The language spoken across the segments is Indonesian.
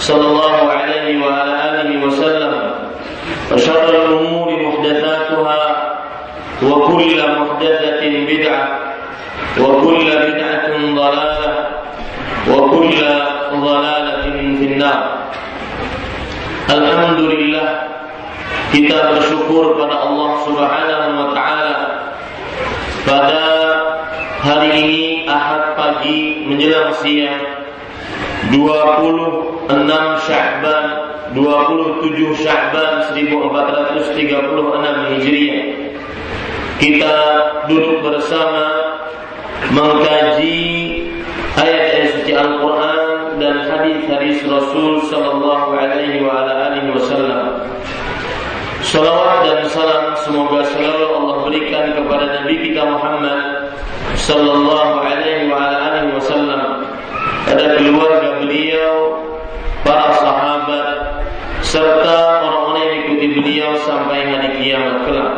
صلى الله عليه وعلى آله وسلم وشر الأمور محدثاتها وكل محدثة بدعة وكل بدعة ضلالة وكل ضلالة في النار. الحمد لله كتاب الشكر على الله سبحانه وتعالى pada هذه ini Ahad pagi menjelang siang 26 Sya'ban 27 Sya'ban 1436 Hijriah kita duduk bersama mengkaji ayat-ayat suci Al-Quran dan hadis-hadis Rasul Sallallahu Alaihi Wasallam. Salawat dan salam semoga selalu Allah berikan kepada Nabi kita Muhammad Sallallahu Alaihi Wasallam, pada keluarga beliau, para sahabat, serta orang-orang yang ikuti beliau sampai hari kiamat kelak.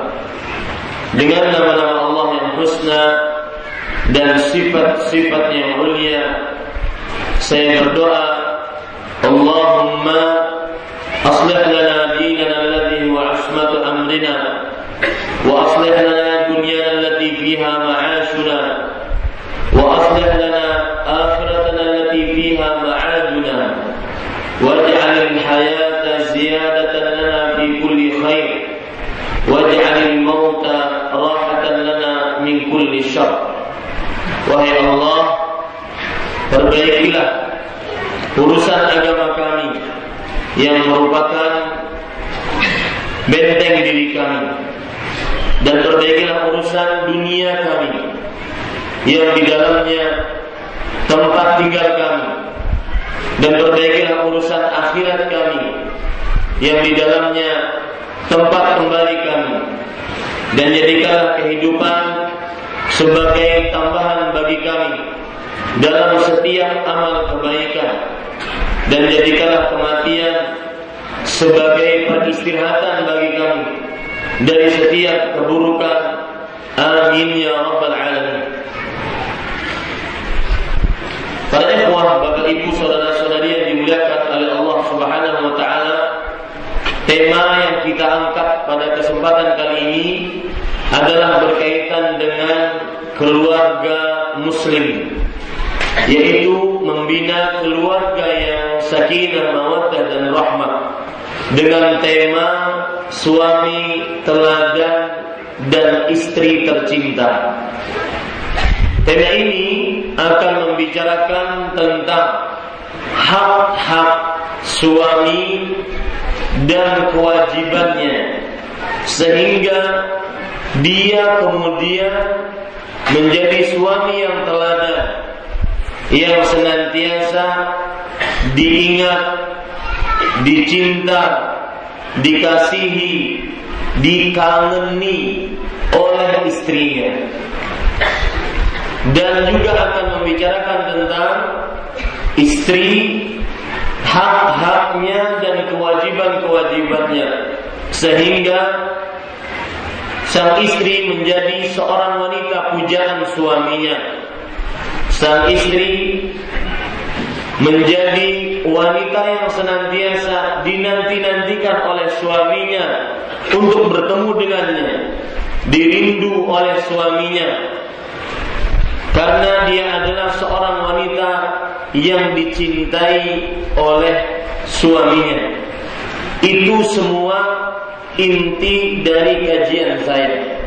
Dengan nama-nama Allah yang husna dan sifat-sifat yang mulia saya berdoa Allahumma aslih lana dinana alladhi huwa asmatu amrina wa aslih lana dunyana allati fiha aslih lana akhiratana allati fiha ma'aduna waj'al al-hayata ziyadatan lana fi kulli khair waj'al al-mauta rahatan lana min kulli syarr wahai Allah Perbaikilah urusan agama kami yang merupakan benteng diri kami. Dan perbaikilah urusan dunia kami yang di dalamnya tempat tinggal kami. Dan perbaikilah urusan akhirat kami. Yang di dalamnya tempat kembali kami. Dan jadikanlah kehidupan sebagai tambahan bagi kami dalam setiap amal kebaikan. Dan jadikanlah kematian sebagai peristirahatan bagi kami dari setiap keburukan. Amin ya rabbal alamin Para ikhwah, bapak ibu, saudara-saudari yang dimuliakan oleh Allah Subhanahu wa taala, tema yang kita angkat pada kesempatan kali ini adalah berkaitan dengan keluarga muslim yaitu membina keluarga yang sakinah, mawaddah dan rahmah dengan tema suami teladan dan istri tercinta. Tema ini akan membicarakan tentang hak-hak suami dan kewajibannya sehingga dia kemudian menjadi suami yang teladan yang senantiasa diingat, dicinta, dikasihi, dikangeni oleh istrinya. Dan juga akan membicarakan tentang istri, hak-haknya dan kewajiban-kewajibannya. Sehingga sang istri menjadi seorang wanita pujaan suaminya sang istri menjadi wanita yang senantiasa dinanti-nantikan oleh suaminya untuk bertemu dengannya, dirindu oleh suaminya. Karena dia adalah seorang wanita yang dicintai oleh suaminya. Itu semua inti dari kajian saya.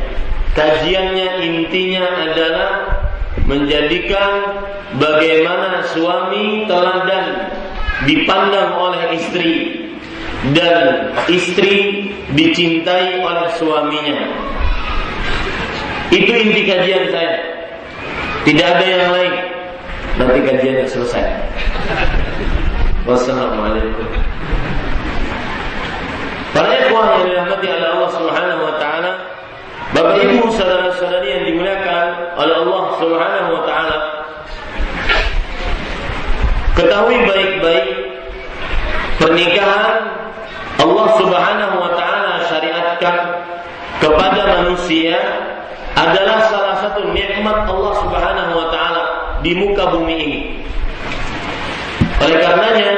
Kajiannya intinya adalah menjadikan bagaimana suami teladan dipandang oleh istri dan istri dicintai oleh suaminya. Itu inti kajian saya. Tidak ada yang lain. Nanti kajiannya selesai. Wassalamualaikum. Para ikhwan yang dirahmati oleh Allah Subhanahu wa taala, Bapak Ibu saudara-saudari yang dimuliakan oleh Allah Subhanahu wa taala, ketahui baik-baik pernikahan Allah Subhanahu wa taala syariatkan kepada manusia adalah salah satu nikmat Allah Subhanahu wa taala di muka bumi ini. Oleh karenanya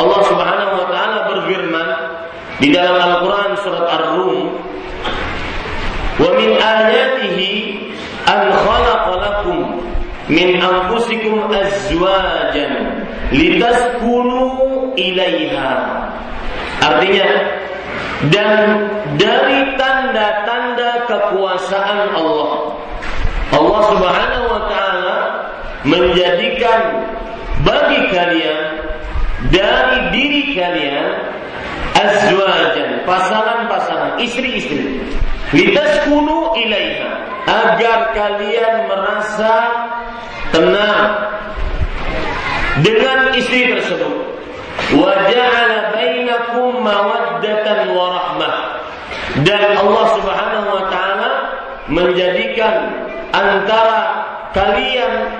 Allah Subhanahu wa taala berfirman di dalam Al-Qur'an surat Ar-Rum, "Wa min ayatihi an khalaqa lakum min anfusikum azwajan litaskunu ilaiha." Artinya dan dari tanda-tanda kekuasaan Allah. Allah Subhanahu wa taala menjadikan bagi kalian dari diri kalian azwajan pasangan-pasangan istri-istri. Litaskunu ilaiha agar kalian merasa tenang dengan istri tersebut dan Allah Subhanahu wa taala menjadikan antara kalian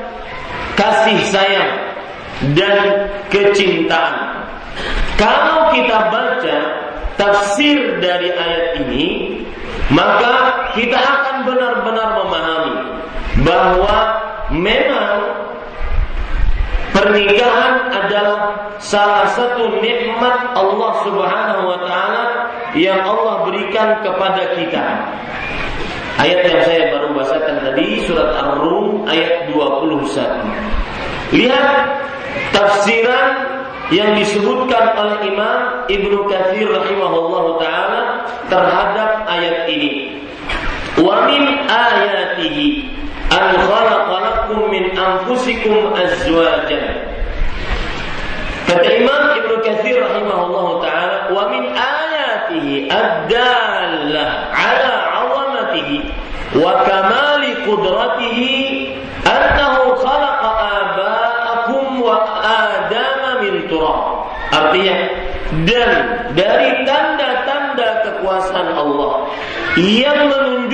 kasih sayang dan kecintaan. Kalau kita baca tafsir dari ayat ini, maka kita akan benar-benar memahami bahwa memang pernikahan adalah salah satu nikmat Allah Subhanahu wa taala yang Allah berikan kepada kita. Ayat yang saya baru bacakan tadi surat Ar-Rum ayat 21. Lihat tafsiran yang disebutkan oleh Imam Ibnu Katsir rahimahullah taala terhadap ayat ini. Wa min ayatihi an khalaqa lakum min anfusikum azwajan. Kata Imam Ibnu Katsir rahimahullah taala, wa min ayatihi ad-dallah ala wa kamali qudratihi annahu khalaqa aba'akum wa adama min turab. Artinya dan dari tanda-tanda kekuasaan Allah yang menunjukkan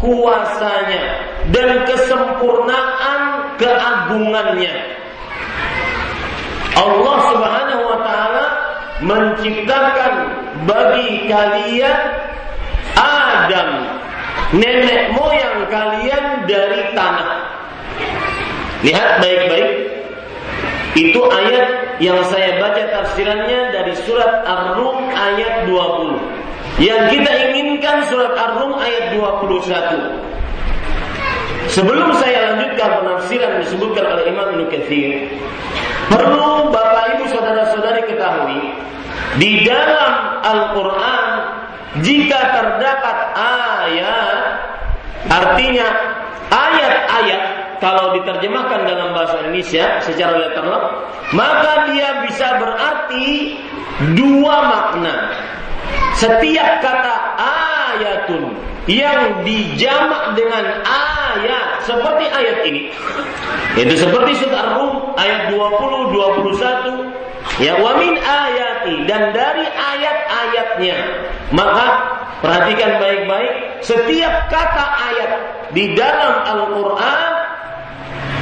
kuasanya dan kesempurnaan keagungannya. Allah Subhanahu wa taala menciptakan bagi kalian Adam, nenek moyang kalian dari tanah. Lihat baik-baik. Itu ayat yang saya baca tafsirannya dari surat Ar-Rum ayat 20. Yang kita inginkan surat Ar-Rum ayat 21. Sebelum saya lanjutkan penafsiran disebutkan oleh Imam Ibnu Katsir, perlu Bapak Ibu saudara-saudari ketahui di dalam Al-Qur'an jika terdapat ayat artinya ayat-ayat kalau diterjemahkan dalam bahasa Indonesia secara literal maka dia bisa berarti dua makna. Setiap kata ayatun yang dijamak dengan ayat seperti ayat ini. Itu seperti surat Rum ayat 20 21 Ya wamin ayati dan dari ayat-ayatnya. Maka perhatikan baik-baik setiap kata ayat di dalam Al-Qur'an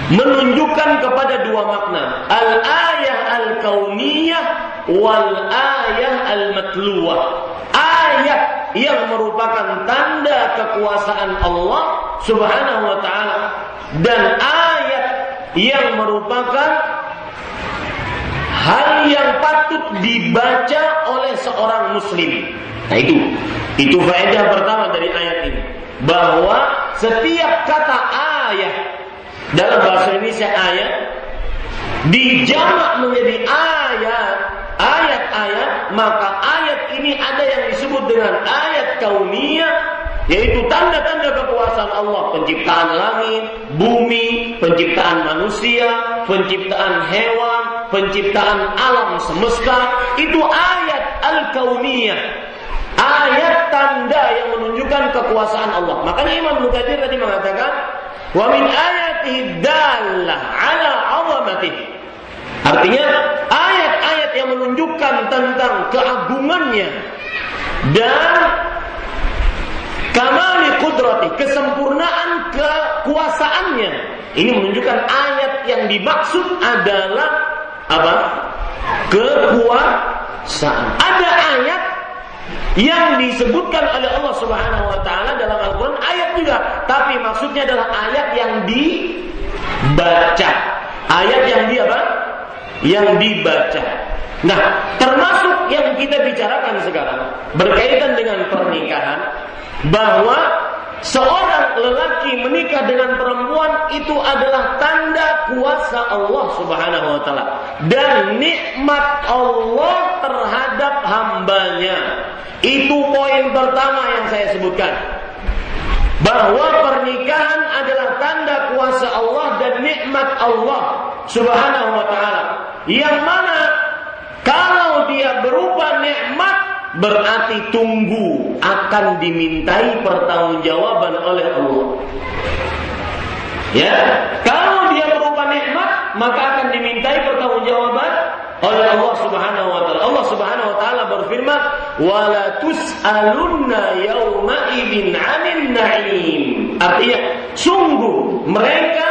menunjukkan kepada dua makna. Al-ayah al-kauniyah wal ayah al-matluwah. Ayat yang merupakan tanda kekuasaan Allah Subhanahu wa taala dan ayat yang merupakan hal yang patut dibaca oleh seorang muslim. Nah itu, itu faedah pertama dari ayat ini. Bahwa setiap kata ayat dalam bahasa Indonesia ayat dijamak menjadi ayat, ayat-ayat, maka ayat ini ada yang disebut dengan ayat kauniyah yaitu tanda-tanda kekuasaan Allah, penciptaan langit, bumi, penciptaan manusia, penciptaan hewan, penciptaan alam semesta, itu ayat al-kauniyah. Ayat tanda yang menunjukkan kekuasaan Allah. Makanya Imam Mukadir tadi mengatakan, "Wa min ayatihi dallah ala 'azamatihi." Artinya ayat-ayat yang menunjukkan tentang keagungannya dan kamali kudrati, kesempurnaan kekuasaannya. Ini menunjukkan ayat yang dimaksud adalah apa? Kekuasaan. Ada ayat yang disebutkan oleh Allah Subhanahu wa taala dalam Al-Qur'an ayat juga, tapi maksudnya adalah ayat yang dibaca. Ayat yang di apa? Yang dibaca. Nah, termasuk yang kita bicarakan sekarang berkaitan dengan pernikahan bahwa seorang lelaki menikah dengan perempuan itu adalah tanda kuasa Allah Subhanahu wa taala dan nikmat Allah terhadap hambanya. Itu poin pertama yang saya sebutkan. Bahwa pernikahan adalah tanda kuasa Allah dan nikmat Allah Subhanahu wa taala. Yang mana kalau dia berupa nikmat berarti tunggu akan dimintai pertanggungjawaban oleh Allah. Ya, kalau dia berupa nikmat, maka akan dimintai pertanggungjawaban oleh Allah Subhanahu wa taala. Allah Subhanahu wa taala berfirman, "Wala tus'alunna yauma idzin 'anil na'im." Artinya, sungguh mereka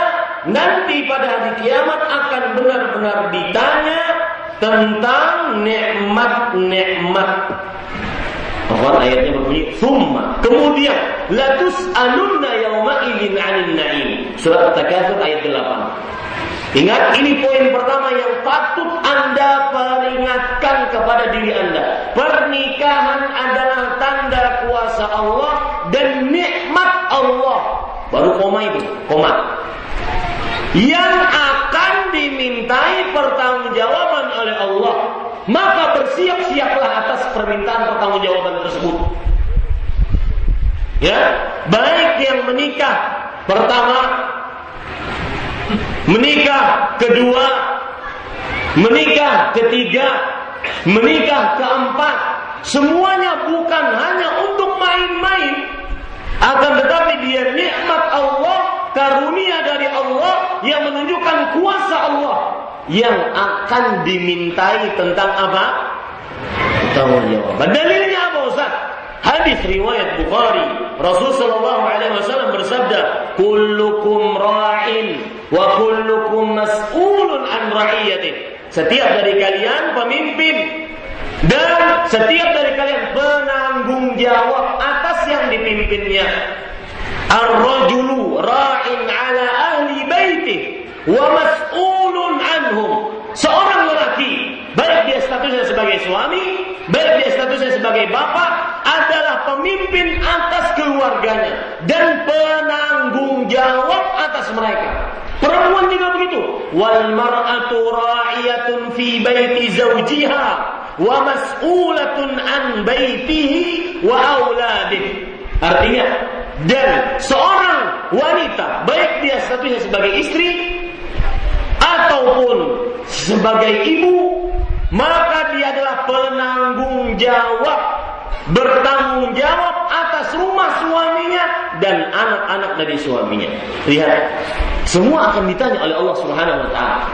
nanti pada hari kiamat akan benar-benar ditanya tentang nikmat-nikmat. Bahwa ayatnya berbunyi Thumma. Kemudian Latus alunna yawma idin anin na'im. Surat Takatsur ayat 8 Ingat ini poin pertama yang patut Anda peringatkan kepada diri Anda. Pernikahan adalah tanda kuasa Allah Dan nikmat Allah. Baru koma itu Koma. Yang akan dimintai Allah. Maka bersiap-siaplah atas permintaan pertanggungjawaban tersebut. Ya, baik yang menikah pertama, menikah kedua, menikah ketiga, menikah keempat, semuanya bukan hanya untuk main-main, akan tetapi dia nikmat Allah karunia dari Allah yang menunjukkan kuasa Allah yang akan dimintai tentang apa? Tanggung jawab. Dalilnya apa Ustaz? Hadis riwayat Bukhari. Rasul sallallahu alaihi wasallam bersabda, "Kullukum ra'in wa kullukum mas'ulun an ra'iyati." Setiap dari kalian pemimpin dan setiap dari kalian penanggung jawab atas yang dipimpinnya. Ar-rajulu ra'in ala ahli baitih wa mas'ulun anhum. Seorang lelaki, baik dia statusnya sebagai suami, baik dia statusnya sebagai bapak, adalah pemimpin atas keluarganya dan penanggung jawab atas mereka. Perempuan juga begitu. Wal mar'atu ra'iyatun fi baiti zawjiha wa mas'ulatun an baitihi wa auladihi. Artinya, dan seorang wanita, baik dia statusnya sebagai istri ataupun sebagai ibu, maka dia adalah penanggung jawab, bertanggung jawab atas rumah suaminya dan anak-anak dari suaminya. Lihat, semua akan ditanya oleh Allah Subhanahu wa taala.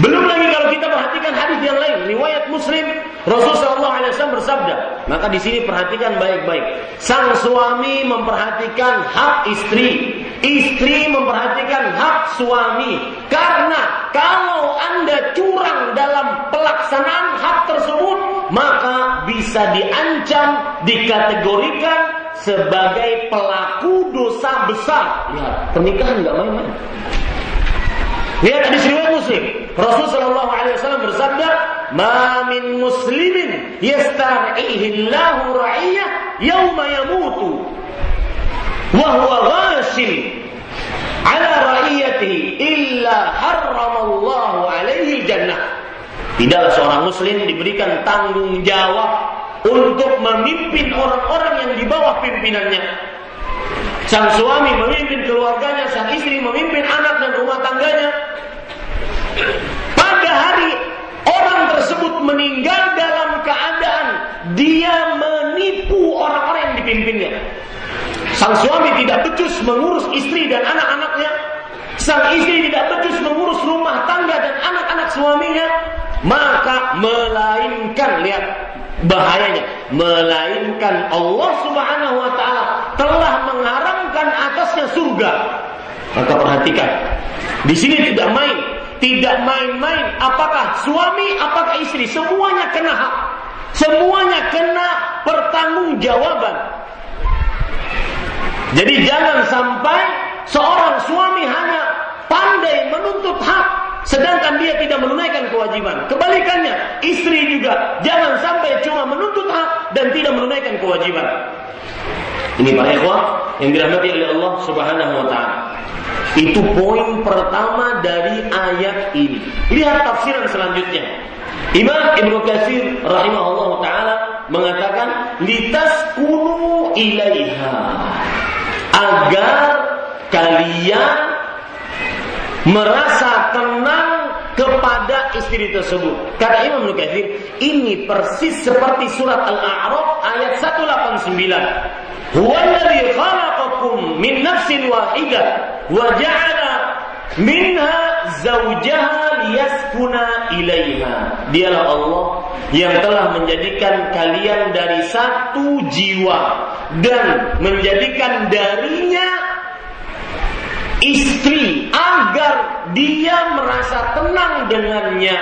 Belum lagi kalau kita perhatikan hadis yang lain, riwayat Muslim, Rasulullah SAW bersabda. Maka di sini perhatikan baik-baik. Sang suami memperhatikan hak istri, istri memperhatikan hak suami. Karena kalau anda curang dalam pelaksanaan hak tersebut, maka bisa diancam, dikategorikan sebagai pelaku dosa besar. Ya, pernikahan nggak main-main. Lihat di riwayat Muslim. Rasul sallallahu alaihi wasallam bersabda, "Ma min muslimin yastar'ihi Allahu ra'iyah yauma yamutu ra'iyatihi illa harrama Allahu alaihi jannah." Tidaklah seorang muslim diberikan tanggung jawab untuk memimpin orang-orang yang di bawah pimpinannya. Sang suami memimpin keluarganya, sang istri memimpin anak dan rumah tangganya. Pada hari orang tersebut meninggal dalam keadaan dia menipu orang-orang yang dipimpinnya. Sang suami tidak becus mengurus istri dan anak-anaknya. Sang istri tidak becus mengurus rumah tangga dan anak-anak suaminya. Maka melainkan, lihat bahayanya. Melainkan Allah subhanahu wa ta'ala telah mengharamkan atasnya surga. Maka perhatikan. Di sini tidak main. Tidak main-main. Apakah suami, apakah istri. Semuanya kena hak. Semuanya kena pertanggungjawaban. Jadi jangan sampai seorang suami hanya pandai menuntut hak sedangkan dia tidak menunaikan kewajiban. Kebalikannya, istri juga jangan sampai cuma menuntut hak dan tidak menunaikan kewajiban. Ini para ikhwah yang dirahmati oleh Allah Subhanahu wa taala. Itu poin pertama dari ayat ini. Lihat tafsiran selanjutnya. Imam Ibnu Katsir rahimahullah taala mengatakan kunu ilaiha agar kalian merasa tenang kepada istri tersebut. Kata Imam Nukathir, ini persis seperti surat Al-A'raf ayat 189. Huwa alladhi khalaqakum min nafsin wahidah wa ja'ala minha zaujaha liyaskuna ilaiha. Dialah Allah yang telah menjadikan kalian dari satu jiwa dan menjadikan darinya istri agar dia merasa tenang dengannya.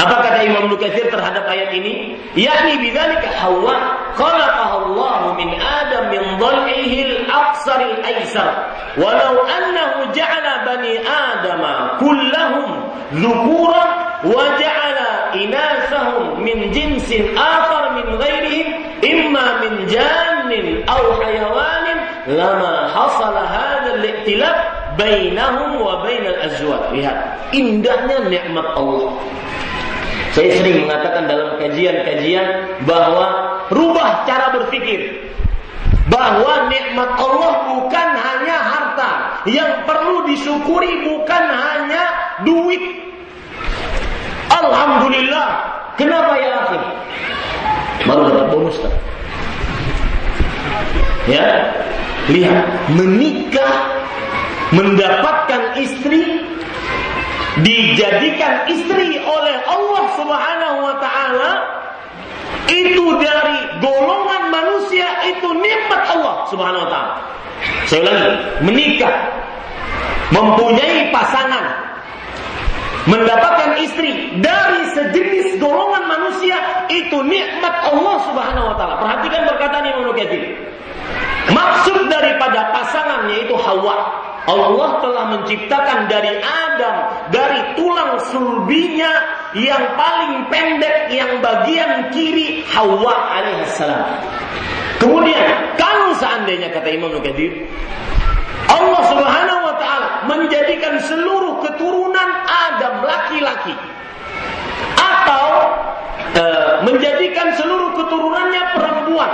Apa kata Imam Nukatsir terhadap ayat ini? Yakni bidzalika Hawa khalaqaha Allah min Adam min dhal'ihi al-aqsar al-aysar. Walau annahu ja'ala bani Adam kullahum dhukuran wa ja'ala inasahum min jinsin akhar min ghairihim imma min jannin aw hayawanin lama hasala hadha al-iktilaf bainahum wa bainal azwaj. Lihat, indahnya nikmat Allah. Saya sering mengatakan dalam kajian-kajian bahwa rubah cara berpikir. Bahwa nikmat Allah bukan hanya harta. Yang perlu disyukuri bukan hanya duit. Alhamdulillah. Kenapa ya akhir? Baru dapat bonus kan? Ya, lihat menikah mendapatkan istri dijadikan istri oleh Allah Subhanahu wa taala itu dari golongan manusia itu nikmat Allah Subhanahu wa taala. Saya ulangi, menikah mempunyai pasangan mendapatkan istri dari sejenis golongan manusia itu nikmat Allah Subhanahu wa taala. Perhatikan perkataan Imam Nukaiti. Maksud daripada pasangannya itu Hawa. Allah telah menciptakan dari Adam dari tulang sulbinya yang paling pendek yang bagian kiri Hawa alaihissalam. Kemudian kalau seandainya kata Imam Nukadir Allah Subhanahu wa taala menjadikan seluruh keturunan Adam laki-laki atau e, menjadikan seluruh keturunannya perempuan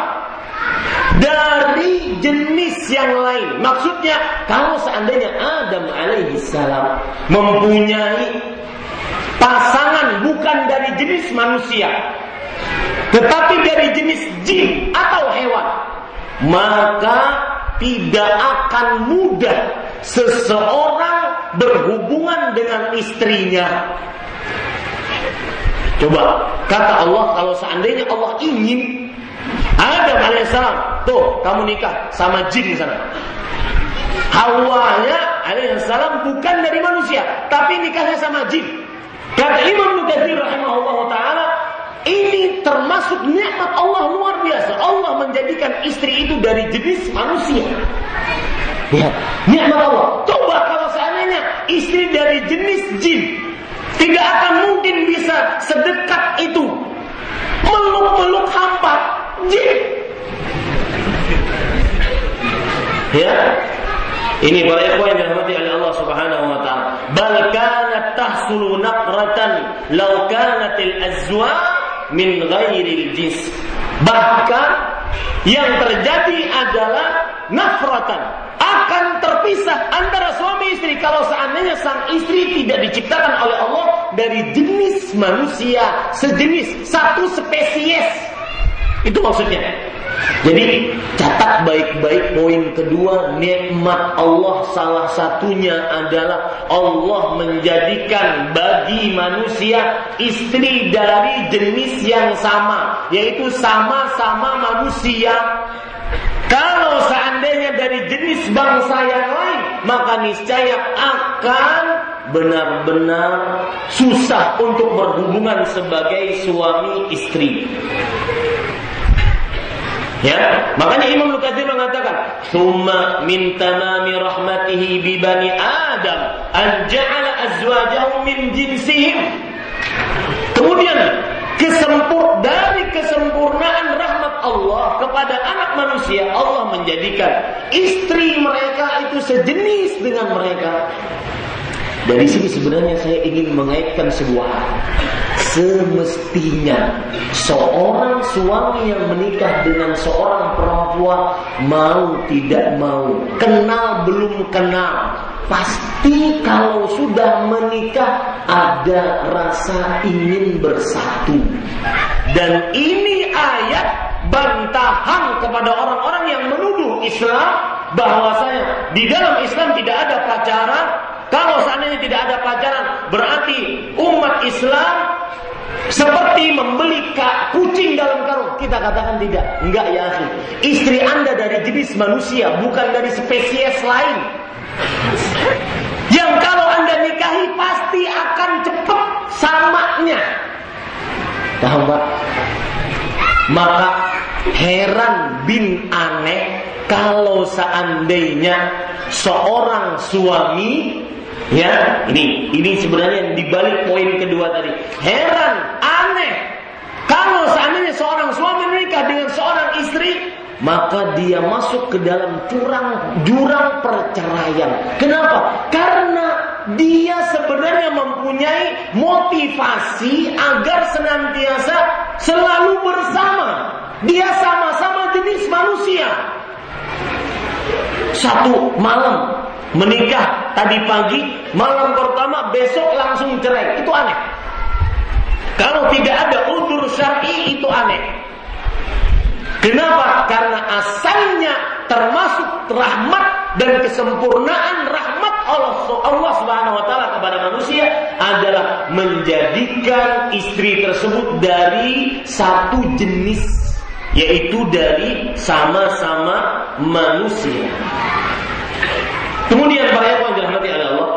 dari jenis yang lain. Maksudnya kalau seandainya Adam alaihi salam mempunyai pasangan bukan dari jenis manusia, tetapi dari jenis jin atau hewan, maka tidak akan mudah seseorang berhubungan dengan istrinya. Coba kata Allah kalau seandainya Allah ingin Adam alaihissalam, tuh kamu nikah sama jin sana. Hawanya alaihissalam bukan dari manusia, tapi nikahnya sama jin. Kata Imam Mughazir rahimahullah taala, ini termasuk nikmat Allah luar biasa. Allah menjadikan istri itu dari jenis manusia. Ya, nikmat Allah. Coba kalau seandainya istri dari jenis jin, tidak akan mungkin bisa sedekat itu meluk-meluk hamba jin. Ya. Ini para ikhwan yang dirahmati oleh Allah Subhanahu wa taala. Bal kanat tahsulu naqratan law kanat al azwa min ghairil jins. Bahkan yang terjadi adalah nafratan akan terpisah antara suami istri. Kalau seandainya sang istri tidak diciptakan oleh Allah dari jenis manusia sejenis satu spesies. Itu maksudnya jadi catat baik-baik poin kedua nikmat Allah salah satunya adalah Allah menjadikan bagi manusia istri dari jenis yang sama yaitu sama-sama manusia. Kalau seandainya dari jenis bangsa yang lain maka niscaya akan benar-benar susah untuk berhubungan sebagai suami istri. Ya, makanya Imam Lukathir mengatakan, "Tsumma min tamami rahmatihi bi bani Adam an ja'ala azwajahu min jinsihim." Kemudian kesempur dari kesempurnaan rahmat Allah kepada anak manusia, Allah menjadikan istri mereka itu sejenis dengan mereka. Dari sini sebenarnya saya ingin mengaitkan sebuah hal. Semestinya seorang suami yang menikah dengan seorang perempuan mau tidak mau, kenal belum kenal, pasti kalau sudah menikah ada rasa ingin bersatu. Dan ini ayat bantahan kepada orang-orang yang menuduh Islam bahwasanya di dalam Islam tidak ada pacaran, kalau seandainya tidak ada pacaran, berarti umat Islam seperti membeli kucing dalam karung. Kita katakan tidak. Enggak ya akhi. Istri anda dari jenis manusia, bukan dari spesies lain. Yang kalau anda nikahi pasti akan cepat samanya. Paham pak? Maka heran bin aneh kalau seandainya seorang suami Ya, ini ini sebenarnya dibalik poin kedua tadi. Heran, aneh. Kalau seandainya seorang suami menikah dengan seorang istri, maka dia masuk ke dalam jurang jurang perceraian. Kenapa? Karena dia sebenarnya mempunyai motivasi agar senantiasa selalu bersama. Dia sama-sama jenis manusia. Satu malam menikah tadi pagi, malam pertama besok langsung cerai. Itu aneh. Kalau tidak ada udur syar'i itu aneh. Kenapa? Karena asalnya termasuk rahmat dan kesempurnaan rahmat Allah Allah Subhanahu wa taala kepada manusia adalah menjadikan istri tersebut dari satu jenis yaitu dari sama-sama manusia. Kemudian para yang dirahmati oleh Allah.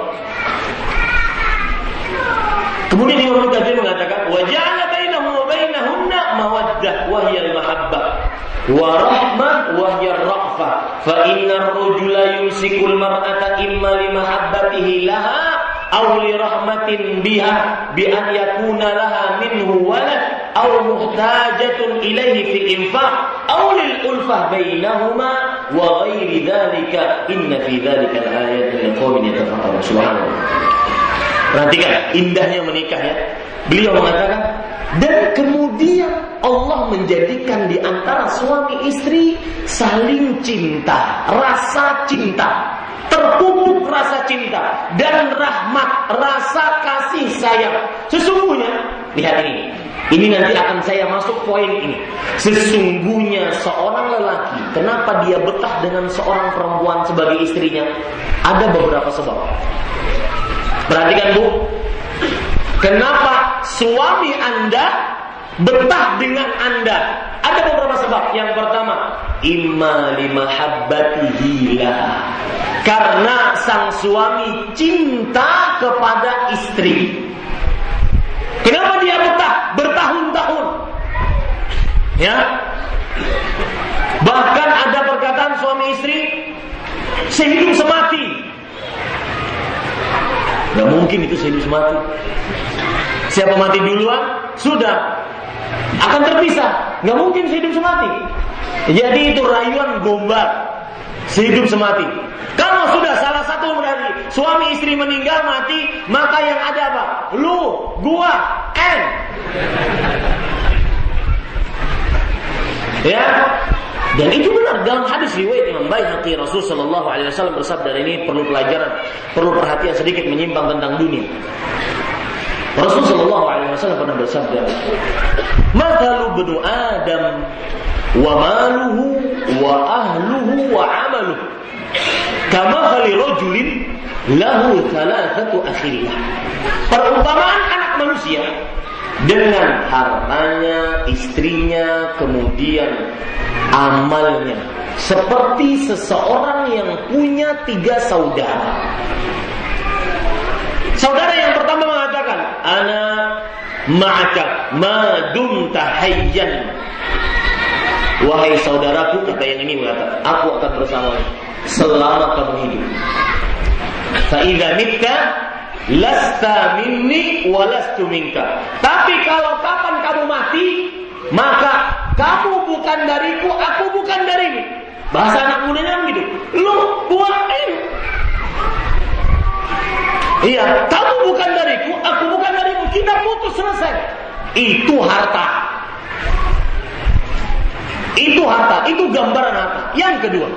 Kemudian Imam Katsir mengatakan wa ja'ala bainahum wa bainahunna mawaddah wa hiya al-mahabbah wa rahmah wa hiya ar-ra'fah fa inna ar-rajula yumsiku al-mar'ata imma li mahabbatihi laha aw rahmatin biha bi an yakuna laha minhu walad aw muhtajatun ilaihi fi infaq aw lil ulfah bainahuma wa ghairi dzalika inna fi dzalika al-ayatin liqaumin yatafakkarun. Subhanallah. Perhatikan indahnya menikah ya. Beliau mengatakan dan kemudian Allah menjadikan di antara suami istri saling cinta, rasa cinta, terpupuk rasa cinta dan rahmat, rasa kasih sayang. Sesungguhnya, lihat ini. Ini nanti akan saya masuk poin ini. Sesungguhnya seorang lelaki, kenapa dia betah dengan seorang perempuan sebagai istrinya? Ada beberapa sebab. Perhatikan Bu. Kenapa suami Anda betah dengan Anda? Ada beberapa sebab. Yang pertama, imma limahabbatihi Karena sang suami cinta kepada istri. Kenapa dia betah bertahun-tahun? Ya. Bahkan ada perkataan suami istri sehidup semati Gak mungkin itu sehidup mati. Siapa mati duluan, sudah akan terpisah. Gak mungkin sehidup semati. Jadi itu rayuan gombal. Sehidup semati. Kalau sudah salah satu dari suami istri meninggal mati, maka yang ada apa? Lu, gua, N. Ya, dan itu benar dalam hadis riwayat Imam Baihaqi Rasul Shallallahu Alaihi Wasallam bersabda ini perlu pelajaran, perlu perhatian sedikit menyimpang tentang dunia. Rasul Shallallahu Alaihi Wasallam pernah bersabda, "Matalu benu Adam wa maluhu wa ahluhu wa amaluhu kama khali rajulin lahu thalathatu akhiriyah." Perumpamaan anak manusia dengan hartanya, istrinya, kemudian amalnya. Seperti seseorang yang punya tiga saudara. Saudara yang pertama mengatakan, Ana ma'aka madum tahayyan. Wahai saudaraku, kata yang ini mengatakan, aku akan bersama selama kamu hidup. Fa'idha mitta lasta minni walastu minka. Tapi kalau kapan kamu mati, maka kamu bukan dariku, aku bukan darimu. Bahasa anak mudanya begitu. Lu buatin. Iya, kamu bukan darimu. Kita putus selesai. Itu harta. Itu harta, itu gambaran harta. Yang kedua,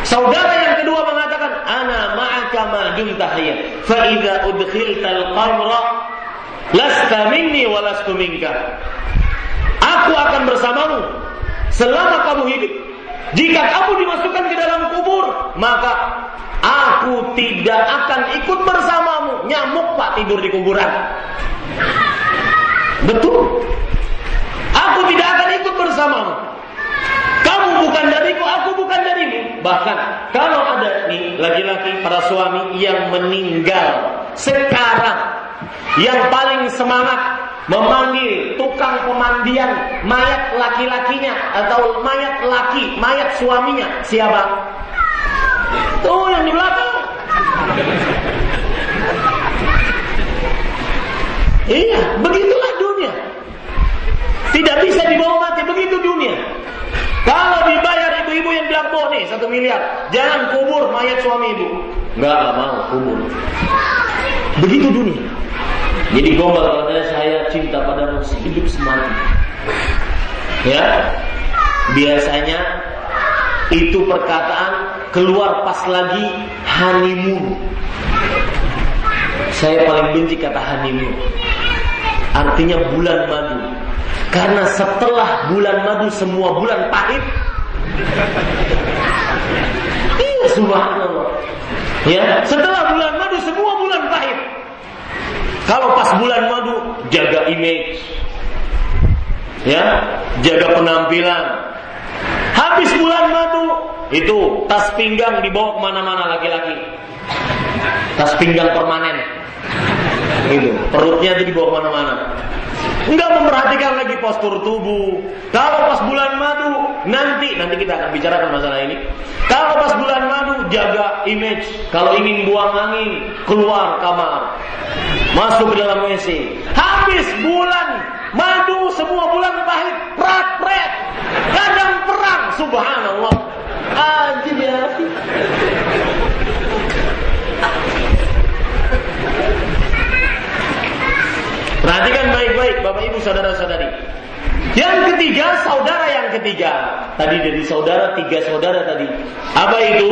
Saudara yang kedua mengatakan, "Ana ma'aka ma dumta hayya. Fa idza udkhiltal qamra lasta minni wa lastu minka." Aku akan bersamamu selama kamu hidup. Jika kamu dimasukkan ke dalam kubur, maka aku tidak akan ikut bersamamu. Nyamuk Pak tidur di kuburan. Betul. Aku tidak akan ikut bersamamu. Bukan dariku, aku bukan darimu. Bahkan kalau ada nih laki-laki para suami yang meninggal sekarang, yang paling semangat memanggil tukang pemandian mayat laki-lakinya atau mayat laki, mayat suaminya siapa? Tuh yang di belakang. Iya, begitulah dunia. Tidak bisa dibawa mati, begitu dunia. Kalau dibayar ibu-ibu yang bilang, boh nih satu miliar, jangan kubur mayat suami ibu. Enggak, enggak mau kubur. Begitu dunia. Jadi gombal katanya saya cinta pada hidup semati. Ya, biasanya itu perkataan keluar pas lagi honeymoon. Saya paling benci kata honeymoon. Artinya bulan madu. Karena setelah bulan madu semua bulan pahit. Iya subhanallah. Ya, setelah bulan madu semua bulan pahit. Kalau pas bulan madu jaga image. Ya, jaga penampilan. Habis bulan madu itu tas pinggang dibawa ke mana-mana laki-laki. Tas pinggang permanen. Itu perutnya itu dibawa ke mana-mana. Enggak memperhatikan lagi postur tubuh. Kalau pas bulan madu, nanti nanti kita akan bicarakan masalah ini. Kalau pas bulan madu, jaga image. Kalau ingin buang angin, keluar kamar. Masuk ke dalam WC. Habis bulan madu, semua bulan pahit, prat-pret. Kadang perang, subhanallah. Anjir ya. Perhatikan baik-baik Bapak Ibu saudara-saudari. Yang ketiga, saudara yang ketiga. Tadi dari saudara, tiga saudara tadi. Apa itu?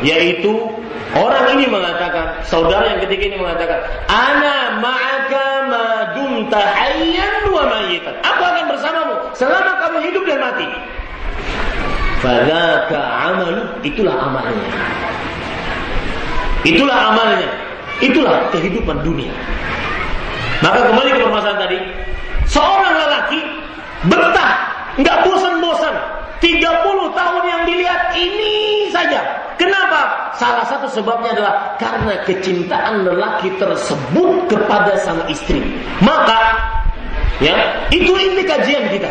Yaitu orang ini mengatakan, saudara yang ketiga ini mengatakan, Ana ma'aka madum tahayyan wa mayitan. Aku akan bersamamu selama kamu hidup dan mati. Fadaka amalu, itulah amalnya. Itulah amalnya. Itulah kehidupan dunia. Maka kembali ke permasalahan tadi, seorang lelaki betah, nggak bosan-bosan, 30 tahun yang dilihat ini saja. Kenapa? Salah satu sebabnya adalah karena kecintaan lelaki tersebut kepada sang istri. Maka, ya, itu inti kajian kita.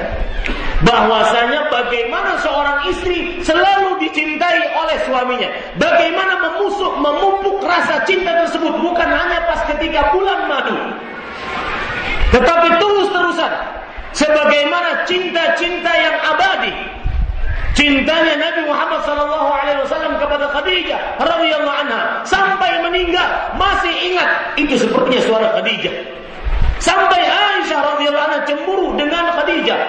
Bahwasanya bagaimana seorang istri selalu dicintai oleh suaminya. Bagaimana memusuk, memupuk rasa cinta tersebut bukan hanya pas ketika bulan madu, tetapi terus-terusan sebagaimana cinta-cinta yang abadi. Cintanya Nabi Muhammad sallallahu alaihi wasallam kepada Khadijah radhiyallahu anha sampai meninggal masih ingat itu sepertinya suara Khadijah. Sampai Aisyah radhiyallahu anha cemburu dengan Khadijah.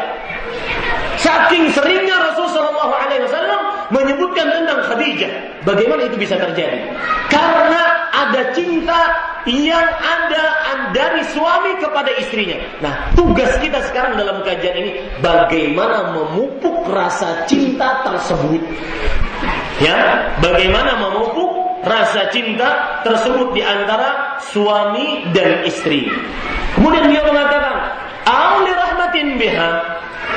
Saking seringnya Rasulullah SAW menyebutkan tentang Khadijah. Bagaimana itu bisa terjadi? Karena ada cinta yang ada dari suami kepada istrinya. Nah, tugas kita sekarang dalam kajian ini bagaimana memupuk rasa cinta tersebut. Ya, bagaimana memupuk rasa cinta tersebut di antara suami dan istri. Kemudian dia mengatakan, "Auli rahmatin biha"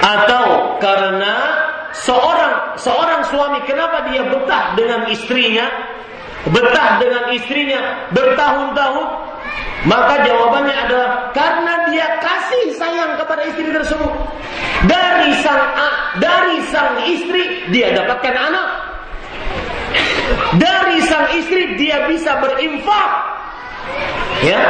atau karena seorang seorang suami kenapa dia betah dengan istrinya? Betah dengan istrinya bertahun-tahun? Maka jawabannya adalah karena dia kasih sayang kepada istri tersebut. Dari sang dari sang istri dia dapatkan anak. Dari sang istri dia bisa berinfak Ya,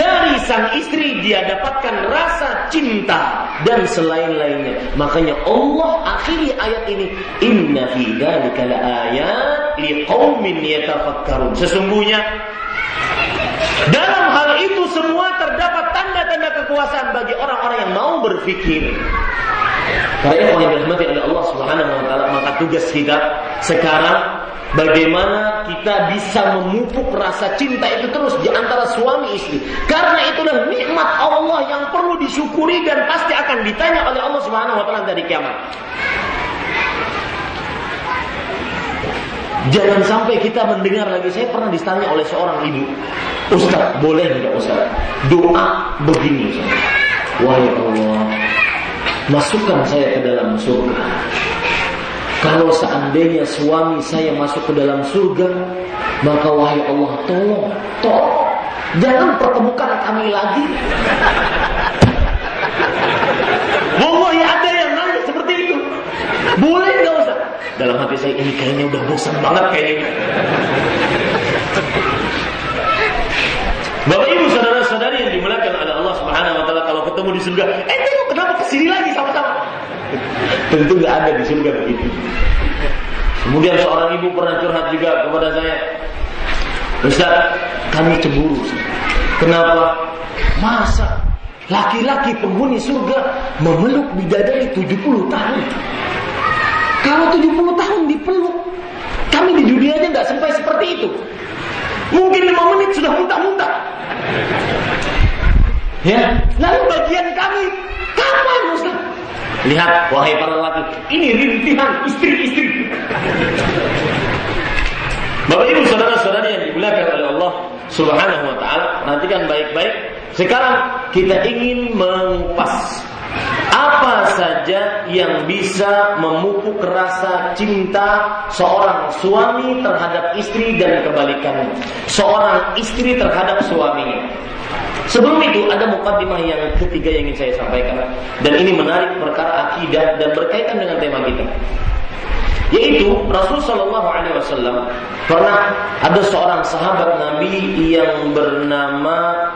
dari sang istri dia dapatkan rasa cinta dan selain-lainnya. Makanya Allah akhiri ayat ini, Inna fi dzalika laayat liqaumin yatafakkarun. Sesungguhnya dalam hal itu semua terdapat tanda-tanda kekuasaan bagi orang-orang yang mau berpikir. Para ikhwan yang dirahmati oleh Allah Subhanahu wa taala, maka tugas kita sekarang Bagaimana kita bisa memupuk rasa cinta itu terus di antara suami istri. Karena itulah nikmat Allah yang perlu disyukuri dan pasti akan ditanya oleh Allah Subhanahu wa taala dari kiamat. Jangan sampai kita mendengar lagi saya pernah ditanya oleh seorang ibu, Ustaz, boleh enggak Ustaz? Doa begini. Wahai Allah, masukkan saya ke dalam surga. Kalau seandainya suami saya masuk ke dalam surga, maka wahai Allah tolong, tolong, jangan pertemukan kami lagi. Wallahi ada yang nanya seperti itu. Boleh nggak usah? Dalam hati saya ini kayaknya udah bosan banget kayaknya. Bapak Ibu saudara-saudari yang dimuliakan oleh Allah Subhanahu wa taala kalau ketemu di surga, eh tengok kenapa ke sini lagi? Tentu nggak ada di surga begitu. Kemudian seorang ibu pernah curhat juga kepada saya. Ustaz, kami cemburu. Kenapa? Masa laki-laki penghuni surga memeluk bidadari 70 tahun? Kalau 70 tahun dipeluk, kami di dunia aja nggak sampai seperti itu. Mungkin lima menit sudah muntah-muntah. Ya, lalu bagian kami kapan Ustaz? Lihat, wahai para lelaki, ini rintihan istri-istri. Bapak Ibu saudara-saudari yang dimuliakan oleh Allah Subhanahu wa taala, perhatikan baik-baik. Sekarang kita ingin mengupas apa saja yang bisa memupuk rasa cinta seorang suami terhadap istri dan kebalikannya. Seorang istri terhadap suaminya. Sebelum itu ada mukadimah yang ketiga yang ingin saya sampaikan dan ini menarik perkara akidah dan berkaitan dengan tema kita. Yaitu Rasul Shallallahu Alaihi Wasallam pernah ada seorang sahabat Nabi yang bernama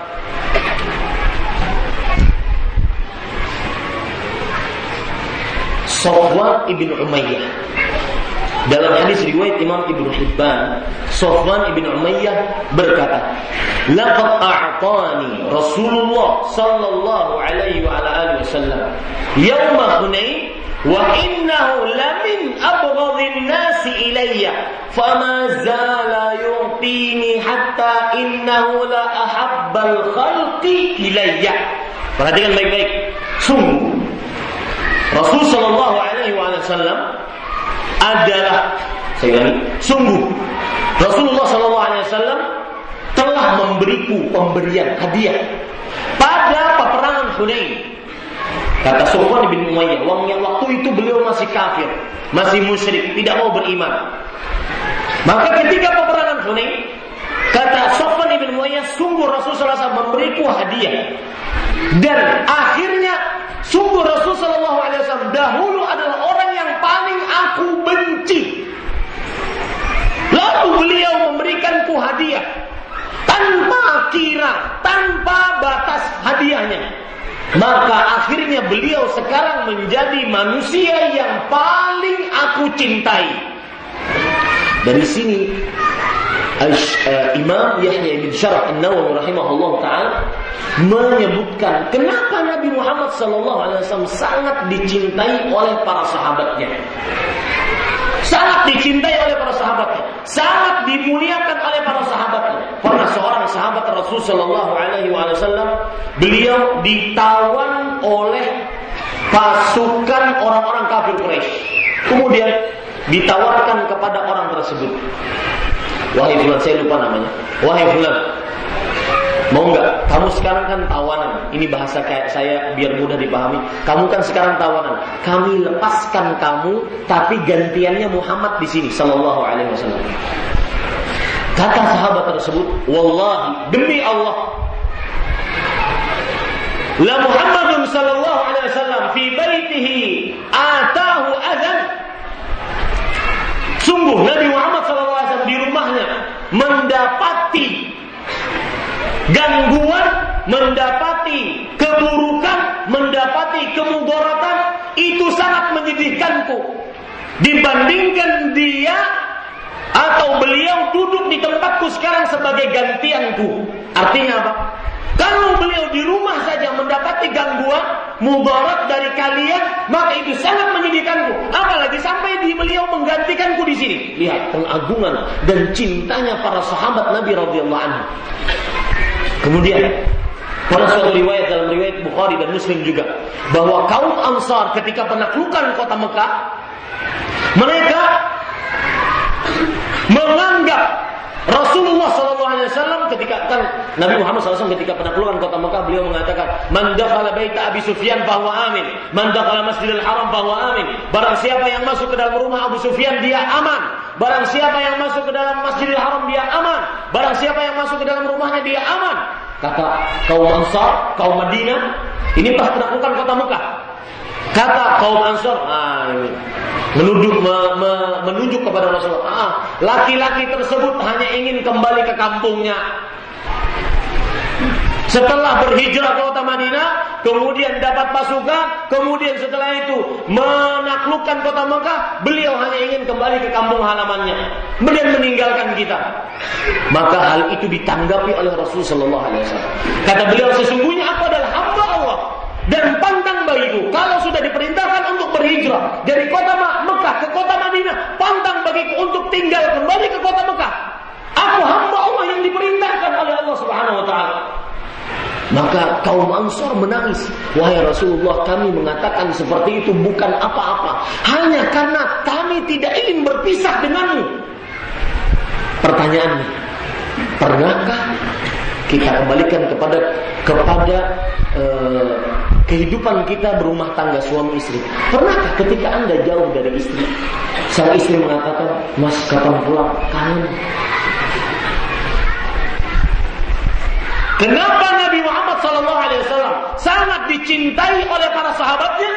Sofwan ibn Umayyah dalam hadis riwayat Imam Ibnu Hibban, Sofwan ibn Umayyah berkata, "Laqad a'tani Rasulullah sallallahu alaihi wa alihi wasallam yaum Hunain wa innahu lamin abghadhin nasi ilayya fama zala yu'tini hatta innahu la ahabbal khalqi ilayya." Perhatikan baik-baik. Sungguh Rasul sallallahu alaihi wasallam adalah saya ulangi, sungguh Rasulullah SAW telah memberiku pemberian hadiah pada peperangan Hunain. Kata Sufyan bin Umayyah, wong yang waktu itu beliau masih kafir, masih musyrik, tidak mau beriman. Maka ketika peperangan Hunain, kata Sufyan bin Umayyah, sungguh Rasulullah SAW memberiku hadiah. Dan akhirnya sungguh Rasulullah SAW dahulu adalah orang yang paling aku benci. Lalu beliau memberikanku hadiah tanpa kira, tanpa batas hadiahnya. Maka akhirnya beliau sekarang menjadi manusia yang paling aku cintai. Dari sini uh, Imam Yahya bin Syaraf An-Nawawi rahimahullah taala menyebutkan kenapa Nabi Muhammad SAW sangat dicintai oleh para sahabatnya. Sangat dicintai oleh para sahabatnya, sangat dimuliakan oleh para sahabatnya. Pernah seorang sahabat Rasul Shallallahu Alaihi Wasallam, beliau ditawan oleh pasukan orang-orang kafir Quraisy. Kemudian ditawarkan kepada orang tersebut. Wahai fulan, saya lupa namanya. Wahai fulan, Mau nggak? Kamu sekarang kan tawanan. Ini bahasa kayak saya biar mudah dipahami. Kamu kan sekarang tawanan. Kami lepaskan kamu, tapi gantiannya Muhammad di sini, Sallallahu Alaihi Wasallam. Kata sahabat tersebut, Wallahi demi Allah, La Muhammadun sallallahu alaihi wasallam fi baitihi atahu adzan Sungguh Nabi Muhammad wasallam di rumahnya mendapati gangguan, mendapati keburukan, mendapati kemudaratan itu sangat menyedihkanku dibandingkan dia atau beliau duduk di tempatku sekarang sebagai gantianku. Artinya apa? Kalau beliau di rumah saja mendapati gangguan, mudarat dari kalian, maka itu sangat menyedihkanku. Apalagi sampai di beliau menggantikanku di sini. Lihat pengagungan dan cintanya para sahabat Nabi radhiyallahu anhu. Kemudian pada suatu riwayat dalam riwayat Bukhari dan Muslim juga bahwa kaum Ansar ketika penaklukan kota Mekah mereka menganggap Rasulullah SAW ketika kan Nabi Muhammad SAW ketika penaklukan kota Mekah beliau mengatakan man dakhala baita Abi Sufyan bahwa amin. Man Masjidil Haram bahwa amin. Barang siapa yang masuk ke dalam rumah Abu Sufyan dia aman. Barang siapa yang masuk ke dalam Masjidil Haram dia aman. Barang siapa yang masuk ke dalam rumahnya dia aman. Kata kaum Ansar kaum Madinah ini pas penaklukan kota Mekah Kata kaum Ansor, ah, menunjuk me, me, menunjuk kepada Rasulullah. Ah, laki-laki tersebut hanya ingin kembali ke kampungnya. Setelah berhijrah ke kota Madinah, kemudian dapat pasukan, kemudian setelah itu menaklukkan kota Mekah, beliau hanya ingin kembali ke kampung halamannya. Kemudian meninggalkan kita. Maka hal itu ditanggapi oleh Rasulullah SAW. Kata beliau, sesungguhnya aku adalah hamba Allah dan pantang bagiku kalau sudah diperintahkan untuk berhijrah dari kota Mekah ke kota Madinah pantang bagiku untuk tinggal kembali ke kota Mekah aku hamba Allah yang diperintahkan oleh Allah Subhanahu wa taala maka kaum Ansor menangis. Wahai Rasulullah, kami mengatakan seperti itu bukan apa-apa. Hanya karena kami tidak ingin berpisah denganmu. Pertanyaannya, pernahkah kita kembalikan kepada kepada uh, kehidupan kita berumah tangga suami istri. Pernahkah ketika anda jauh dari istri, sang istri mengatakan, Mas kapan pulang? Kangen. Kenapa Nabi Muhammad SAW sangat dicintai oleh para sahabatnya?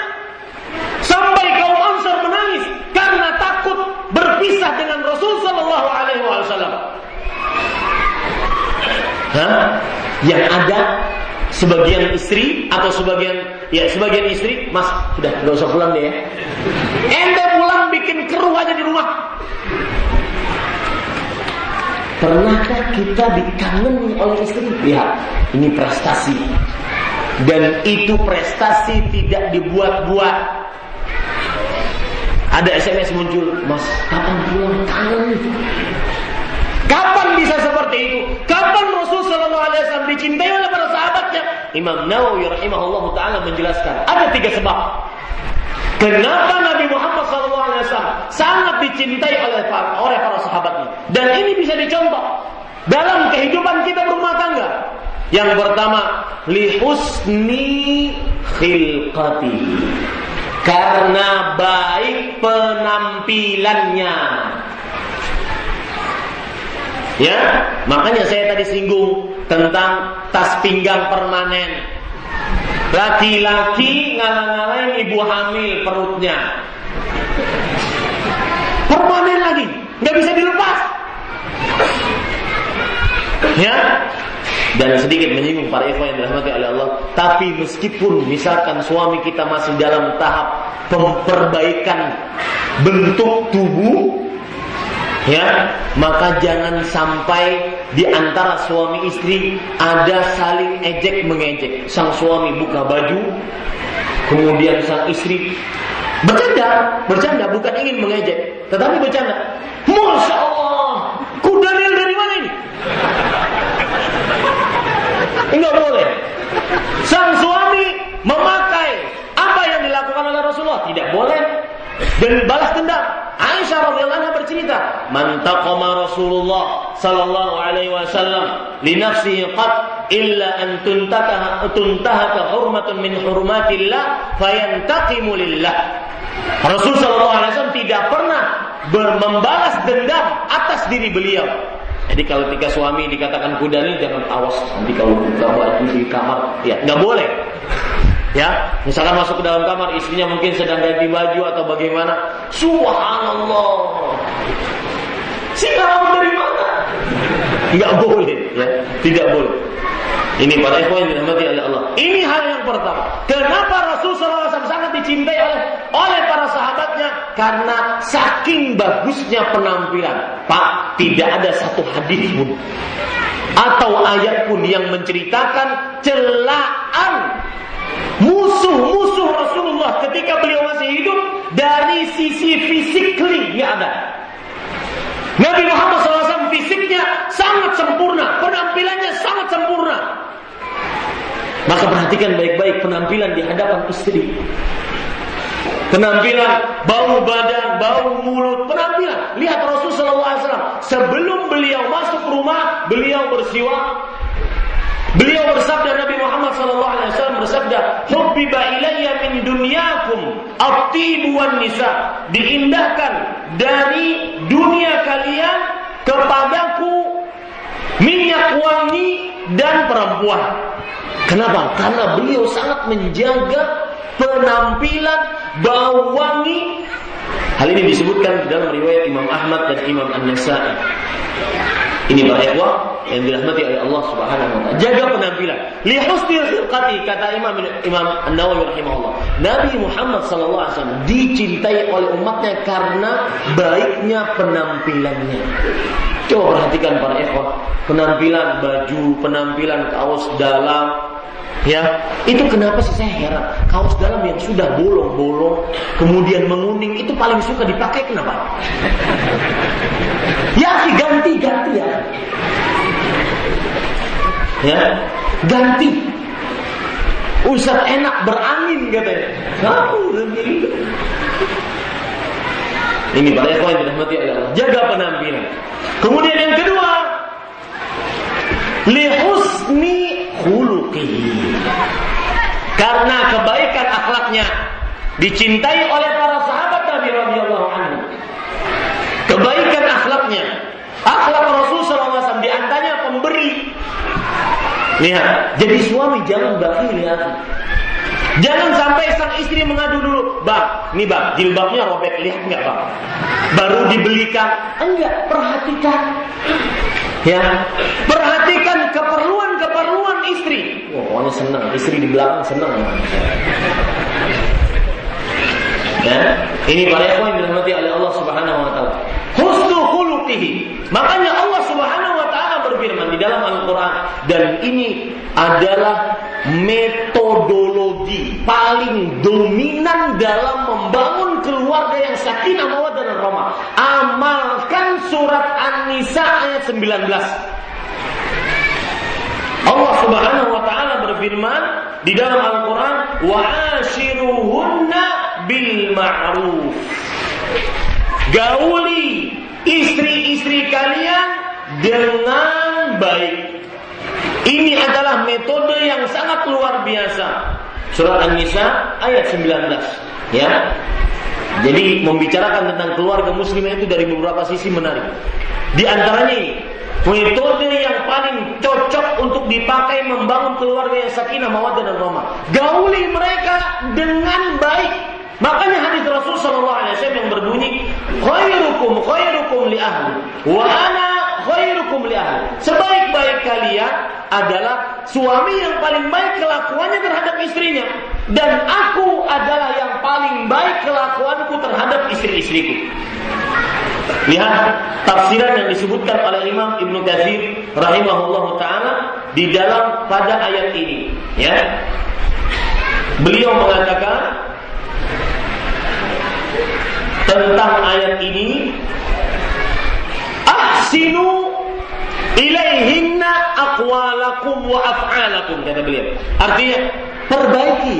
Sampai kaum Ansar menangis karena takut berpisah dengan Rasul Sallallahu Alaihi Wasallam. Hah? Yang ada sebagian istri atau sebagian ya sebagian istri, Mas, sudah nggak usah pulang deh ya. Ente pulang bikin keruh aja di rumah. Pernahkah kita dikangeni oleh istri? Lihat, ini prestasi. Dan itu prestasi tidak dibuat-buat. Ada SMS muncul, Mas, kapan pulang? Kangen Kapan bisa seperti itu? Kapan Rasul Shallallahu Alaihi Wasallam dicintai? Imam Nawawi rahimahullah taala menjelaskan ada tiga sebab. Kenapa Nabi Muhammad SAW sangat dicintai oleh para, oleh para sahabatnya? Dan ini bisa dicontoh dalam kehidupan kita berumah tangga. Yang pertama, lihusni khilqati. Karena baik penampilannya. Ya, makanya saya tadi singgung tentang tas pinggang permanen. Laki-laki ngalang-ngalain ibu hamil perutnya. Permanen lagi, nggak bisa dilepas. Ya, dan sedikit menyinggung para ikhwan yang dirahmati oleh Allah. Tapi meskipun misalkan suami kita masih dalam tahap perbaikan bentuk tubuh, ya maka jangan sampai di antara suami istri ada saling ejek mengejek. Sang suami buka baju kemudian sang istri bercanda bercanda bukan ingin mengejek tetapi bercanda. Masya Allah kudanil dari mana ini? Enggak boleh. Sang suami memakai apa yang dilakukan oleh Rasulullah? Tidak boleh dan balas dendam. Aisyah radhiyallahu anha bercerita, "Man taqama Rasulullah sallallahu alaihi wasallam li nafsihi qad illa an tuntataha tuntahaka hurmatun min hurmatillah fayantaqimu lillah." Rasul sallallahu alaihi wasallam tidak pernah membalas dendam atas diri beliau. Jadi kalau tiga suami dikatakan kudani jangan awas nanti kalau baju di kamar ya nggak boleh. Ya, misalkan masuk ke dalam kamar istrinya mungkin sedang ganti baju atau bagaimana. Subhanallah. Si kamu dari mana? Enggak boleh, ya. Tidak boleh. Ini para ikhwan yang dirahmati oleh Allah. Ini hal yang pertama. Kenapa Rasulullah SAW sangat dicintai oleh oleh para sahabatnya? Karena saking bagusnya penampilan. Pak, tidak ada satu hadis pun atau ayat pun yang menceritakan celaan musuh-musuh Rasulullah ketika beliau masih hidup dari sisi fisikly nggak ada. Nabi Muhammad SAW fisiknya sangat sempurna, penampilannya sangat sempurna. Maka perhatikan baik-baik penampilan di hadapan istri. Penampilan, bau badan, bau mulut, penampilan. Lihat Rasulullah SAW. Sebelum beliau masuk rumah, beliau bersiwak, Beliau bersabda Nabi Muhammad sallallahu alaihi wasallam bersabda, "Hubbiba ilayya min dunyakum at-tibu wan nisa." Diindahkan dari dunia kalian kepadaku minyak wangi dan perempuan. Kenapa? Karena beliau sangat menjaga penampilan bau wangi. Hal ini disebutkan dalam riwayat Imam Ahmad dan Imam An-Nasai. Ini para ikhwah yang dirahmati oleh Allah Subhanahu wa taala. Jaga penampilan. Li husni khilqati kata Imam Imam An-Nawawi rahimahullah. Nabi Muhammad sallallahu alaihi wasallam dicintai oleh umatnya karena baiknya penampilannya. Coba perhatikan para ikhwah, penampilan baju, penampilan kaos dalam, Ya, itu kenapa sih saya heran? Kaos dalam yang sudah bolong-bolong, kemudian menguning, itu paling suka dipakai kenapa? Ya, ganti-ganti ya. Ya, ganti. Ustaz enak berangin katanya. Kamu Ini pada yang dirahmati Allah. Jaga penampilan. Kemudian yang kedua, lihusni Karena kebaikan akhlaknya dicintai oleh para sahabat Nabi radhiyallahu anhu. Kebaikan akhlaknya, akhlak Rasul SAW di antaranya pemberi. Lihat, jadi suami jangan bakhil ya. Jangan sampai sang istri mengadu dulu, bang, ini bang, jilbabnya robek, lihat nggak bang? Baru dibelikan, enggak, perhatikan. Ya, perhatikan istri. Wah, pokoknya senang, istri di belakang senang. Ya, ini para ikhwan dirahmati oleh Allah Subhanahu wa taala. Husnul khuluqihi. Makanya Allah Subhanahu wa taala berfirman di dalam Al-Qur'an dan ini adalah metodologi paling dominan dalam membangun keluarga yang sakinah mawaddah dan rahmah. Amalkan surat An-Nisa ayat 19. Allah Subhanahu wa taala berfirman di dalam Al-Qur'an wa ashiruhunna bil ma'ruf. Gauli istri-istri kalian dengan baik. Ini adalah metode yang sangat luar biasa. Surat An-Nisa ayat 19, ya. Jadi membicarakan tentang keluarga muslimah itu dari beberapa sisi menarik. Di antaranya ini, metode yang paling cocok untuk dipakai membangun keluarga yang sakinah, mawaddah dan rahmah. Gauli mereka dengan baik. Makanya hadis Rasul sallallahu alaihi wasallam yang berbunyi, "Khairukum khairukum li ahli wa ana khairukum li ahli." Sebaik-baik kalian adalah suami yang paling baik kelakuannya terhadap istrinya dan aku adalah yang paling baik kelakuanku terhadap istri-istriku. Lihat tafsiran yang disebutkan oleh Imam Ibnu Katsir rahimahullah taala di dalam pada ayat ini, ya. Beliau mengatakan tentang ayat ini ahsinu ilaihinna aqwalakum wa af'alakum kata beliau. Artinya perbaiki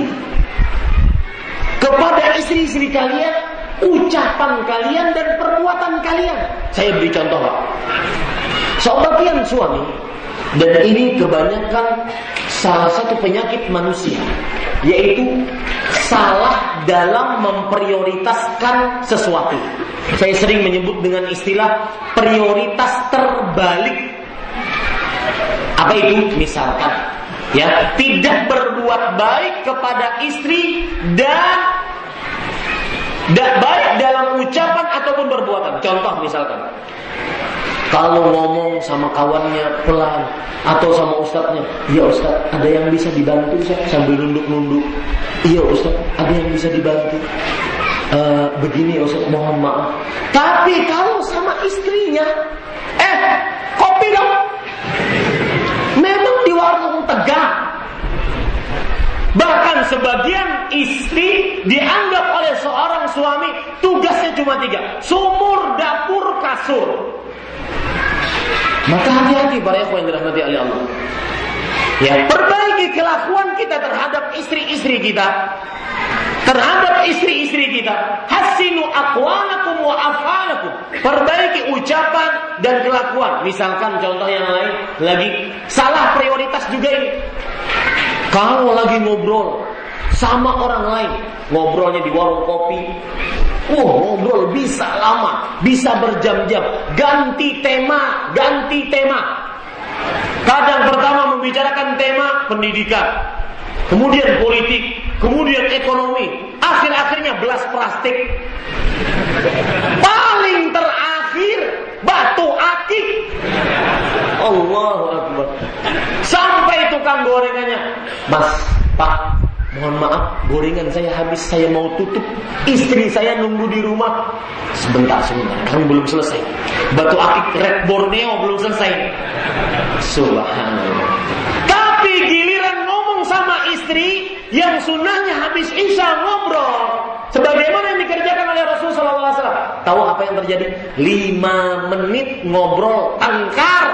kepada istri-istri kalian ucapan kalian dan perbuatan kalian. Saya beri contoh. Sebagian suami dan ini kebanyakan salah satu penyakit manusia yaitu salah dalam memprioritaskan sesuatu. Saya sering menyebut dengan istilah prioritas terbalik apa itu? Misalkan ya, tidak berbuat baik kepada istri dan tidak baik dalam ucapan ataupun perbuatan. Contoh misalkan, kalau ngomong sama kawannya pelan atau sama ustadznya, ya ustadz ada yang bisa dibantu saya sambil nunduk-nunduk. Iya ustadz ada yang bisa dibantu. Uh, begini ustadz mohon maaf. Tapi kalau sama istrinya, eh kopi dong. Memang di warung tegak. Bahkan sebagian istri dianggap oleh seorang suami tugasnya cuma tiga. Sumur, dapur, kasur. Maka hati-hati para yang dirahmati oleh Allah. Ya, perbaiki kelakuan kita terhadap istri-istri kita. Terhadap istri-istri kita. Hasinu aqwalakum wa af'alakum. Perbaiki ucapan dan kelakuan. Misalkan contoh yang lain lagi salah prioritas juga ini. Kalau lagi ngobrol sama orang lain, ngobrolnya di warung kopi, Wah, ngobrol bisa lama, bisa berjam-jam. Ganti tema, ganti tema. Kadang pertama membicarakan tema pendidikan, kemudian politik, kemudian ekonomi, akhir-akhirnya belas plastik. Paling terakhir batu akik. Allahu Akbar. Sampai tukang gorengannya, Mas, Pak, Mohon maaf, gorengan saya habis, saya mau tutup. Istri saya nunggu di rumah. Sebentar, sebentar, kan belum selesai. Batu akik red Borneo belum selesai. Subhanallah. Tapi giliran ngomong sama istri yang sunnahnya habis isya ngobrol. Sebagaimana yang dikerjakan oleh Rasulullah SAW. Tahu apa yang terjadi? Lima menit ngobrol tangkar.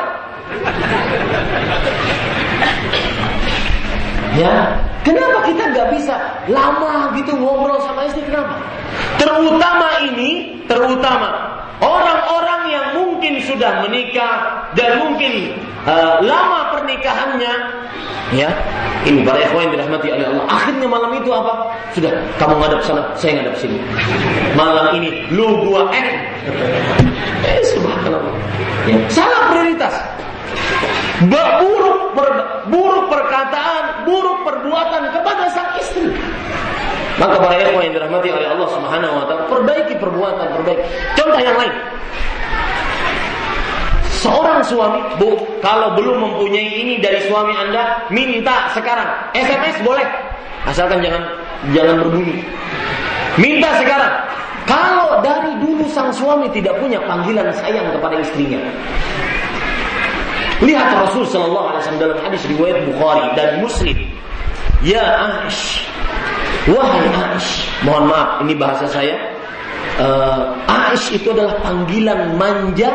Ya, kenapa kita nggak bisa lama gitu ngobrol sama istri kenapa? Terutama ini, terutama orang-orang yang mungkin sudah menikah dan mungkin uh, lama pernikahannya, ya, ini para ikhwan yang dirahmati oleh Allah. Akhirnya malam itu apa? Sudah, kamu ngadap sana, saya ngadap sini. Malam ini lu gua eh, eh subhanallah. Ya, salah prioritas. Buruk, per, buruk perkataan, buruk perbuatan kepada sang istri. Maka para ikhwan yang dirahmati oleh Allah Subhanahu wa taala, perbaiki perbuatan, perbaiki. Contoh yang lain. Seorang suami, Bu, kalau belum mempunyai ini dari suami Anda, minta sekarang. SMS boleh. Asalkan jangan jangan berbunyi. Minta sekarang. Kalau dari dulu sang suami tidak punya panggilan sayang kepada istrinya, Lihat Rasul Shallallahu Alaihi Wasallam dalam hadis riwayat Bukhari dan Muslim. Ya Aish, wahai Aish, mohon maaf ini bahasa saya. Uh, Aish itu adalah panggilan manja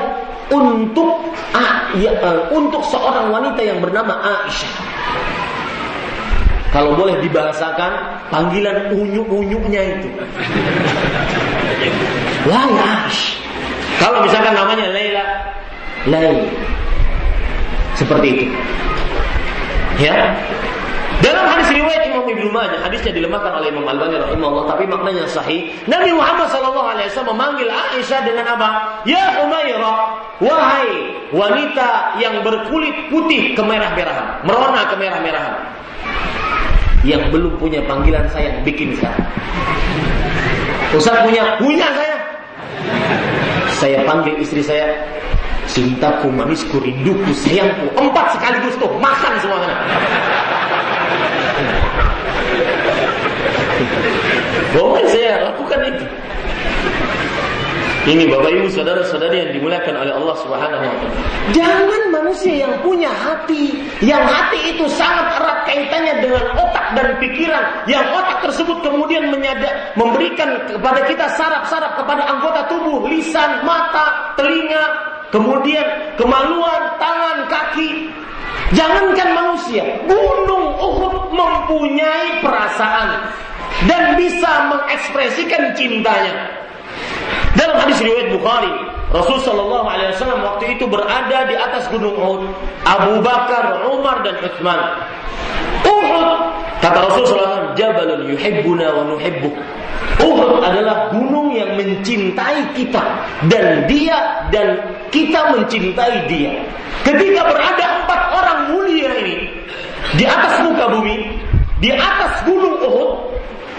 untuk uh, ya, uh, untuk seorang wanita yang bernama Aisyah. Kalau boleh dibahasakan panggilan unyuk-unyuknya itu. Wahai Aish. Kalau misalkan namanya Laila, Laila. Seperti itu. Ya. Dalam hadis riwayat Imam Ibnu Majah, hadisnya dilemahkan oleh Imam Al-Albani rahimahullah, tapi maknanya sahih. Nabi Muhammad sallallahu alaihi wasallam memanggil Aisyah dengan apa? Ya Umairah, wahai wanita yang berkulit putih kemerah-merahan, merona kemerah-merahan. Yang belum punya panggilan sayang bikin sekarang. Ustaz punya, punya saya. Saya panggil istri saya, cintaku, manisku, rinduku, sayangku. Empat sekaligus tuh, makan semuanya. Boleh saya lakukan itu. Ini Bapak Ibu saudara-saudari yang dimuliakan oleh Allah Subhanahu wa taala. Jangan manusia yang punya hati, yang hati itu sangat erat kaitannya dengan otak dan pikiran, yang otak tersebut kemudian menyadar memberikan kepada kita saraf-saraf kepada anggota tubuh, lisan, mata, telinga, kemudian kemaluan, tangan, kaki. Jangankan manusia, gunung Uhud mempunyai perasaan dan bisa mengekspresikan cintanya. Dalam hadis riwayat Bukhari, Rasul Shallallahu Alaihi Wasallam waktu itu berada di atas gunung Uhud. Abu Bakar, Umar dan Utsman. Uhud kata Rasul SAW, Jabalun yuhibbuna wa nuhibbuk. Uhud adalah gunung yang mencintai kita dan dia dan kita mencintai dia. Ketika berada empat orang mulia ini di atas muka bumi, di atas gunung Uhud,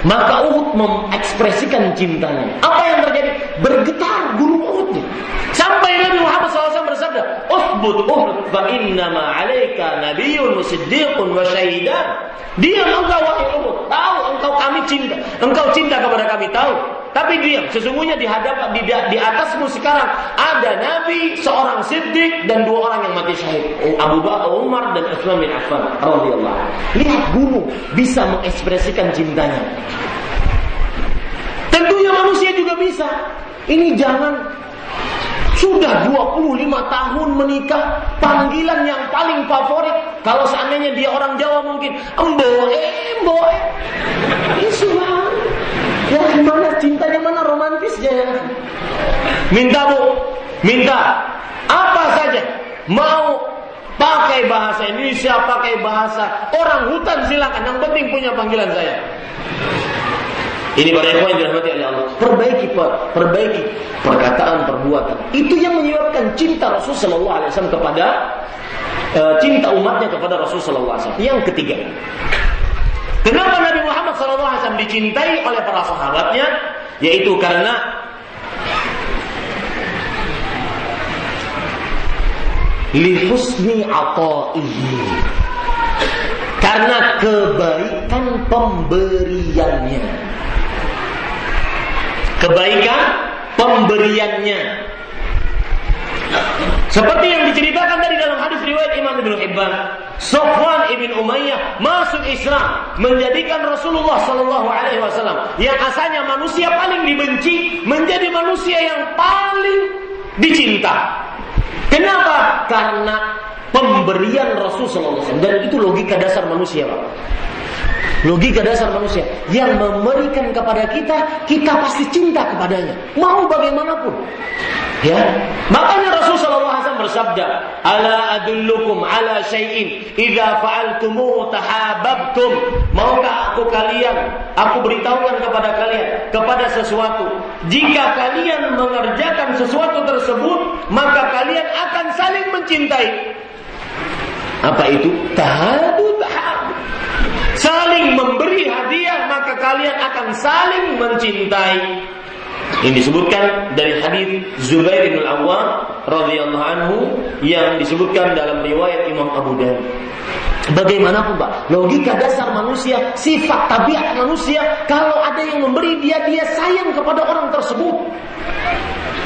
maka Uhud mengekspresikan cintanya. Apa yang terjadi? Bergetar gunung Uhud. Sampai Nabi Muhammad SAW bersabda, Usbud Uhud fa innama alaika nabiyyun wa siddiqun wa syahidan. Diam engkau wahai Uhud. Tahu engkau kami cinta. Engkau cinta kepada kami. Tahu. Tapi diam. Sesungguhnya di hadapan di, di atasmu sekarang ada Nabi, seorang siddiq dan dua orang yang mati syahid. Abu Bakar, Umar dan Utsman bin Affan radhiyallahu. Lihat gunung bisa mengekspresikan cintanya. Tentunya manusia juga bisa. Ini jangan sudah 25 tahun menikah, panggilan yang paling favorit. Kalau seandainya dia orang Jawa mungkin, emboe, emboe. Ini Ya mana cintanya mana romantisnya ya. Minta bu, minta apa saja. Mau pakai bahasa Indonesia, pakai bahasa orang hutan silakan. Yang penting punya panggilan saya. Ini para ikhwan yang dirahmati oleh Allah. Perbaiki, perbaiki perkataan, perbuatan. Itu yang menyebabkan cinta Rasul Shallallahu Alaihi Wasallam kepada uh, cinta umatnya kepada Rasul Shallallahu Alaihi Wasallam. Yang ketiga, kenapa Nabi Muhammad Wasallam dicintai oleh para sahabatnya? Yaitu karena lihusni ataihi karena kebaikan pemberiannya kebaikan pemberiannya. Seperti yang diceritakan tadi dalam hadis riwayat Imam Ibnu Hibban, Sofwan ibn Umayyah masuk Islam menjadikan Rasulullah Shallallahu Alaihi Wasallam yang asalnya manusia paling dibenci menjadi manusia yang paling dicinta. Kenapa? Karena pemberian Rasul Sallallahu Alaihi Wasallam dan itu logika dasar manusia, Pak. Logika dasar manusia yang memberikan kepada kita, kita pasti cinta kepadanya. Mau bagaimanapun. Ya, makanya Rasulullah SAW bersabda, "Ala adullukum ala syai'in idza fa'altumu tahabbtum." Maukah aku kalian, aku beritahukan kepada kalian kepada sesuatu. Jika kalian mengerjakan sesuatu tersebut, maka kalian akan saling mencintai. Apa itu? Tahadu saling memberi hadiah maka kalian akan saling mencintai. Ini disebutkan dari hadis Zubair bin Al-Awwam radhiyallahu anhu yang disebutkan dalam riwayat Imam Abu Dawud. Bagaimanapun Pak, logika dasar manusia, sifat tabiat manusia, kalau ada yang memberi dia, dia sayang kepada orang tersebut.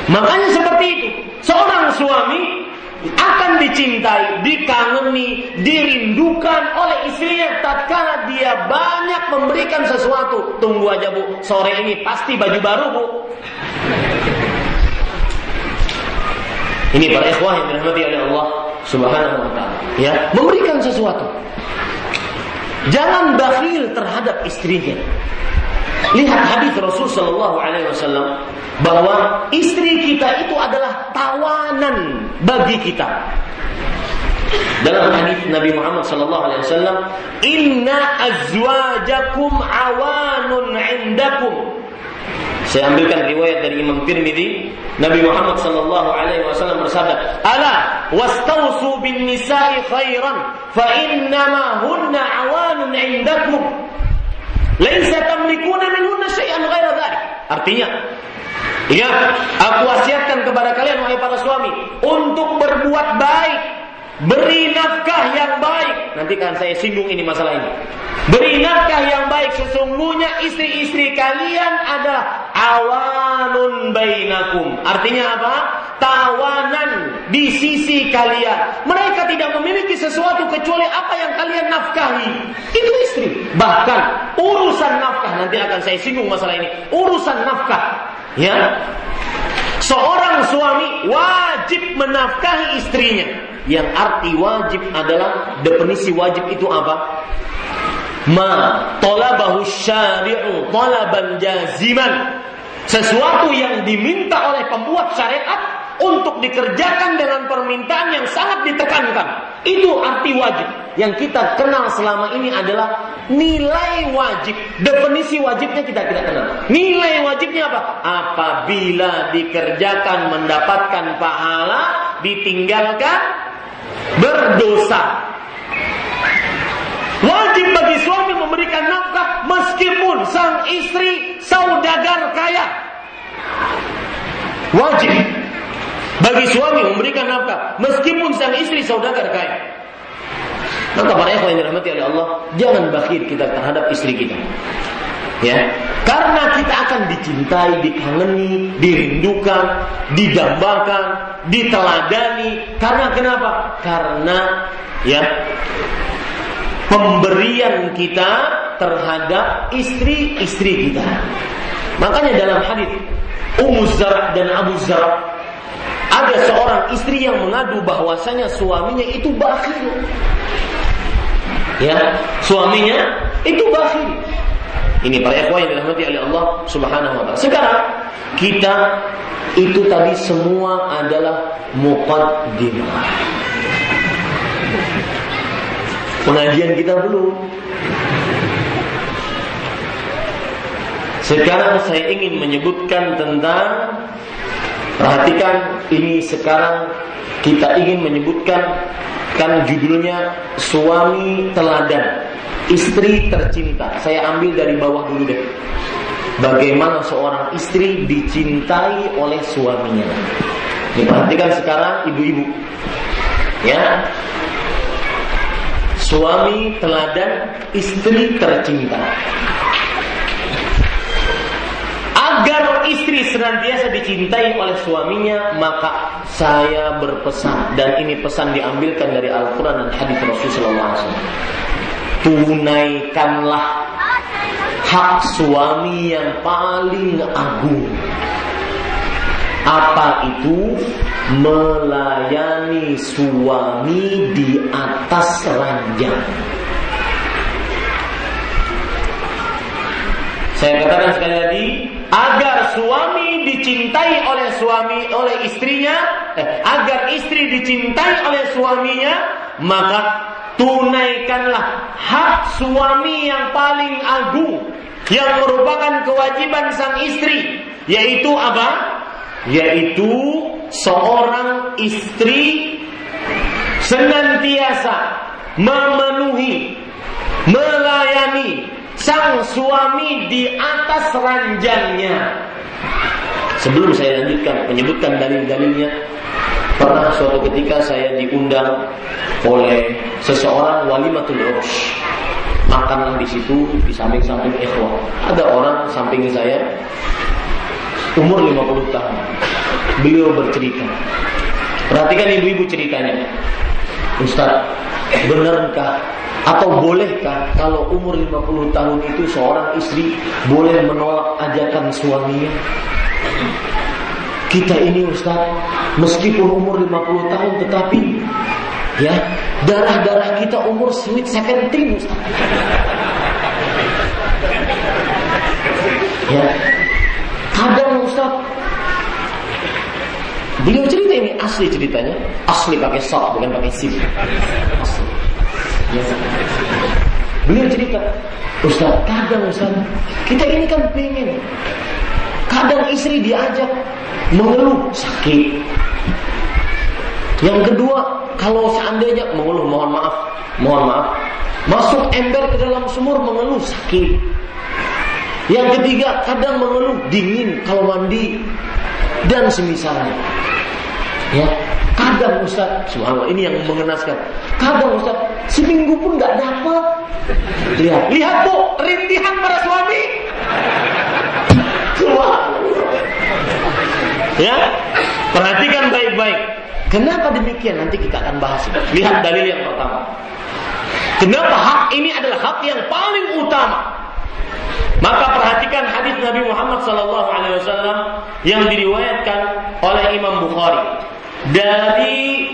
Makanya seperti itu, seorang suami akan dicintai, dikangeni, dirindukan oleh istrinya tatkala dia banyak memberikan sesuatu. Tunggu aja Bu, sore ini pasti baju baru Bu. Ini para ikhwah yang dirahmati oleh Allah Subhanahu wa taala. Ya, memberikan sesuatu. Jangan bakhil terhadap istrinya. Lihat hadis Rasul Shallallahu Alaihi Wasallam bahwa istri kita itu adalah tawanan bagi kita. Dalam hadis Nabi Muhammad Shallallahu Alaihi Wasallam, Inna azwajakum awanun indakum. Saya ambilkan riwayat dari Imam Tirmidzi, Nabi Muhammad sallallahu alaihi wasallam bersabda, "Ala wastausu bin nisa'i khairan, fa innama hunna awanun indakum." Laisa tamlikuna minhunna syai'an ghaira dzalik. Artinya, ya, aku wasiatkan kepada kalian wahai para suami untuk berbuat baik, beri nafkah yang baik. Nanti kan saya singgung ini masalah ini. Beri nafkah yang baik sesungguhnya istri-istri kalian adalah awanun bainakum. Artinya apa? Tawanan di sisi kalian. Mereka tidak memiliki sesuatu kecuali apa yang kalian nafkahi. Itu istri. Bahkan urusan nafkah nanti akan saya singgung masalah ini. Urusan nafkah, ya. Seorang suami wajib menafkahi istrinya. Yang arti wajib adalah definisi wajib itu apa? Ma talabahu syari'u talaban jaziman. Sesuatu yang diminta oleh pembuat syariat untuk dikerjakan dengan permintaan yang sangat ditekankan. Itu arti wajib. Yang kita kenal selama ini adalah nilai wajib. Definisi wajibnya kita tidak kenal. Nilai wajibnya apa? Apabila dikerjakan mendapatkan pahala, ditinggalkan berdosa. Wajib bagi suami memberikan nafkah meskipun sang istri saudagar kaya. Wajib bagi suami memberikan nafkah meskipun sang istri saudagar kaya. Maka para ikhwan yang dirahmati oleh Allah, jangan bakhil kita terhadap istri kita. Ya, karena kita akan dicintai, dikangeni, dirindukan, didambakan, diteladani. Karena kenapa? Karena ya pemberian kita terhadap istri-istri kita. Makanya dalam hadis Ummu Zara dan Abu Zara ada seorang istri yang mengadu bahwasanya suaminya itu bakhil. Ya, suaminya itu bakhil. Ini para ikhwan yang dirahmati oleh Allah Subhanahu wa taala. Sekarang kita itu tadi semua adalah muqaddimah. Pengajian kita belum. Sekarang saya ingin menyebutkan tentang Perhatikan ini sekarang kita ingin menyebutkan kan judulnya suami teladan, istri tercinta. Saya ambil dari bawah dulu deh. Bagaimana seorang istri dicintai oleh suaminya. Perhatikan sekarang ibu-ibu. Ya. Suami teladan, istri tercinta. agar istri senantiasa dicintai oleh suaminya, maka saya berpesan dan ini pesan diambilkan dari Al-Qur'an dan hadis Rasulullah SAW. Tunaikanlah hak suami yang paling agung. Apa itu? Melayani suami di atas ranjang. Saya katakan sekali lagi, agar suami dicintai oleh suami oleh istrinya, eh, agar istri dicintai oleh suaminya, maka tunaikanlah hak suami yang paling agung yang merupakan kewajiban sang istri, yaitu apa? Yaitu seorang istri senantiasa memenuhi, melayani sang suami di atas ranjangnya. Sebelum saya lanjutkan menyebutkan dalil-dalilnya, pernah suatu ketika saya diundang oleh seseorang walimatul urus. Makanlah di situ di samping-samping ikhwah. Ada orang samping saya umur 50 tahun. Beliau bercerita. Perhatikan ibu-ibu ceritanya. Ustaz, benarkah atau bolehkah kalau umur 50 tahun itu seorang istri boleh menolak ajakan suaminya? Kita ini Ustaz, meskipun umur 50 tahun tetapi ya, darah-darah kita umur sweet seventeen Ustaz. Ya. Kadang Ustaz Beliau cerita ini asli ceritanya, asli pakai sok bukan pakai sim. Asli. Beliau cerita, Ustaz, kadang Ustaz, kita ini kan pengen. Kadang istri diajak mengeluh sakit. Yang kedua, kalau seandainya mengeluh, mohon maaf, mohon maaf, masuk ember ke dalam sumur mengeluh sakit. Yang ketiga, kadang mengeluh dingin kalau mandi dan semisalnya. Ya, kadang Ustaz, subhanallah ini yang mengenaskan. Kadang Ustaz, seminggu pun nggak dapat. Lihat, lihat bu, rintihan para suami. Subhanallah. Ya, perhatikan baik-baik. Kenapa demikian? Nanti kita akan bahas. Lihat dalil yang pertama. Kenapa hak ini adalah hak yang paling utama? Maka perhatikan hadis Nabi Muhammad wasallam yang diriwayatkan oleh Imam Bukhari dari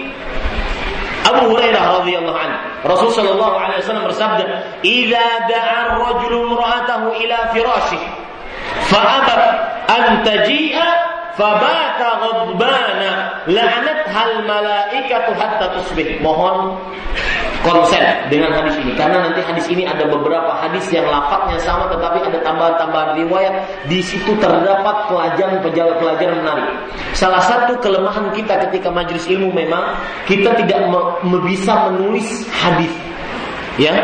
Abu Hurairah radhiyallahu anhu. Rasul sallallahu alaihi wasallam bersabda, "Idza da'a ar-rajulu imra'atahu ila firashih fa'abat an taji'a Fabata ghadbana la'anat hal malaikatu hatta tusbih. Mohon konsen dengan hadis ini karena nanti hadis ini ada beberapa hadis yang lafadznya sama tetapi ada tambahan-tambahan riwayat di situ terdapat pelajaran-pelajaran menarik. Salah satu kelemahan kita ketika majelis ilmu memang kita tidak bisa menulis hadis ya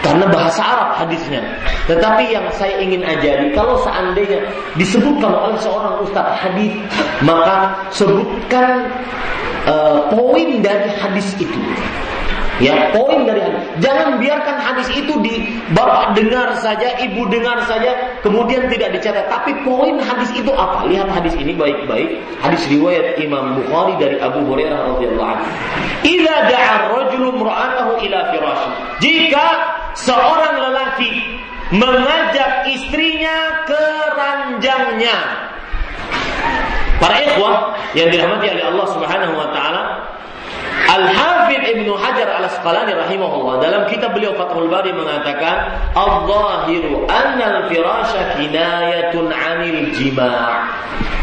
karena bahasa Arab hadisnya. Tetapi yang saya ingin ajari kalau seandainya disebutkan oleh seorang ustadz hadis maka sebutkan uh, poin dari hadis itu. Ya, poin dari hadis. Jangan biarkan hadis itu di bapak dengar saja, ibu dengar saja, kemudian tidak dicatat. Tapi poin hadis itu apa? Lihat hadis ini baik-baik. Hadis riwayat Imam Bukhari dari Abu Hurairah radhiyallahu anhu. Da'a rajulu imra'atahu ila. Jika seorang lelaki mengajak istrinya ke ranjangnya. Para ikhwah yang dirahmati oleh Allah Subhanahu wa taala, Al-Hafidh Ibnu Hajar Al-Asqalani rahimahullah dalam kitab beliau Fathul Bari mengatakan Al-Zahiru annal firasha kinayatun 'anil jima'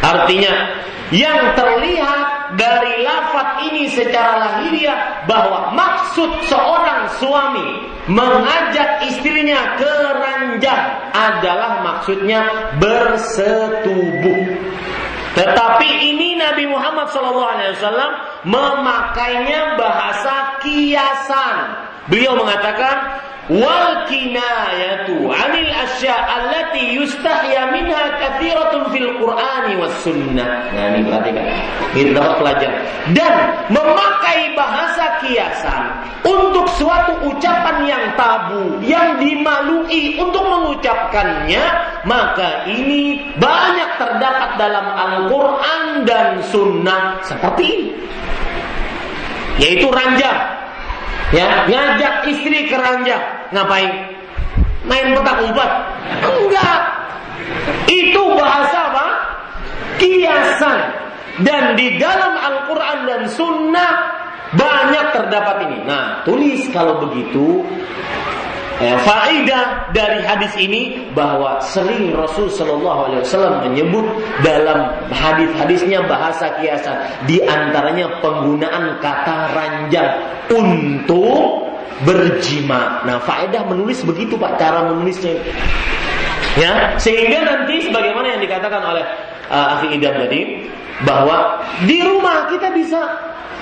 Artinya yang terlihat dari lafaz ini secara lahiriah bahwa maksud seorang suami mengajak istrinya ke ranjang adalah maksudnya bersetubuh. Nabi Muhammad SAW memakainya bahasa kiasan. Beliau mengatakan wal kinayatu 'anil asya allati yustahya minha katsiratun fil Qur'ani was sunnah. Nah, ini perhatikan. Ini dapat pelajaran. Dan memakai bahasa kiasan untuk suatu ucapan yang tabu, yang dimalui untuk mengucapkannya, maka ini banyak terdapat dalam Al-Qur'an dan sunnah seperti ini. Yaitu ranjang Ya, ngajak istri ke ranjang. Ngapain? Main petak umpet? Enggak. Itu bahasa apa? Kiasan. Dan di dalam Al-Quran dan Sunnah banyak terdapat ini. Nah, tulis kalau begitu eh, faidah dari hadis ini bahwa sering Rasul Shallallahu Alaihi Wasallam menyebut dalam hadis-hadisnya bahasa kiasan di antaranya penggunaan kata ranjang untuk berjima. Nah, faedah menulis begitu Pak cara menulisnya. Ya, sehingga nanti sebagaimana yang dikatakan oleh uh, Akhi Idam tadi bahwa di rumah kita bisa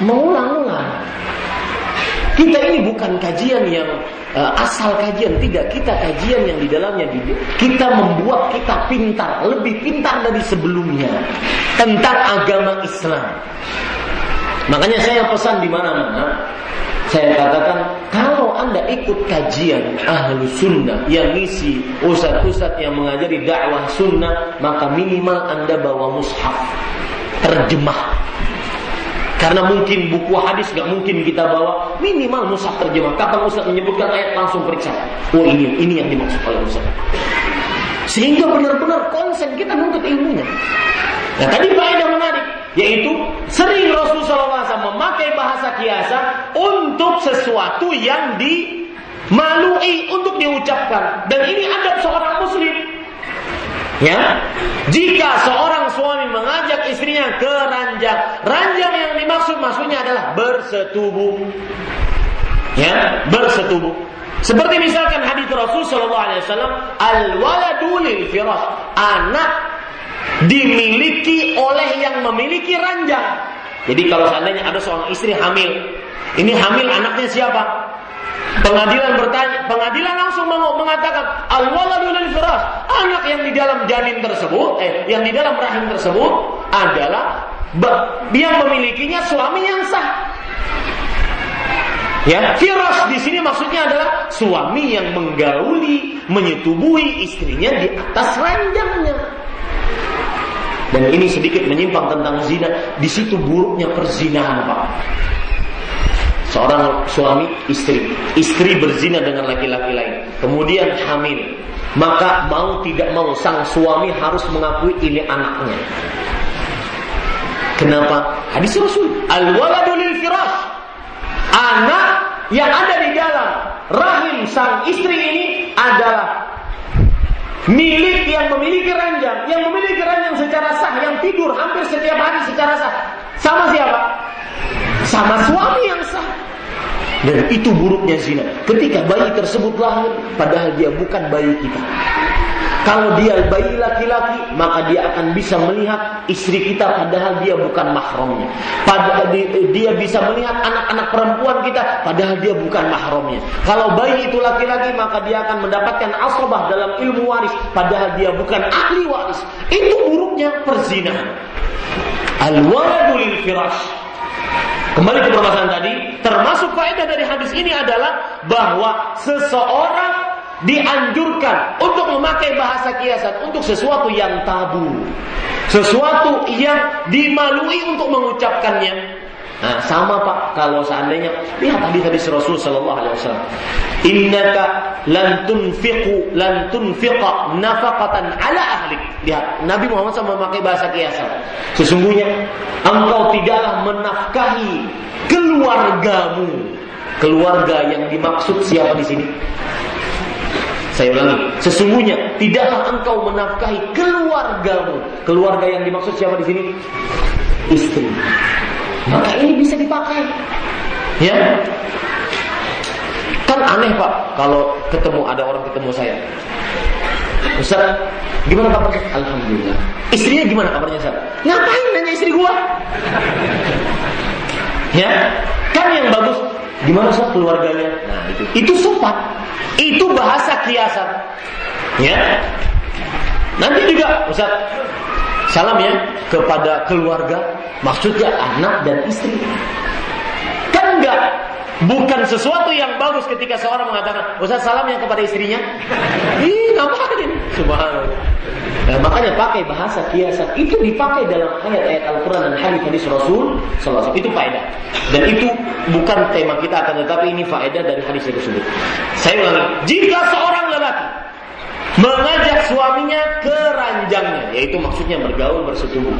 mengulang-ulang. Kita ini bukan kajian yang uh, asal kajian, tidak. Kita kajian yang di dalamnya kita membuat kita pintar, lebih pintar dari sebelumnya tentang agama Islam. Makanya saya pesan di mana-mana, saya katakan kalau anda ikut kajian ahlu sunnah yang ngisi ustadz-ustadz yang mengajari dakwah sunnah, maka minimal anda bawa mushaf terjemah karena mungkin buku hadis nggak mungkin kita bawa, minimal mushaf terjemah. Kapan Ustaz menyebutkan ayat langsung periksa. Oh ini, ini yang dimaksud oleh Ustaz. Sehingga benar-benar konsen kita menuntut ilmunya. Nah tadi faedah menarik, yaitu sering Rasulullah SAW memakai bahasa kiasan untuk sesuatu yang dimalui untuk diucapkan. Dan ini adab seorang muslim. Ya, jika seorang suami mengajak istrinya ke ranjang, ranjang yang dimaksud maksudnya adalah bersetubuh. Ya, bersetubuh. Seperti misalkan hadis Rasul Shallallahu Alaihi Wasallam, al waladu lil firas, anak dimiliki oleh yang memiliki ranjang. Jadi kalau seandainya ada seorang istri hamil, ini hamil anaknya siapa? Pengadilan bertanya, pengadilan langsung mengatakan al-waladu firas. Anak yang di dalam janin tersebut, eh yang di dalam rahim tersebut adalah yang memilikinya suami yang sah. Ya, firas di sini maksudnya adalah suami yang menggauli, menyetubuhi istrinya di atas ranjangnya. Dan ini sedikit menyimpang tentang zina. Di situ buruknya perzinahan, Pak. Seorang suami istri, istri berzina dengan laki-laki lain, kemudian hamil, maka mau tidak mau sang suami harus mengakui ini anaknya. Kenapa? Hadis Rasul, al-waladu firash. Anak yang ada di dalam rahim sang istri ini adalah milik yang memiliki ranjang, yang memiliki ranjang secara sah, yang tidur hampir setiap hari secara sah. Sama siapa? Sama suami yang sah. Dan itu buruknya zina. Ketika bayi tersebut lahir, padahal dia bukan bayi kita. Kalau dia bayi laki-laki, maka dia akan bisa melihat istri kita padahal dia bukan mahramnya. Padahal dia bisa melihat anak-anak perempuan kita padahal dia bukan mahramnya. Kalau bayi itu laki-laki, maka dia akan mendapatkan asabah dalam ilmu waris padahal dia bukan ahli waris. Itu buruknya perzinahan. Al-waladu lil firash. Kembali ke permasalahan tadi, termasuk faedah dari hadis ini adalah bahwa seseorang dianjurkan untuk memakai bahasa kiasan untuk sesuatu yang tabu, sesuatu yang dimalui untuk mengucapkannya. Nah, sama Pak kalau seandainya lihat tadi hadis Rasul sallallahu alaihi wasallam. Innaka lan tunfiqu lan tunfiqa nafaqatan ala ahlik. Lihat, Nabi Muhammad SAW memakai bahasa kiasan. Sesungguhnya engkau tidaklah menafkahi keluargamu. Keluarga yang dimaksud siapa di sini? Saya ulangi, sesungguhnya tidaklah engkau menafkahi keluargamu. Keluarga yang dimaksud siapa di sini? Istri. Maka ini bisa dipakai. Ya. Kan aneh Pak, kalau ketemu ada orang ketemu saya. Ustaz, gimana kabarnya? Alhamdulillah. Istrinya gimana kabarnya Ustaz? Ngapain nanya istri gua? Ya, kan yang bagus gimana Ustaz keluarganya? Nah, itu. Itu sopan. Itu bahasa kiasan. Ya. Nanti juga Ustaz salam ya kepada keluarga, maksudnya anak dan istri. Kan enggak bukan sesuatu yang bagus ketika seorang mengatakan, Ustaz salam yang kepada istrinya. Ih, ngapain? Subhanallah. Nah, makanya pakai bahasa kiasan itu dipakai dalam ayat-ayat Al-Quran dan hadis-hadis Rasul Sallallahu Itu faedah. Dan itu bukan tema kita akan tetapi ini faedah dari hadis tersebut. Saya ulangi, jika seorang lelaki mengajak suaminya ke ranjangnya, yaitu maksudnya bergaul bersetubuh.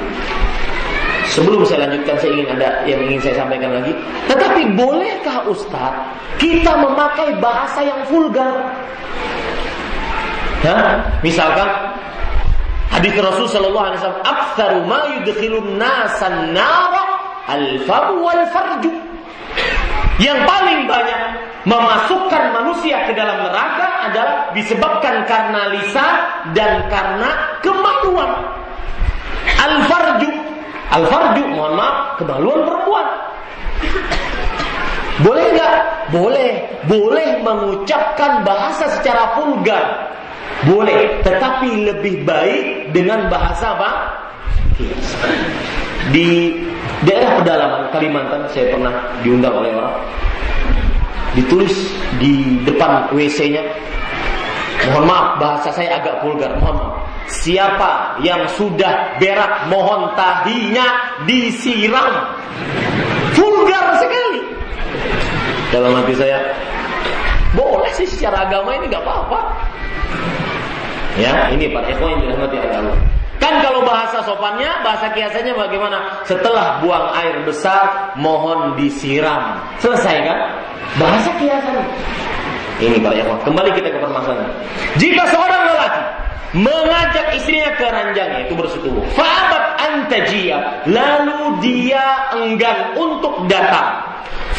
Sebelum saya lanjutkan, saya ingin ada yang ingin saya sampaikan lagi. Tetapi bolehkah Ustadz kita memakai bahasa yang vulgar? Ya, misalkan hadis Rasul Shallallahu Alaihi Wasallam, "Aktsaru ma yudkhilun nasan nara wal farju." Yang paling banyak memasukkan manusia ke dalam neraka adalah disebabkan karena lisan dan karena kemaluan. Al-farju. Al-farju, mohon maaf, kemaluan perempuan. Boleh nggak? Boleh. Boleh mengucapkan bahasa secara vulgar. Boleh. Tetapi lebih baik dengan bahasa apa? Di daerah pedalaman Kalimantan saya pernah diundang oleh orang. Ditulis di depan WC-nya mohon maaf bahasa saya agak vulgar. Mohon maaf. Siapa yang sudah berak mohon tahinya disiram. Vulgar sekali. Dalam hati saya boleh sih secara agama ini nggak apa-apa. Ya ini Pak Eko yang dirahmati Allah Kan kalau bahasa sopannya, bahasa kiasannya bagaimana? Setelah buang air besar, mohon disiram. Selesai kan? Bahasa kiasan. Ini para ikhwan. Kembali kita ke permasalahan. Jika seorang lelaki mengajak istrinya ke ranjangnya itu bersetubuh. Fa'abat antajia. Lalu dia enggan untuk datang.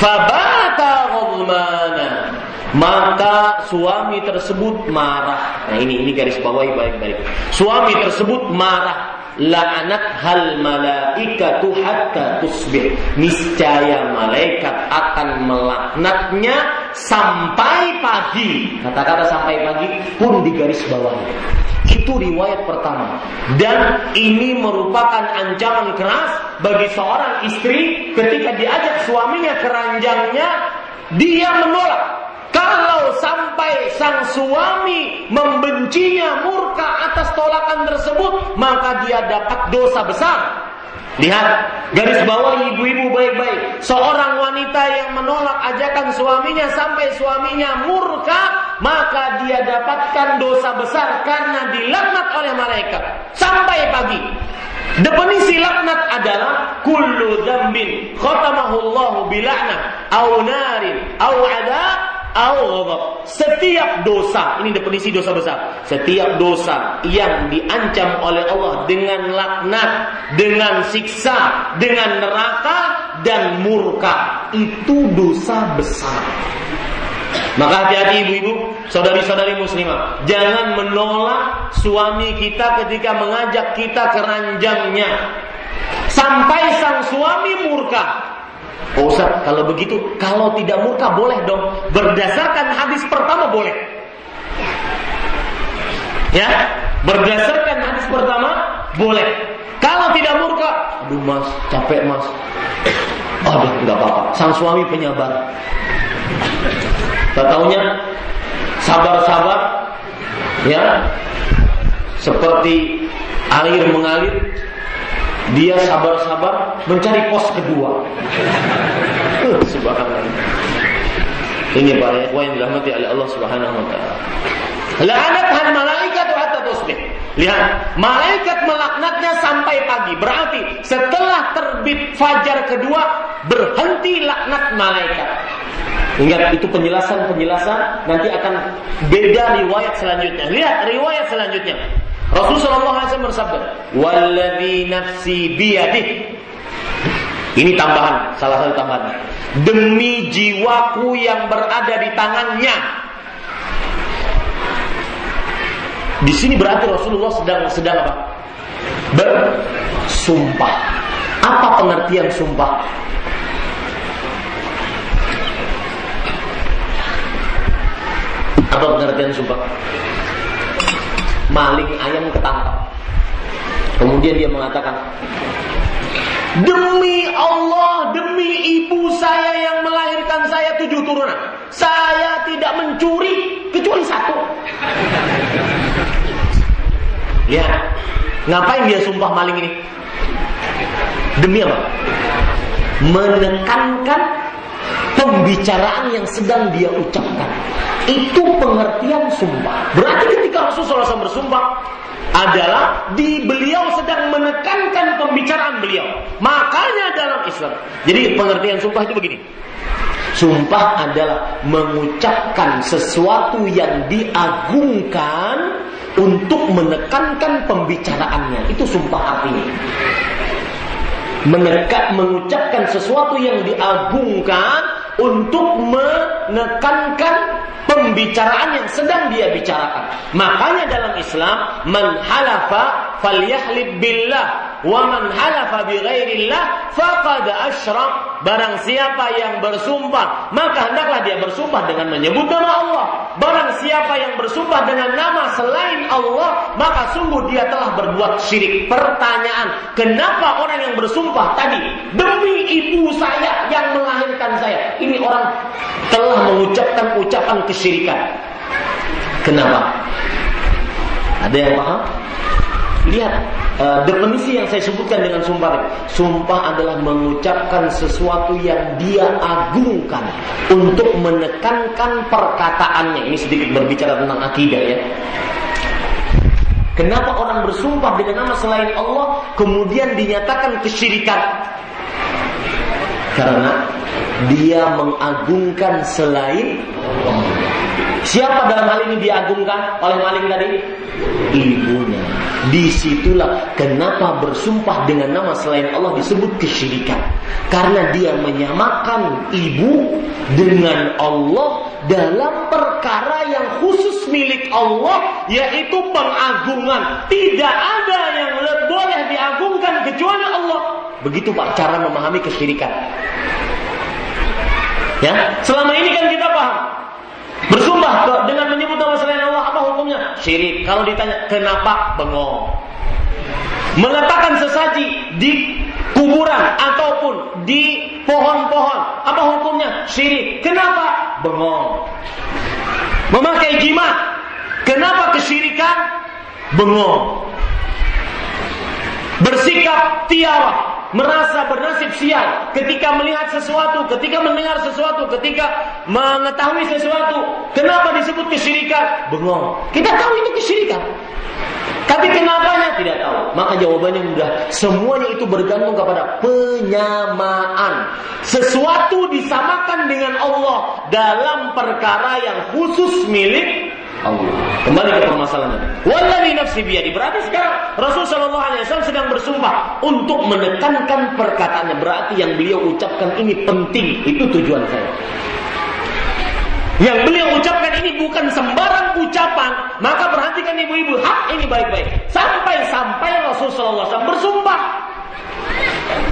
Fabata ghadmana maka suami tersebut marah. Nah ini ini garis bawahi baik-baik. Suami tersebut marah. La'anat hal malaikatu hatta tusbih. Niscaya malaikat akan melaknatnya sampai pagi. Kata-kata sampai pagi pun di garis bawahi. Itu riwayat pertama. Dan ini merupakan ancaman keras bagi seorang istri ketika diajak suaminya ke ranjangnya, dia menolak Kalau sampai sang suami membencinya murka atas tolakan tersebut, maka dia dapat dosa besar. Lihat, garis bawah ibu-ibu baik-baik. Seorang wanita yang menolak ajakan suaminya sampai suaminya murka, maka dia dapatkan dosa besar karena dilaknat oleh malaikat sampai pagi. Definisi laknat adalah kullu dzambin khatamahu Allah au narin au adab Allah setiap dosa ini definisi dosa besar setiap dosa yang diancam oleh Allah dengan laknat dengan siksa dengan neraka dan murka itu dosa besar maka hati-hati ibu-ibu, saudari-saudari muslimah. Jangan menolak suami kita ketika mengajak kita ke ranjangnya. Sampai sang suami murka. Oh Ustaz, kalau begitu, kalau tidak murka boleh dong. Berdasarkan hadis pertama boleh. Ya, berdasarkan hadis pertama boleh. Kalau tidak murka, aduh mas, capek mas. Aduh, nggak apa-apa. Sang suami penyabar. Tahunya sabar-sabar, ya, seperti air mengalir, dia sabar-sabar mencari pos kedua. Subhanallah. Ini para ikhwan yang dirahmati oleh Allah Subhanahu wa taala. Malaikat hatta tusbih. Lihat, malaikat melaknatnya sampai pagi. Berarti setelah terbit fajar kedua berhenti laknat malaikat. Ingat itu penjelasan-penjelasan nanti akan beda riwayat selanjutnya. Lihat riwayat selanjutnya. Rasulullah SAW bersabda, "Walladzi nafsi biyadih." Ini tambahan, salah satu tambahan. Demi jiwaku yang berada di tangannya. Di sini berarti Rasulullah sedang sedang apa? Bersumpah. Apa pengertian sumpah? Apa pengertian sumpah? Maling ayam ketangkap. Kemudian dia mengatakan, Demi Allah, demi ibu saya yang melahirkan saya tujuh turunan. Saya tidak mencuri kecuali satu. Ya, ngapain dia sumpah maling ini? Demi apa? Menekankan pembicaraan yang sedang dia ucapkan. Itu pengertian sumpah. Berarti ketika Rasulullah SAW bersumpah adalah di beliau sedang menekankan pembicaraan beliau. Makanya dalam Islam. Jadi pengertian sumpah itu begini. Sumpah adalah mengucapkan sesuatu yang diagungkan untuk menekankan pembicaraannya. Itu sumpah artinya menekat mengucapkan sesuatu yang diagungkan untuk menekankan pembicaraan yang sedang dia bicarakan. Makanya dalam Islam man halafa falyahlib billah wa man halafa bighairillah faqad asyrak. Barang siapa yang bersumpah, maka hendaklah dia bersumpah dengan menyebut nama Allah. Barang siapa yang bersumpah dengan nama selain Allah, maka sungguh dia telah berbuat syirik. Pertanyaan, kenapa orang yang bersumpah tadi demi ibu saya yang melahirkan saya? Ini orang telah mengucapkan ucapan kesyirikan. Kenapa? Ada yang paham? Lihat uh, definisi yang saya sebutkan dengan sumpah. Sumpah adalah mengucapkan sesuatu yang dia agungkan untuk menekankan perkataannya. Ini sedikit berbicara tentang akidah ya. Kenapa orang bersumpah dengan nama selain Allah kemudian dinyatakan kesyirikan? Karena dia mengagungkan selain. Siapa dalam hal ini diagungkan oleh maling tadi? Ibunya. Di situlah kenapa bersumpah dengan nama selain Allah disebut kesyirikan. Karena dia menyamakan ibu dengan Allah dalam perkara yang khusus milik Allah yaitu pengagungan. Tidak ada yang boleh diagungkan kecuali. Begitu Pak cara memahami kesyirikan. Ya, selama ini kan kita paham Bersumpah dengan menyebut nama selain Allah apa hukumnya? Syirik. Kalau ditanya kenapa bengong? Meletakkan sesaji di kuburan ataupun di pohon-pohon apa hukumnya? Syirik. Kenapa? Bengong. Memakai jimat. Kenapa kesyirikan? Bengong. Bersikap tiara merasa bernasib sial ketika melihat sesuatu, ketika mendengar sesuatu, ketika mengetahui sesuatu. Kenapa disebut kesyirikan? Bengong. Kita tahu itu kesyirikan. Tapi kenapanya tidak tahu. Maka jawabannya mudah. Semuanya itu bergantung kepada penyamaan. Sesuatu disamakan dengan Allah dalam perkara yang khusus milik Allah. Kembali ke permasalahan. Wallahi nafsi biyadi. Berarti sekarang Rasul Shallallahu Alaihi Wasallam sedang bersumpah untuk menekankan perkataannya. Berarti yang beliau ucapkan ini penting. Itu tujuan saya. Yang beliau ucapkan ini bukan sembarang ucapan. Maka perhatikan ibu-ibu, hak ini baik-baik. Sampai-sampai Rasulullah SAW bersumpah.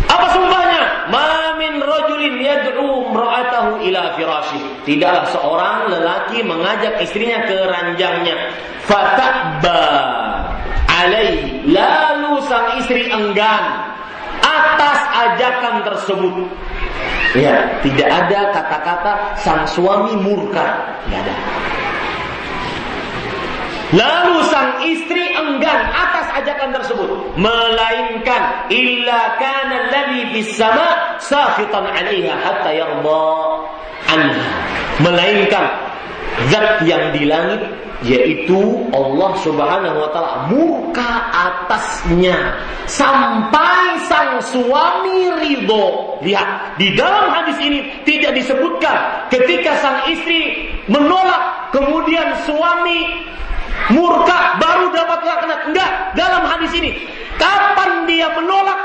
Apa sumpahnya? Mamin rojulin yad'u mra'atahu ila firashi. Tidaklah seorang lelaki mengajak istrinya ke ranjangnya. Fatabba alai. Lalu sang istri enggan atas ajakan tersebut. Ya, tidak ada kata-kata sang suami murka, tidak ada. Lalu sang istri enggan atas ajakan tersebut, melainkan illa kana alladhi fis sama sakhitan 'alaiha hatta yarda anha. Melainkan zat yang di langit yaitu Allah Subhanahu wa taala murka atasnya sampai sang suami ridho. Lihat, di dalam hadis ini tidak disebutkan ketika sang istri menolak kemudian suami murka baru dapat laknat. Enggak, dalam hadis ini kapan dia menolak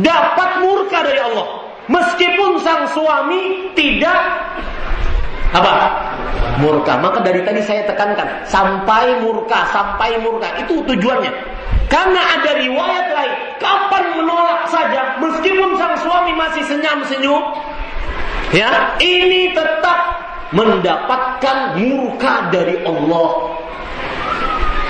dapat murka dari Allah. Meskipun sang suami tidak apa? Murka. Maka dari tadi saya tekankan sampai murka, sampai murka itu tujuannya. Karena ada riwayat lain, kapan menolak saja meskipun sang suami masih senyum-senyum, ya, ini tetap mendapatkan murka dari Allah.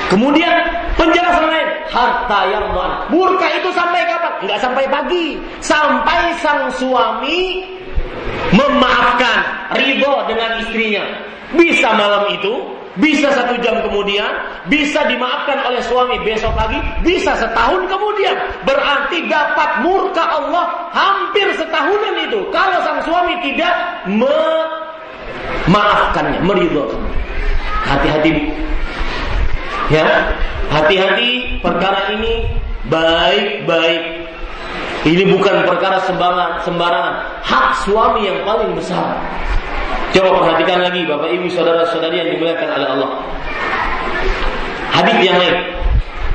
Kemudian penjelasan lain, harta yang Murka itu sampai kapan? Enggak sampai pagi, sampai sang suami memaafkan, ridho dengan istrinya. Bisa malam itu, bisa satu jam kemudian, bisa dimaafkan oleh suami besok lagi, bisa setahun kemudian. Berarti dapat murka Allah hampir setahunan itu. Kalau sang suami tidak memaafkannya, meridhokannya. Hati-hati. Ya, hati-hati perkara ini baik-baik ini bukan perkara sembarangan, sembarangan. Hak suami yang paling besar. Coba perhatikan lagi Bapak Ibu saudara-saudari yang dimuliakan oleh Allah. Hadis yang lain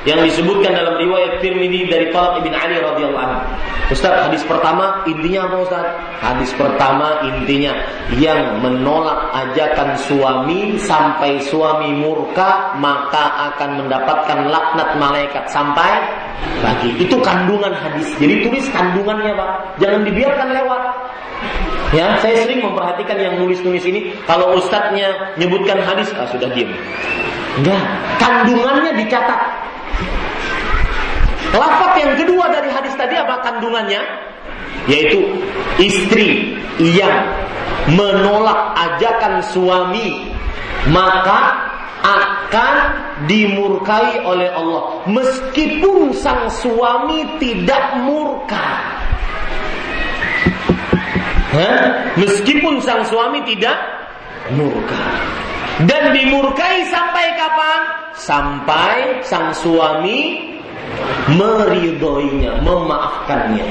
yang disebutkan dalam riwayat Tirmidzi dari Talib bin Ali radhiyallahu anhu. Ustaz, hadis pertama intinya apa Ustaz? Hadis pertama intinya yang menolak ajakan suami sampai suami murka maka akan mendapatkan laknat malaikat sampai pagi. Itu kandungan hadis. Jadi tulis kandungannya, Pak. Jangan dibiarkan lewat. Ya, saya sering memperhatikan yang nulis-nulis ini. Kalau ustadznya nyebutkan hadis, ah, sudah diam. Enggak, kandungannya dicatat. Lafaz yang kedua dari hadis tadi apa kandungannya? Yaitu istri yang menolak ajakan suami maka akan dimurkai oleh Allah meskipun sang suami tidak murka. Hah? Meskipun sang suami tidak murka. Dan dimurkai sampai kapan? Sampai sang suami meridhoinya, memaafkannya.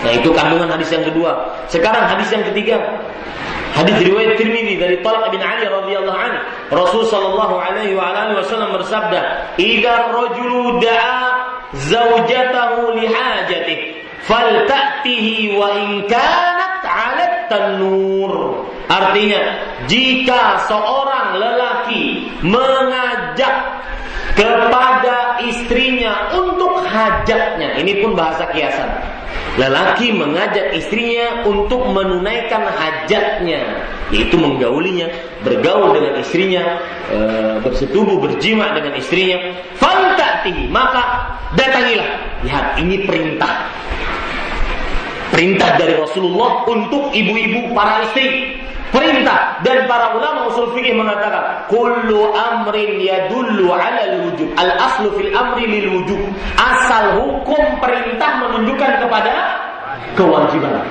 Nah itu kandungan hadis yang kedua. Sekarang hadis yang ketiga. Hadis riwayat Tirmidzi dari Talq bin Ali radhiyallahu anhu. Rasul sallallahu alaihi wa alihi wasallam bersabda, "Idza rajulu da'a zaujatahu li hajatihi, falta'tihi wa in kanat 'ala tanur." Artinya, jika seorang lelaki mengajak kepada istrinya untuk hajatnya. Ini pun bahasa kiasan. Lelaki mengajak istrinya untuk menunaikan hajatnya, yaitu menggaulinya, bergaul dengan istrinya, e, bersetubuh, berjima dengan istrinya. Fantati, maka datangilah. Lihat, ini perintah. Perintah dari Rasulullah untuk ibu-ibu para istri. Perintah dan para ulama usul fikih mengatakan kullu amrin yadullu 'ala al-wujub. Al-aslu fil amri lil wujub. Asal hukum perintah menunjukkan kepada kewajiban.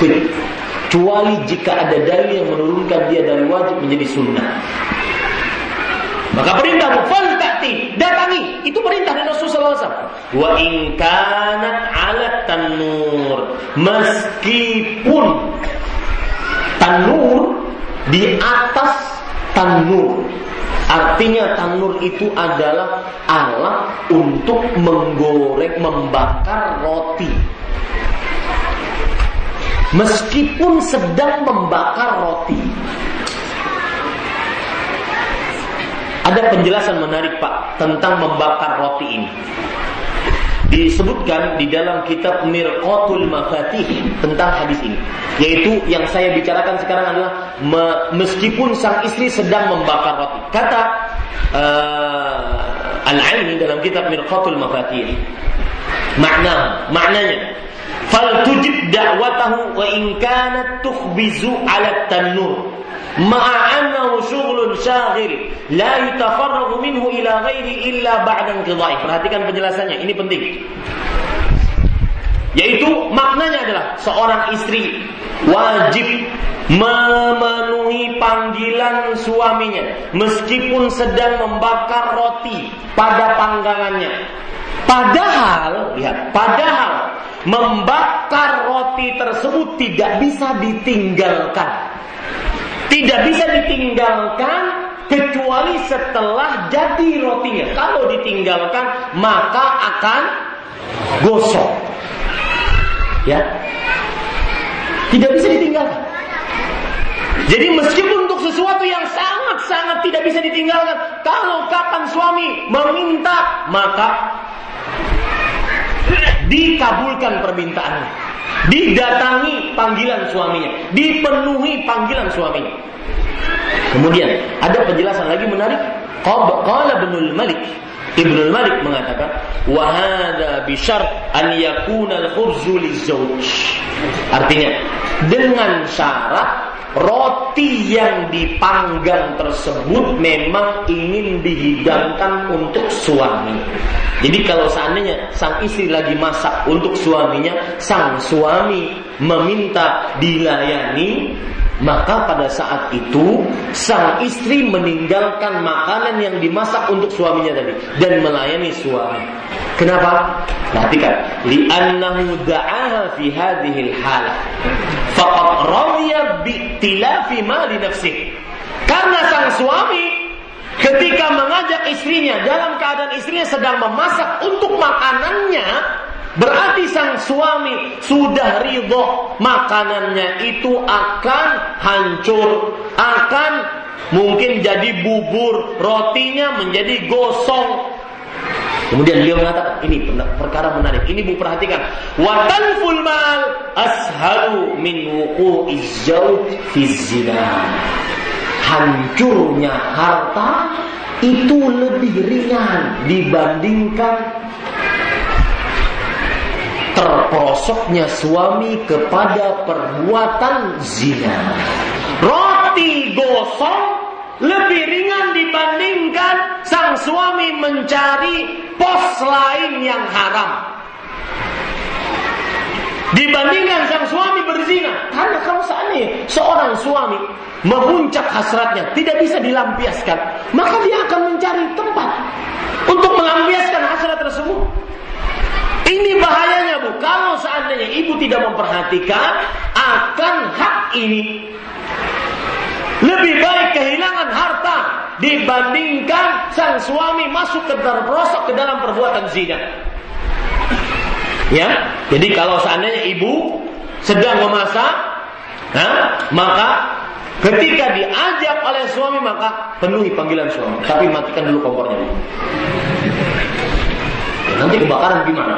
Kecuali jika ada dalil yang menurunkan dia dari wajib menjadi sunnah. Maka perintah fal ta'ti, datangi. Itu perintah dari Rasulullah SAW. Wa in kanat 'ala tanur. Meskipun tanur di atas tanur. Artinya tanur itu adalah alat untuk menggoreng, membakar roti. Meskipun sedang membakar roti. Ada penjelasan menarik Pak tentang membakar roti ini disebutkan di dalam kitab Mirqatul Mafatih tentang hadis ini. Yaitu yang saya bicarakan sekarang adalah meskipun sang istri sedang membakar roti. Kata uh, Al-Aini dalam kitab Mirqatul Mafatih. Makna, maknanya fal tujib da'watahu wa in kanat tukhbizu 'ala tanur ma'a annahu syughlun syaghil la yutafarragu minhu ila ghairi illa ba'da inqidha'i. Perhatikan penjelasannya, ini penting. Yaitu maknanya adalah seorang istri wajib memenuhi panggilan suaminya meskipun sedang membakar roti pada panggangannya. Padahal, lihat, padahal membakar roti tersebut tidak bisa ditinggalkan tidak bisa ditinggalkan kecuali setelah jadi rotinya. Kalau ditinggalkan maka akan gosong. Ya. Tidak bisa ditinggalkan. Jadi meskipun untuk sesuatu yang sangat-sangat tidak bisa ditinggalkan, kalau kapan suami meminta, maka dikabulkan permintaannya didatangi panggilan suaminya, dipenuhi panggilan suaminya. Kemudian ada penjelasan lagi menarik. Qala Ibnul Malik Ibnul Malik mengatakan, "Wahada bishar an yakuna lizawj." Artinya, dengan syarat roti yang dipanggang tersebut memang ingin dihidangkan untuk suami. Jadi kalau seandainya sang istri lagi masak untuk suaminya, sang suami meminta dilayani, maka pada saat itu sang istri meninggalkan makanan yang dimasak untuk suaminya tadi dan melayani suami. Kenapa? Perhatikan, li'annahu da'aha fi hadhihi halah faqad radiya bi tilafi mali nafsih. Karena sang suami ketika mengajak istrinya dalam keadaan istrinya sedang memasak untuk makanannya, berarti sang suami sudah ridho makanannya itu akan hancur, akan mungkin jadi bubur, rotinya menjadi gosong. Kemudian beliau mengatakan ini perkara menarik. Ini Bu perhatikan. Watan fulmal ashalu min wuqu'iz fi zina hancurnya harta itu lebih ringan dibandingkan terperosoknya suami kepada perbuatan zina. Roti gosong lebih ringan dibandingkan sang suami mencari pos lain yang haram. Dibandingkan sang suami berzina. Karena kalau seandainya seorang suami memuncak hasratnya tidak bisa dilampiaskan, maka dia akan mencari tempat untuk melampiaskan hasrat tersebut. Ini bahayanya bu, kalau seandainya ibu tidak memperhatikan akan hak ini. Lebih baik kehilangan harta dibandingkan sang suami masuk ke terperosok ke dalam perbuatan zina. Ya, jadi kalau seandainya ibu sedang memasak, nah, maka ketika diajak oleh suami maka penuhi panggilan suami, tapi matikan dulu kompornya. Nanti kebakaran gimana?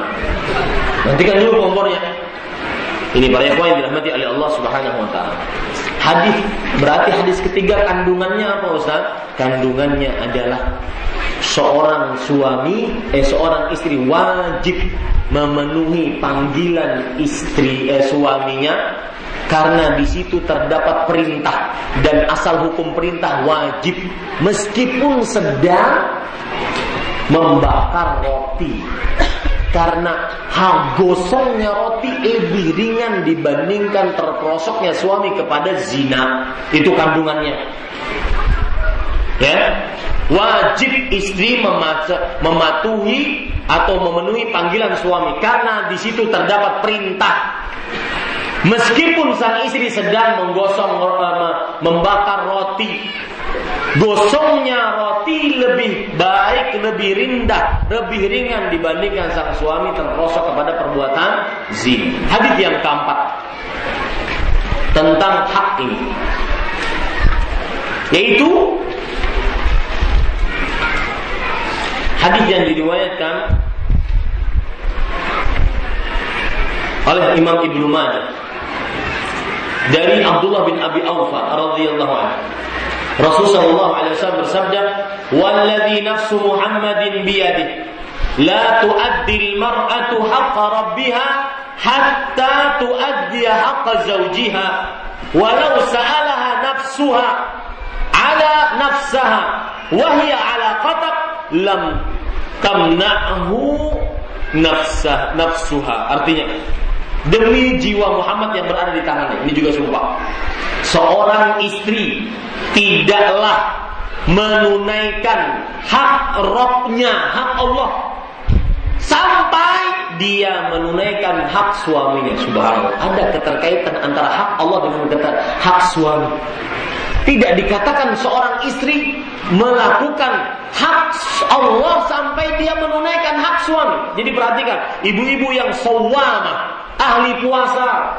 Matikan dulu kompornya. Ini para ikhwan yang dirahmati oleh Allah Subhanahu wa taala. Hadis berarti hadis ketiga kandungannya apa Ustaz? Kandungannya adalah seorang suami eh seorang istri wajib memenuhi panggilan istri eh, suaminya Karena di situ terdapat perintah dan asal hukum perintah wajib meskipun sedang membakar roti. Karena hal gosongnya roti lebih ringan dibandingkan terprosoknya suami kepada zina. Itu kandungannya. Ya, wajib istri mematuhi atau memenuhi panggilan suami karena di situ terdapat perintah Meskipun sang istri sedang menggosong eh, membakar roti, gosongnya roti lebih baik, lebih rendah, lebih ringan dibandingkan sang suami terprosok kepada perbuatan zina. Hadis yang keempat tentang hak ini, yaitu hadis yang diriwayatkan oleh Imam Ibnu Majah dari Abdullah bin Abi Aufa radhiyallahu anhu. Rasulullah sallallahu alaihi wasallam bersabda, "Walladzi nafsu Muhammadin biyadih, la tuaddi al-mar'atu haqqa rabbiha hatta tuaddi haqqa zawjiha, walau sa'alaha nafsuha ala nafsaha wa hiya ala qatab lam tamna'hu nafsah nafsuha." Artinya, Demi jiwa Muhammad yang berada di tangannya. Ini juga sumpah. Seorang istri tidaklah menunaikan hak robnya, hak Allah. Sampai dia menunaikan hak suaminya. Subhanallah. Ada keterkaitan antara hak Allah dengan hak suami. Tidak dikatakan seorang istri melakukan hak Allah sampai dia menunaikan hak suami. Jadi perhatikan, ibu-ibu yang sawamah, ahli puasa,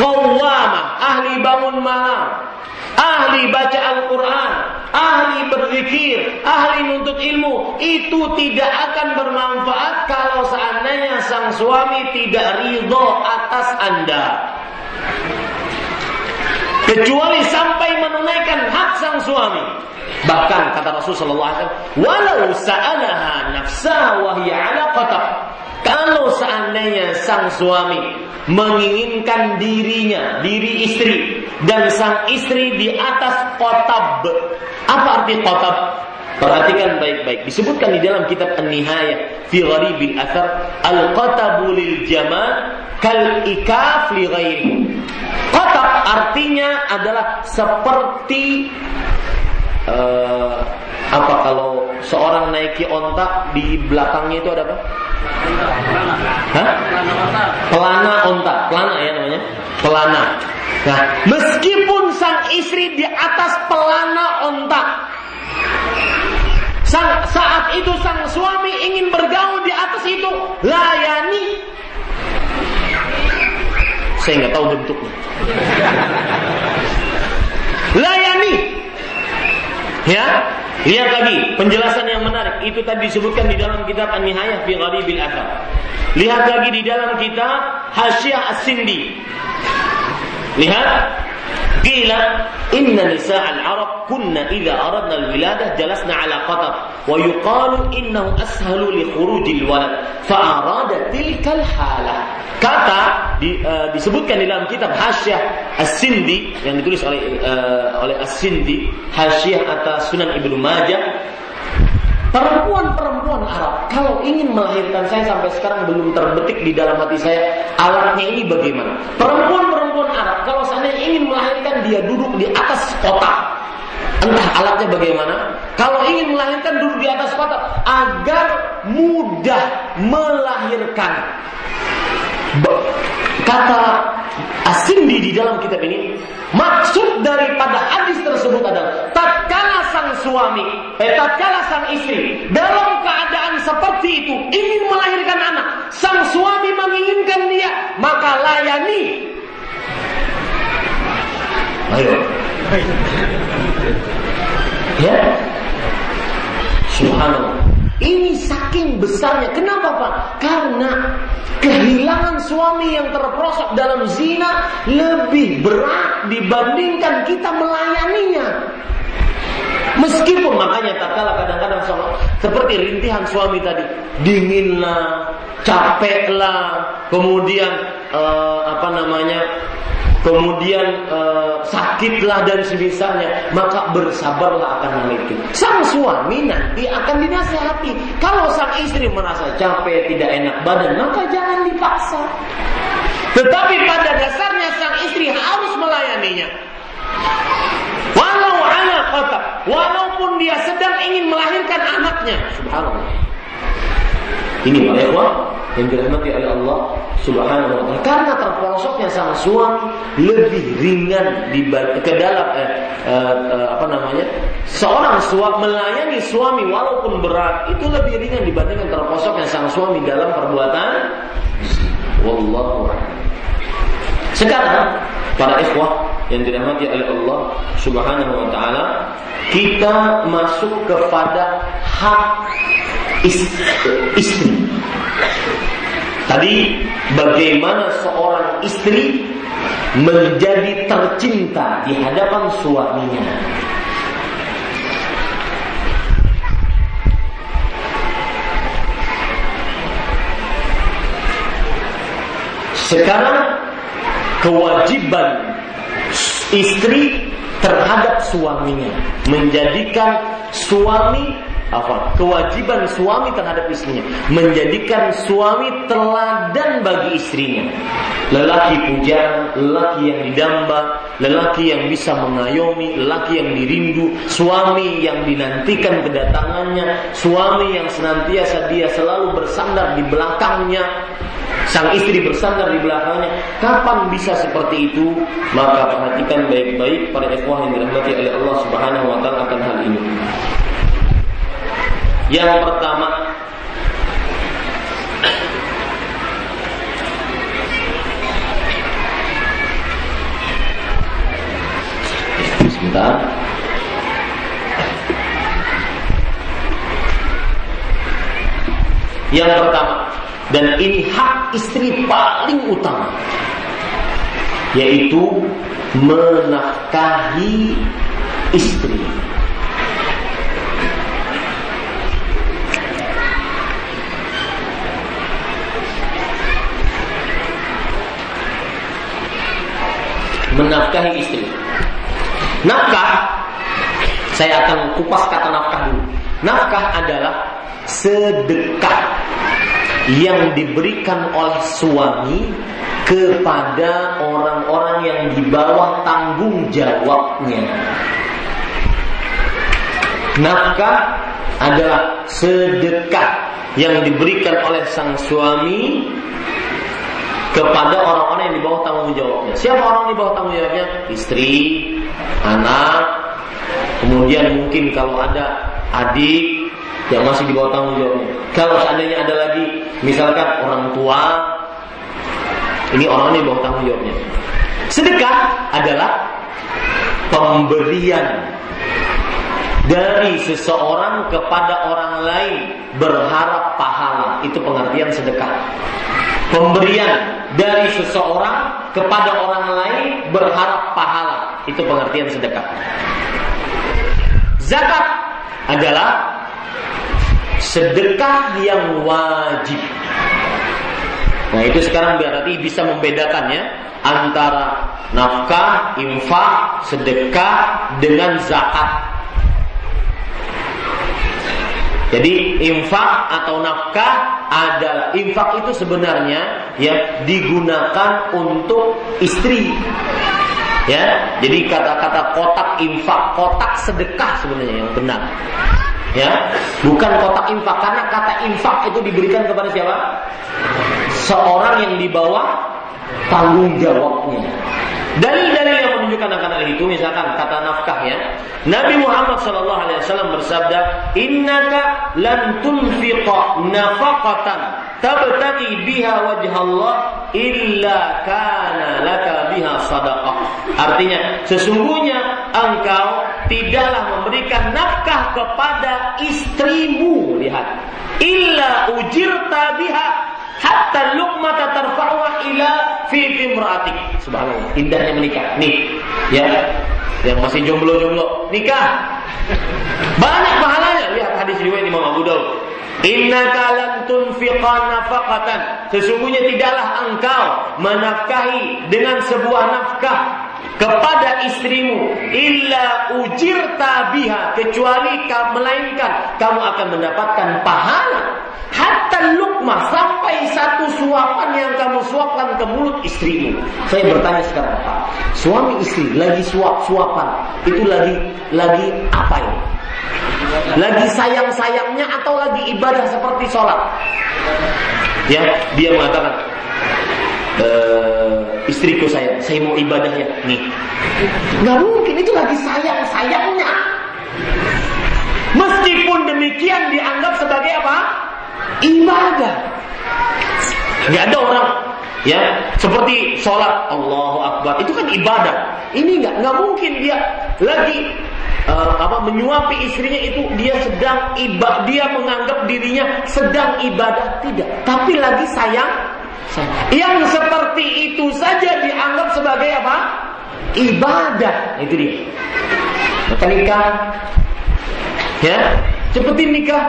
qawwamah, ahli bangun malam, ahli baca Al-Quran, ahli berzikir, ahli nuntut ilmu, itu tidak akan bermanfaat kalau seandainya sang suami tidak ridho atas Anda. Kecuali sampai menunaikan hak sang suami. Bahkan kata Rasulullah SAW, walau sa'alaha nafsaha wa hiya ala. Kalau seandainya sang suami menginginkan dirinya, diri istri, dan sang istri di atas kotab. Apa arti kotab? Perhatikan baik-baik. Disebutkan di dalam kitab An-Nihayah fi Gharibil Athar, al-qatabu lil jamal kal ikaf li ghairi. Kotab artinya adalah seperti uh, apa kalau seorang naiki ontak di belakangnya itu ada apa? Pelana onta, pelana ya namanya. Pelana. Nah, meskipun sang istri di atas pelana onta, sang, saat itu sang suami ingin bergaul di atas itu, layani. Saya nggak tahu bentuknya. Layani. Ya, Lihat lagi penjelasan yang menarik. Itu tadi disebutkan di dalam kitab An-Nihayah fi Gharibil Athar. Lihat lagi di dalam kitab Hasyiah As-Sindi. Lihat قيل إن نساء العرب كنا إذا أردنا الولادة جلسنا على قطر ويقال إنه أسهل لخروج الولد فأراد تلك الحالة. كتا disebutkan دي آه كتاب حاشية السندي يعني ditulis oleh, السندي حاشية atas سنن ابن ماجه Perempuan-perempuan Arab kalau ingin melahirkan saya sampai sekarang belum terbetik di dalam hati saya alatnya ini bagaimana. Perempuan-perempuan Arab kalau seandainya ingin melahirkan dia duduk di atas kotak. Entah alatnya bagaimana. Kalau ingin melahirkan duduk di atas kotak agar mudah melahirkan. Kata Asindi di dalam kitab ini maksud daripada hadis tersebut adalah sang suami, eh tatkala sang istri dalam keadaan seperti itu ingin melahirkan anak, sang suami menginginkan dia, maka layani. Ayo. Ya. Subhanallah. Ini saking besarnya. Kenapa Pak? Karena kehilangan suami yang terperosok dalam zina lebih berat dibandingkan kita melayaninya. Meskipun makanya tak kalah kadang-kadang seperti rintihan suami tadi, dinginlah, capeklah, kemudian uh, apa namanya kemudian e, sakitlah dan semisalnya, maka bersabarlah akan hal itu. Sang suami nanti akan dinasehati. Kalau sang istri merasa capek, tidak enak badan, maka jangan dipaksa. Tetapi pada dasarnya sang istri harus melayaninya. Walau anak kata, walaupun dia sedang ingin melahirkan anaknya, subhanallah. Ini para yang dirahmati oleh Allah Subhanahu wa taala. Karena terperosoknya sang suami lebih ringan di ke dalam eh, eh, eh, apa namanya? Seorang suami melayani suami walaupun berat itu lebih ringan dibandingkan terperosoknya sang suami dalam perbuatan wallahu Sekarang para ikhwah yang dirahmati oleh Allah Subhanahu wa taala, kita masuk kepada hak istri. Tadi bagaimana seorang istri menjadi tercinta di hadapan suaminya. Sekarang kewajiban istri terhadap suaminya. Menjadikan suami apa? Kewajiban suami terhadap istrinya. Menjadikan suami teladan bagi istrinya. Lelaki puja lelaki yang didamba lelaki yang bisa mengayomi lelaki yang dirindu suami yang dinantikan kedatangannya suami yang senantiasa dia selalu bersandar di belakangnya sang istri bersandar di belakangnya. Kapan bisa seperti itu? Maka perhatikan baik-baik pada ikhwah yang dirahmati oleh Allah Subhanahu wa taala akan hal ini. Yang pertama Sebentar. Yang pertama Dan ini hak istri paling utama Yaitu Menafkahi istri menafkahi istri. Nafkah, saya akan kupas kata nafkah dulu. Nafkah adalah sedekah yang diberikan oleh suami kepada orang-orang yang di bawah tanggung jawabnya. Nafkah adalah sedekah yang diberikan oleh sang suami kepada orang-orang yang di bawah tanggung jawabnya. Siapa orang di bawah tanggung jawabnya? Istri, anak, kemudian mungkin kalau ada adik yang masih di bawah tanggung jawabnya. Kalau seandainya ada lagi, misalkan orang tua, ini orang di bawah tanggung jawabnya. Sedekah adalah pemberian dari seseorang kepada orang lain berharap pahala. Itu pengertian sedekah pemberian dari seseorang kepada orang lain berharap pahala. Itu pengertian sedekah. Zakat adalah sedekah yang wajib. Nah itu sekarang berarti bisa membedakannya antara nafkah, infak, sedekah dengan zakat. Jadi infak atau nafkah adalah infak itu sebenarnya ya digunakan untuk istri. Ya, jadi kata-kata kotak infak, kotak sedekah sebenarnya yang benar. Ya, bukan kotak infak karena kata infak itu diberikan kepada siapa? Seorang yang di bawah tanggung jawabnya. Dalil-dalil yang menunjukkan akan hal itu misalkan kata nafkah ya. Nabi Muhammad sallallahu alaihi wasallam bersabda, "Innaka lan tunfiqa nafaqatan tabtaghi biha wajh Allah illa kana laka biha sadaqah." Artinya, sesungguhnya engkau tidaklah memberikan nafkah kepada istrimu, lihat. Illa ujirta biha hatta luqmata tarfa'uha ila fi imra'atik. Subhanallah, indahnya menikah. Nih, ya. Yang masih jomblo-jomblo, nikah. Banyak pahalanya. Lihat hadis riwayat Imam Abu Daud. Innaka lan tunfiqa nafaqatan. Sesungguhnya tidaklah engkau menafkahi dengan sebuah nafkah kepada istrimu illa ujirta biha kecuali melainkan kamu akan mendapatkan pahala hatta lukma sampai satu suapan yang kamu suapkan ke mulut istrimu. Saya bertanya sekarang Pak, suami istri lagi suap-suapan itu lagi lagi apa ini? Lagi sayang-sayangnya atau lagi ibadah seperti sholat? Ya, dia mengatakan, e, istriku saya, saya mau ibadah ya. Nih, nggak mungkin itu lagi sayang-sayangnya. Meskipun demikian dianggap sebagai apa? Ibadah. Nggak ada orang ya seperti sholat Allahu Akbar itu kan ibadah. Ini nggak nggak mungkin dia lagi uh, apa menyuapi istrinya itu dia sedang ibadah dia menganggap dirinya sedang ibadah. Tidak. Tapi lagi sayang, yang seperti itu saja dianggap sebagai apa? Ibadah. Itu dia. Maka nikah. Ya? Cepetin nikah.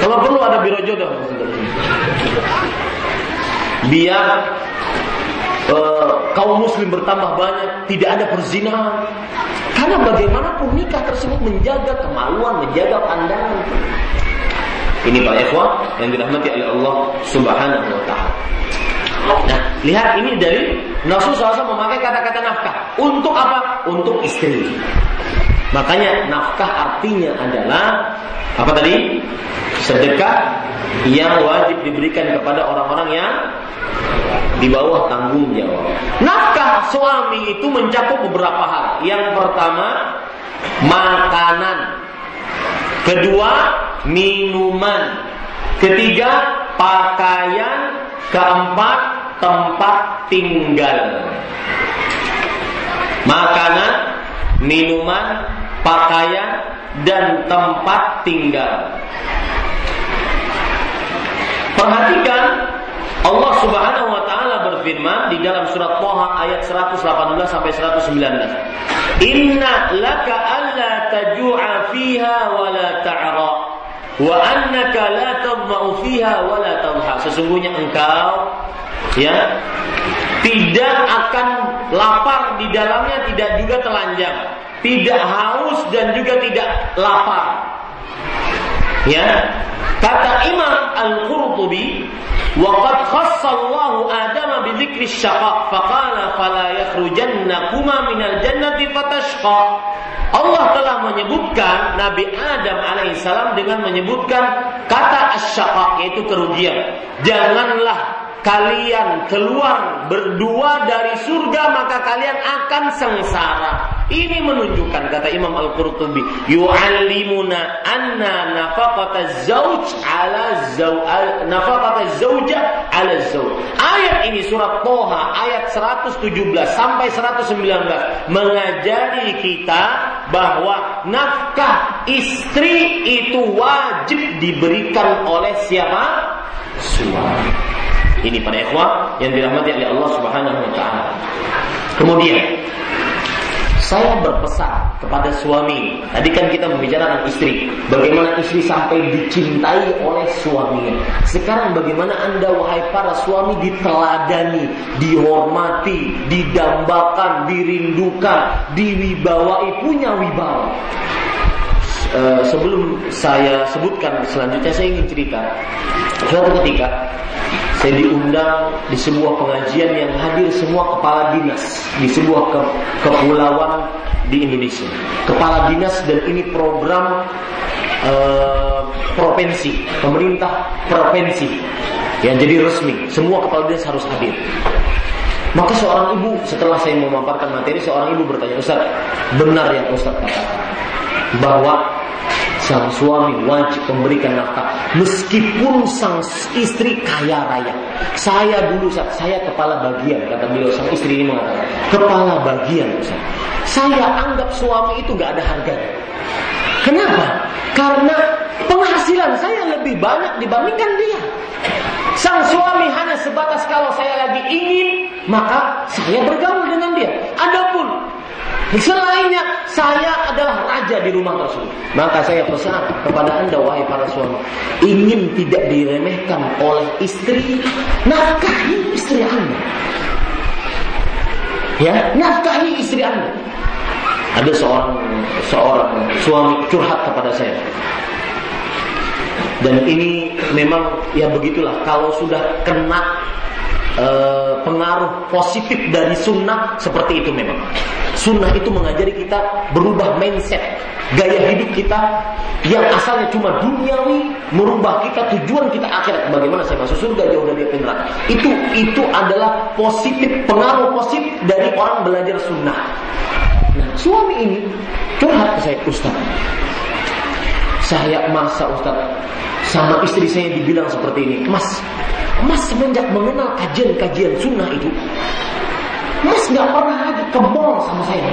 Kalau perlu ada biro jodoh. Biar uh, kaum muslim bertambah banyak tidak ada perzinahan karena bagaimanapun nikah tersebut menjaga kemaluan, menjaga pandangan. Ini Pak Ikhwan yang dirahmati oleh Allah Subhanahu wa taala. Nah, lihat ini dari Rasul SAW memakai kata-kata nafkah. Untuk apa? Untuk istri. Makanya nafkah artinya adalah apa tadi? Sedekah yang wajib diberikan kepada orang-orang yang di bawah tanggung jawab. Nafkah suami itu mencakup beberapa hal. Yang pertama, makanan. Kedua, minuman. Ketiga, pakaian. Keempat, tempat tinggal. Makanan, minuman, pakaian, dan tempat tinggal. Perhatikan Allah Subhanahu wa taala berfirman di dalam surat Thaha ayat 118 sampai 119. Inna laka alla tajua fiha wa la ta'ra wa annaka la tadma'u fiha wa la tadha. Sesungguhnya engkau ya tidak akan lapar di dalamnya tidak juga telanjang, tidak haus dan juga tidak lapar. Ya, kata Imam Al-Qurtubi, وقد خص الله آدم بذكر الشقاء فقال فلا يخرجنكما من الجنة فتشقى Allah telah menyebutkan Nabi Adam alaihissalam dengan menyebutkan kata asyaqa yaitu kerugian. Janganlah kalian keluar berdua dari surga maka kalian akan sengsara. Ini menunjukkan kata Imam Al-Qurtubi, yu'allimuna anna nafaqata zauj ala zau nafaqata zauja ala zauj. Ayat ini surat Toha ayat 117 sampai 119 mengajari kita bahwa nafkah istri itu wajib diberikan oleh siapa? Suami. Ini para ikhwah yang dirahmati oleh Allah Subhanahu wa taala. Kemudian saya berpesan kepada suami. Tadi kan kita membicarakan istri, bagaimana istri sampai dicintai oleh suaminya. Sekarang bagaimana Anda wahai para suami diteladani, dihormati, didambakan, dirindukan, diwibawai, punya wibawa. Uh, sebelum saya sebutkan selanjutnya saya ingin cerita suatu ketika saya diundang di sebuah pengajian yang hadir semua kepala dinas di sebuah ke kepulauan di Indonesia. Kepala dinas dan ini program uh, provinsi, pemerintah provinsi yang jadi resmi. Semua kepala dinas harus hadir. Maka seorang ibu setelah saya memaparkan materi, seorang ibu bertanya, Ustaz, benar yang Ustaz katakan bahwa sang suami wajib memberikan nafkah meskipun sang istri kaya raya. Saya dulu saya kepala bagian kata beliau sang istri ini mengatakan kepala bagian Ustaz. Saya anggap suami itu gak ada harganya. Kenapa? Karena penghasilan saya lebih banyak dibandingkan dia. Sang suami hanya sebatas kalau saya lagi ingin, maka saya bergaul dengan dia. Adapun Selainnya, saya adalah raja di rumah tersebut. Maka saya pesan kepada anda, wahai para suami, ingin tidak diremehkan oleh istri, nafkahi istri anda. Ya, nafkahi istri anda. Ada seorang seorang suami curhat kepada saya. Dan ini memang ya begitulah kalau sudah kena uh, pengaruh positif dari sunnah seperti itu memang. Sunnah itu mengajari kita berubah mindset, gaya hidup kita yang asalnya cuma duniawi merubah kita tujuan kita akhirat. Bagaimana saya masuk surga jauh dari api neraka. Itu itu adalah positif pengaruh positif dari orang belajar sunnah. Nah suami ini curhat ke saya Ustaz saya masa Ustaz sama istri saya dibilang seperti ini. Mas Mas semenjak mengenal kajian-kajian sunnah itu, Mas nggak pernah lagi ke mall sama saya.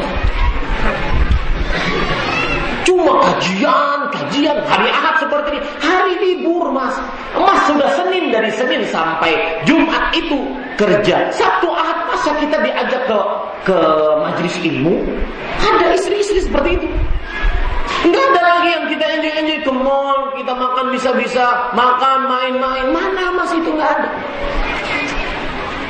Cuma kajian, kajian hari Ahad seperti ini, hari libur mas. Mas sudah Senin dari Senin sampai Jumat itu kerja. Sabtu Ahad masa kita diajak ke ke majelis ilmu, ada istri-istri seperti itu. Enggak ada lagi yang kita enjoy-enjoy ke mall, kita makan bisa-bisa, makan, main-main. Mana mas itu enggak ada.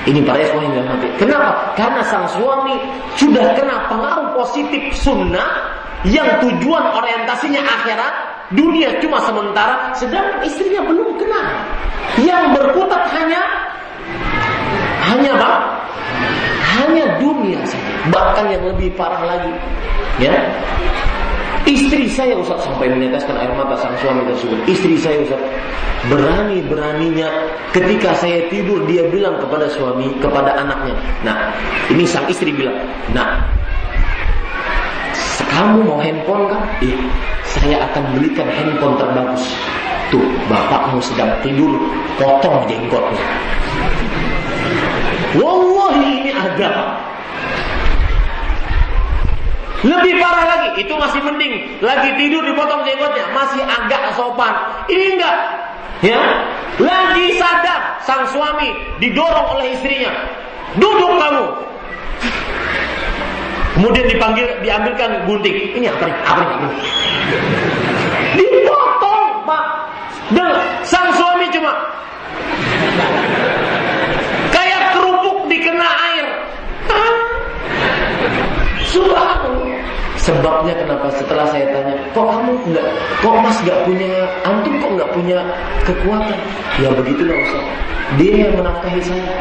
Ini para ikhwan yang dirahmati. Kenapa? Karena sang suami sudah kena pengaruh positif sunnah yang tujuan orientasinya akhirat, dunia cuma sementara, sedangkan istrinya belum kena. Yang berkutat hanya hanya apa? Hanya dunia saja. Bahkan yang lebih parah lagi, ya Istri saya Ustaz sampai meneteskan air mata sang suami tersebut. Istri saya Ustaz berani-beraninya ketika saya tidur dia bilang kepada suami, kepada anaknya. Nah, ini sang istri bilang, "Nah, kamu mau handphone kan? Iya, saya akan belikan handphone terbagus. Tuh, bapakmu sedang tidur, potong jenggotnya. Wallahi ini ada lebih parah lagi, itu masih mending. Lagi tidur dipotong jenggotnya, masih agak sopan. Ini enggak. Ya, lagi sadar sang suami didorong oleh istrinya. Duduk kamu. Kemudian dipanggil, diambilkan gunting. Ini apa nih? Apa nih? Dipotong, Pak. Dan sang suami cuma kayak kerupuk dikena air. Subhanallah. Sebabnya kenapa setelah saya tanya, kok kamu enggak, kok mas enggak punya, antum kok enggak punya kekuatan? Ya begitulah Ustaz. Dia yang menafkahi saya.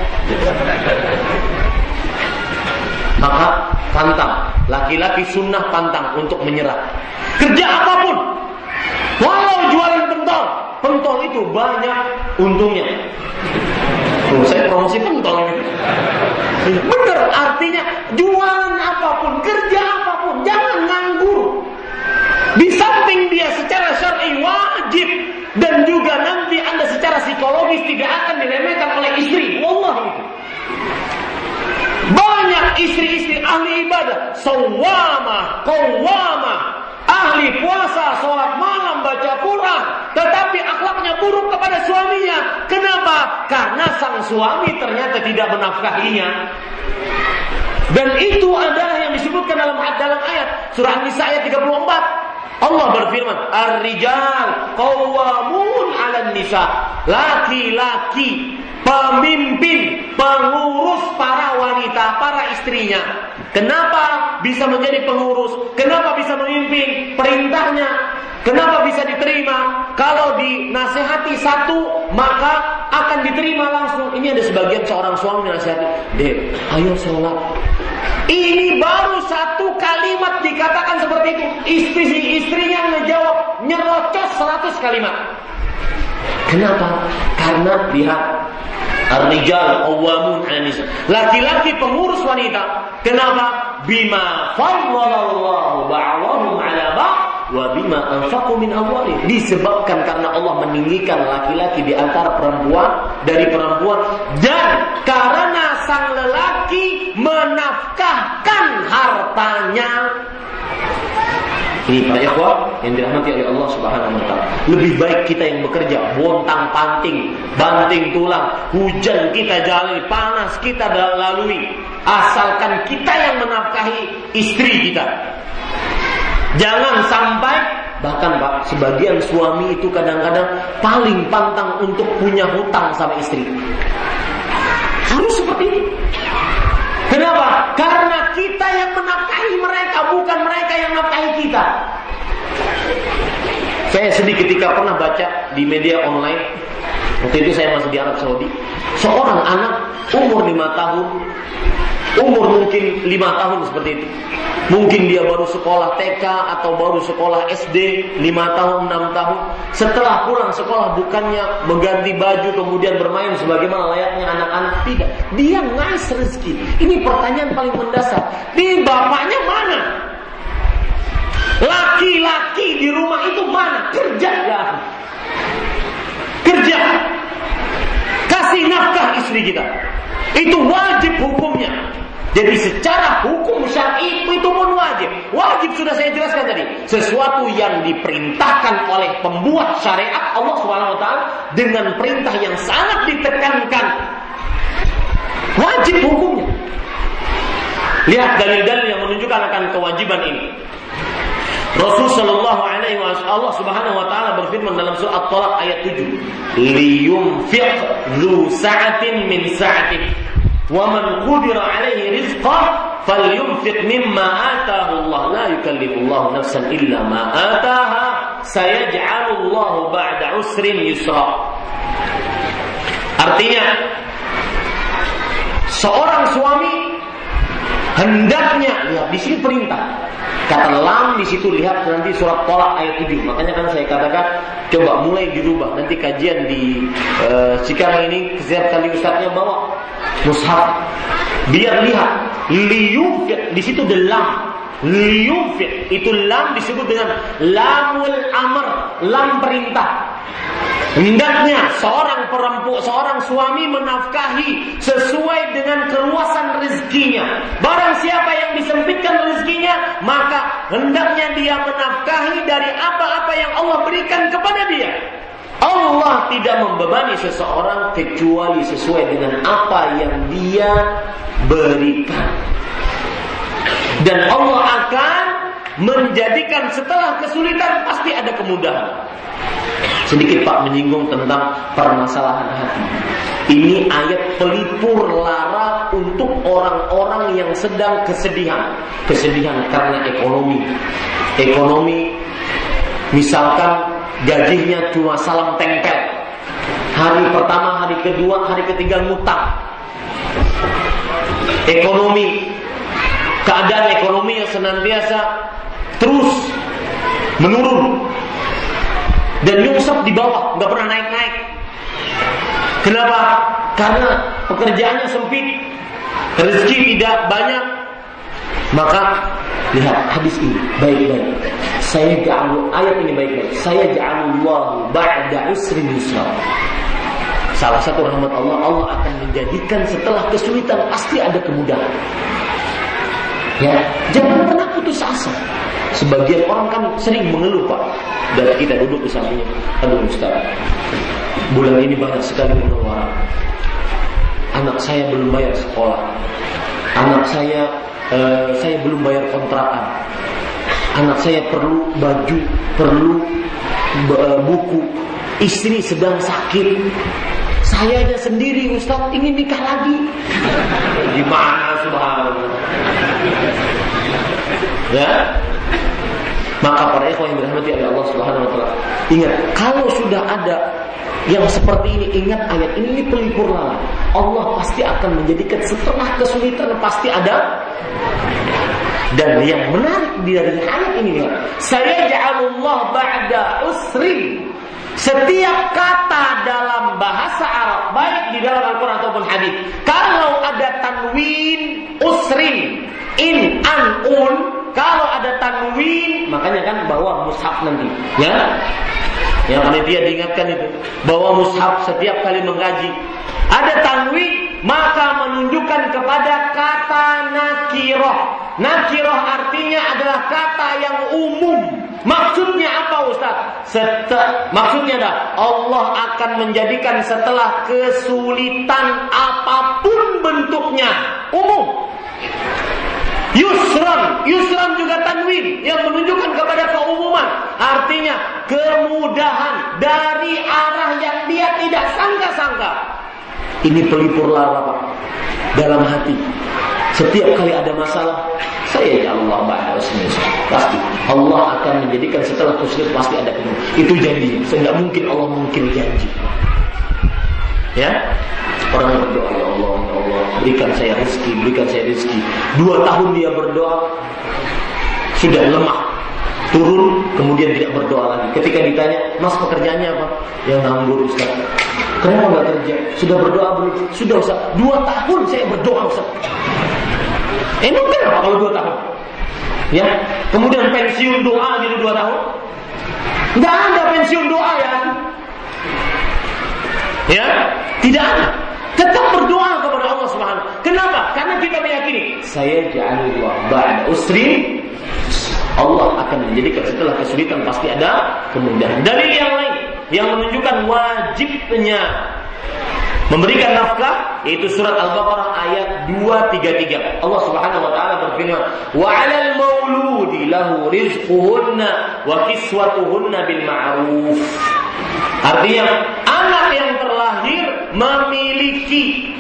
Maka pantang, laki-laki sunnah pantang untuk menyerah. Kerja apa pun, walau jualan pentol, pentol itu banyak untungnya. Oh, saya promosi pentol ini. Benar, artinya jualan apa pun, kerja. Di samping dia secara syar'i wajib dan juga nanti Anda secara psikologis tidak akan diremehkan oleh istri. Wallah itu. Banyak istri-istri ahli ibadah, sawama, qawwama, ahli puasa, sholat malam, baca Quran, tetapi akhlaknya buruk kepada suaminya. Kenapa? Karena sang suami ternyata tidak menafkahinya. Dan itu adalah yang disebutkan dalam dalam ayat surah Nisa ayat 34. Allah berfirman, "Ar-rijal qawwamun 'alan nisa." Laki-laki pemimpin, pengurus para wanita, para istrinya. Kenapa bisa menjadi pengurus? Kenapa bisa memimpin? Perintahnya Kenapa bisa diterima? Kalau dinasehati satu, maka akan diterima langsung. Ini ada sebagian seorang suami nasihati, Dek, ayo sholat. Ini baru satu kalimat dikatakan seperti itu. Istri istrinya ngejawab nyerocos seratus kalimat. Kenapa? Karena lihat Ar-rijal qawwamun Laki-laki pengurus wanita. Kenapa? Bima faddalallahu ba'dahum 'ala ba'd wa bima anfaqu min disebabkan karena Allah meninggikan laki-laki di antara perempuan dari perempuan dan karena sang lelaki menafkahkan hartanya ini para ikhwah yang dirahmati oleh Allah Subhanahu wa taala. Lebih baik kita yang bekerja bontang panting, banting tulang, hujan kita jalani, panas kita lalui, asalkan kita yang menafkahi istri kita. Jangan sampai bahkan Pak, sebagian suami itu kadang-kadang paling pantang untuk punya hutang sama istri. Harus seperti itu. Kenapa? Karena kita yang menafkahi mereka, bukan mereka yang menafkahi kita. Saya sedih ketika pernah baca di media online Waktu itu saya masih di Arab Saudi. Seorang anak umur lima tahun, umur mungkin lima tahun seperti itu. Mungkin dia baru sekolah TK atau baru sekolah SD lima tahun, enam tahun. Setelah pulang sekolah bukannya mengganti baju kemudian bermain sebagaimana layaknya anak-anak. Tidak. Dia ngais rezeki. Ini pertanyaan paling mendasar. Di bapaknya mana? Laki-laki di rumah itu mana? Kerja gak? Kerja. Kasih nafkah istri kita. Itu wajib hukumnya. Jadi secara hukum syar'i itu pun wajib. Wajib sudah saya jelaskan tadi. Sesuatu yang diperintahkan oleh pembuat syariat Allah Subhanahu wa taala dengan perintah yang sangat ditekankan. Wajib hukumnya. Lihat dalil-dalil yang menunjukkan akan kewajiban ini. Rasul Shallallahu Alaihi Wasallam Allah Subhanahu Wa Taala berfirman dalam surah At-Talaq ayat 7, liyumfiq dzu sa'atin min sa'atih man qudira alaihi rizqah falyunfiq mimma ataahu Allah la yukallifu Allah nafsan illa ma ataaha sayaj'alu Allah ba'da usrin yusra Artinya seorang suami hendaknya lihat di sini perintah Kata lam di situ lihat nanti surat tolak ayat 7. Makanya kan saya katakan coba mulai dirubah. Nanti kajian di uh, ini setiap kali ustaznya bawa mushaf. Biar lihat liyufit di situ the lam. Liyufit itu lam disebut dengan lamul amr, lam perintah. Hendaknya seorang perempuan, seorang suami menafkahi sesuai dengan keluasan rezekinya. Barang siapa yang disempitkan rezekinya, maka hendaknya dia menafkahi dari apa-apa yang Allah berikan kepada dia. Allah tidak membebani seseorang kecuali sesuai dengan apa yang dia berikan. Dan Allah akan menjadikan setelah kesulitan pasti ada kemudahan. Sedikit Pak menyinggung tentang permasalahan hati. Ini ayat pelipur lara untuk orang-orang yang sedang kesedihan. Kesedihan karena ekonomi. Ekonomi misalkan gajinya cuma salam tempel. Hari pertama, hari kedua, hari ketiga ngutang. Ekonomi keadaan ekonomi yang senantiasa terus menurun dan nyungsep di bawah, nggak pernah naik-naik. Kenapa? Karena pekerjaannya sempit, rezeki tidak banyak. Maka lihat hadis ini baik-baik. Saya ja'alu ayat ini baik-baik. Saya ja'alullahu ba'da usrin yusra. Salah satu rahmat Allah, Allah akan menjadikan setelah kesulitan pasti ada kemudahan. Ya, jangan pernah putus asa. Sebagian orang kan sering mengeluh Pak. Dan kita duduk di sampingnya Aduh Ustaz. Bulan ini banyak sekali pengeluaran Anak saya belum bayar sekolah. Anak saya uh, Saya belum bayar kontrakan. Anak saya perlu baju Perlu uh, buku. Istri sedang sakit saya aja sendiri Ustaz ingin nikah lagi. Gimana subhanallah? Ya, maka para ikhwan yang dirahmati oleh Allah Subhanahu wa taala, ingat kalau sudah ada yang seperti ini ingat ayat ini, ini pelipur lala. Allah pasti akan menjadikan setelah kesulitan pasti ada dan yang menarik dari ayat ini saya ja'alullah ba'da usri setiap kata dalam bahasa Arab baik di dalam Al-Qur'an ataupun hadis kalau ada tanwin usrin in an un kalau ada tanwin, makanya kan bawa mushaf nanti, ya. Yang panitia diingatkan itu, bawa mushaf setiap kali mengaji. Ada tanwin, maka menunjukkan kepada kata nakiroh. Nakiroh artinya adalah kata yang umum. Maksudnya apa Ustaz? Setel, maksudnya adalah Allah akan menjadikan setelah kesulitan apa pun bentuknya umum. Yusran, Yusran juga tanwin yang menunjukkan kepada keumuman. Artinya kemudahan dari arah yang dia tidak sangka-sangka. Ini pelipur lara Pak dalam hati. Setiap kali ada masalah, saya ya Allah Pasti Allah akan menjadikan setelah kesulitan pasti ada kemudahan. Itu janji. Saya mungkin Allah mungkin janji. Ya, orang berdoa ya Allah, ya Allah, berikan saya rezeki, berikan saya rezeki. Dua tahun dia berdoa, sudah lemah, turun, kemudian tidak berdoa lagi. Ketika ditanya, Mas pekerjaannya apa? Yang nganggur Ustaz. Kenapa nggak kerja? Sudah berdoa belum? Sudah Ustaz. Dua tahun saya berdoa Ustaz. Emang kenapa kalau dua tahun? Ya, kemudian pensiun doa gitu dua tahun? Nggak ada pensiun doa ya. Ya, tidak ada. Tetap berdoa kepada Allah Subhanahu. Kenapa? Karena kita meyakini saya ja'alul ba'da usri Allah akan menjadikan setelah kesulitan pasti ada kemudahan. Dalil yang lain yang menunjukkan wajibnya memberikan nafkah yaitu surat Al-Baqarah ayat 233. Allah Subhanahu wa taala berfirman, "Wa 'alal mauludi lahu rizquhunna wa kiswatuhunna bil ma'ruf." Artinya anak yang terlahir memiliki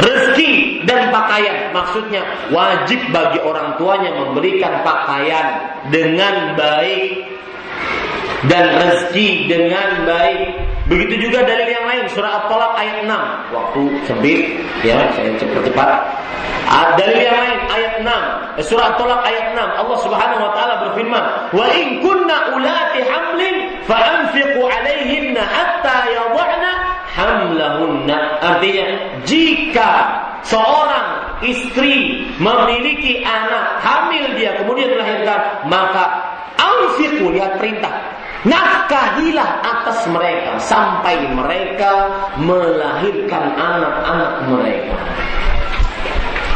rezeki dan pakaian. Maksudnya wajib bagi orang tuanya memberikan pakaian dengan baik dan rezeki dengan baik. Begitu juga dalil yang lain surah At-Talaq ayat 6. Waktu sempit ya, saya cepat-cepat. Dalil yang lain ayat 6. Surah At-Talaq ayat 6. Allah Subhanahu wa taala berfirman, "Wa in kunna ulati hamlin fa anfiqu 'alaihinna hatta yadh'na hamlahunna." Artinya, jika seorang istri memiliki anak hamil dia kemudian melahirkan, maka anfiqu lihat perintah Nafkahilah atas mereka sampai mereka melahirkan anak-anak mereka.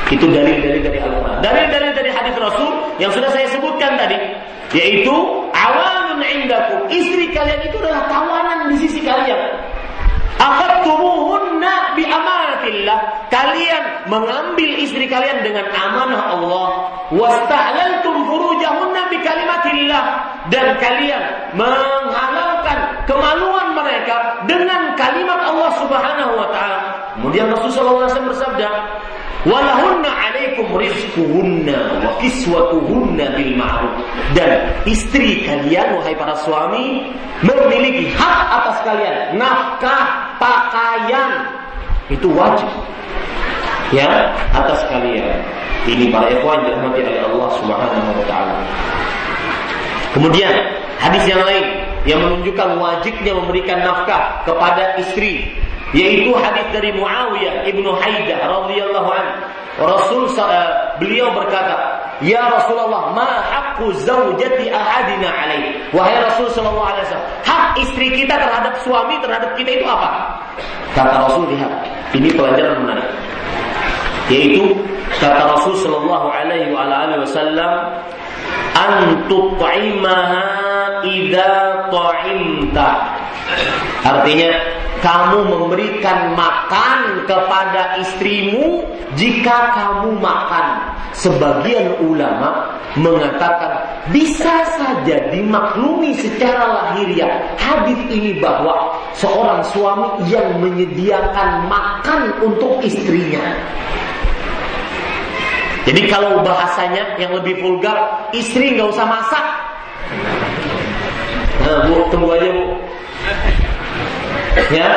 Itu dalil-dalil dari Al-Quran. Dalil-dalil dari hadis Rasul yang sudah saya sebutkan tadi. Yaitu awanun indakum. Istri kalian itu adalah tawanan di sisi kalian. Akadtumuhunna bi amanatillah. Kalian mengambil istri kalian dengan amanah Allah. Wastahlaltum furujahunna bi kalimatillah. Dan kalian menghalalkan kemaluan mereka dengan kalimat Allah Subhanahu wa taala. Kemudian Rasulullah SAW bersabda, Walahunna alaikum rizquhunna wa kiswatuhunna bil ma'ruf. Dan istri kalian wahai para suami memiliki hak atas kalian nafkah, pakaian itu wajib. Ya, atas kalian. Ini para ikhwan dirahmati oleh Allah Subhanahu wa taala. Kemudian hadis yang lain yang menunjukkan wajibnya memberikan nafkah kepada istri yaitu hadis dari Muawiyah ibnu Haidah radhiyallahu anhu. Rasul uh, beliau berkata, "Ya Rasulullah, ma haqqu zaujati ahadina alaih?" Wahai Rasul sallallahu alaihi wasallam, hak istri kita terhadap suami terhadap kita itu apa? Kata Rasul lihat, ini pelajaran menarik. Yaitu kata Rasul sallallahu alaihi wasallam, "An tut'imaha idza ta'imta." Artinya kamu memberikan makan kepada istrimu jika kamu makan. Sebagian ulama mengatakan bisa saja dimaklumi secara lahiriah hadis ini bahwa seorang suami yang menyediakan makan untuk istrinya. Jadi kalau bahasanya yang lebih vulgar, istri nggak usah masak. Nah, bu, tunggu aja bu. Ya,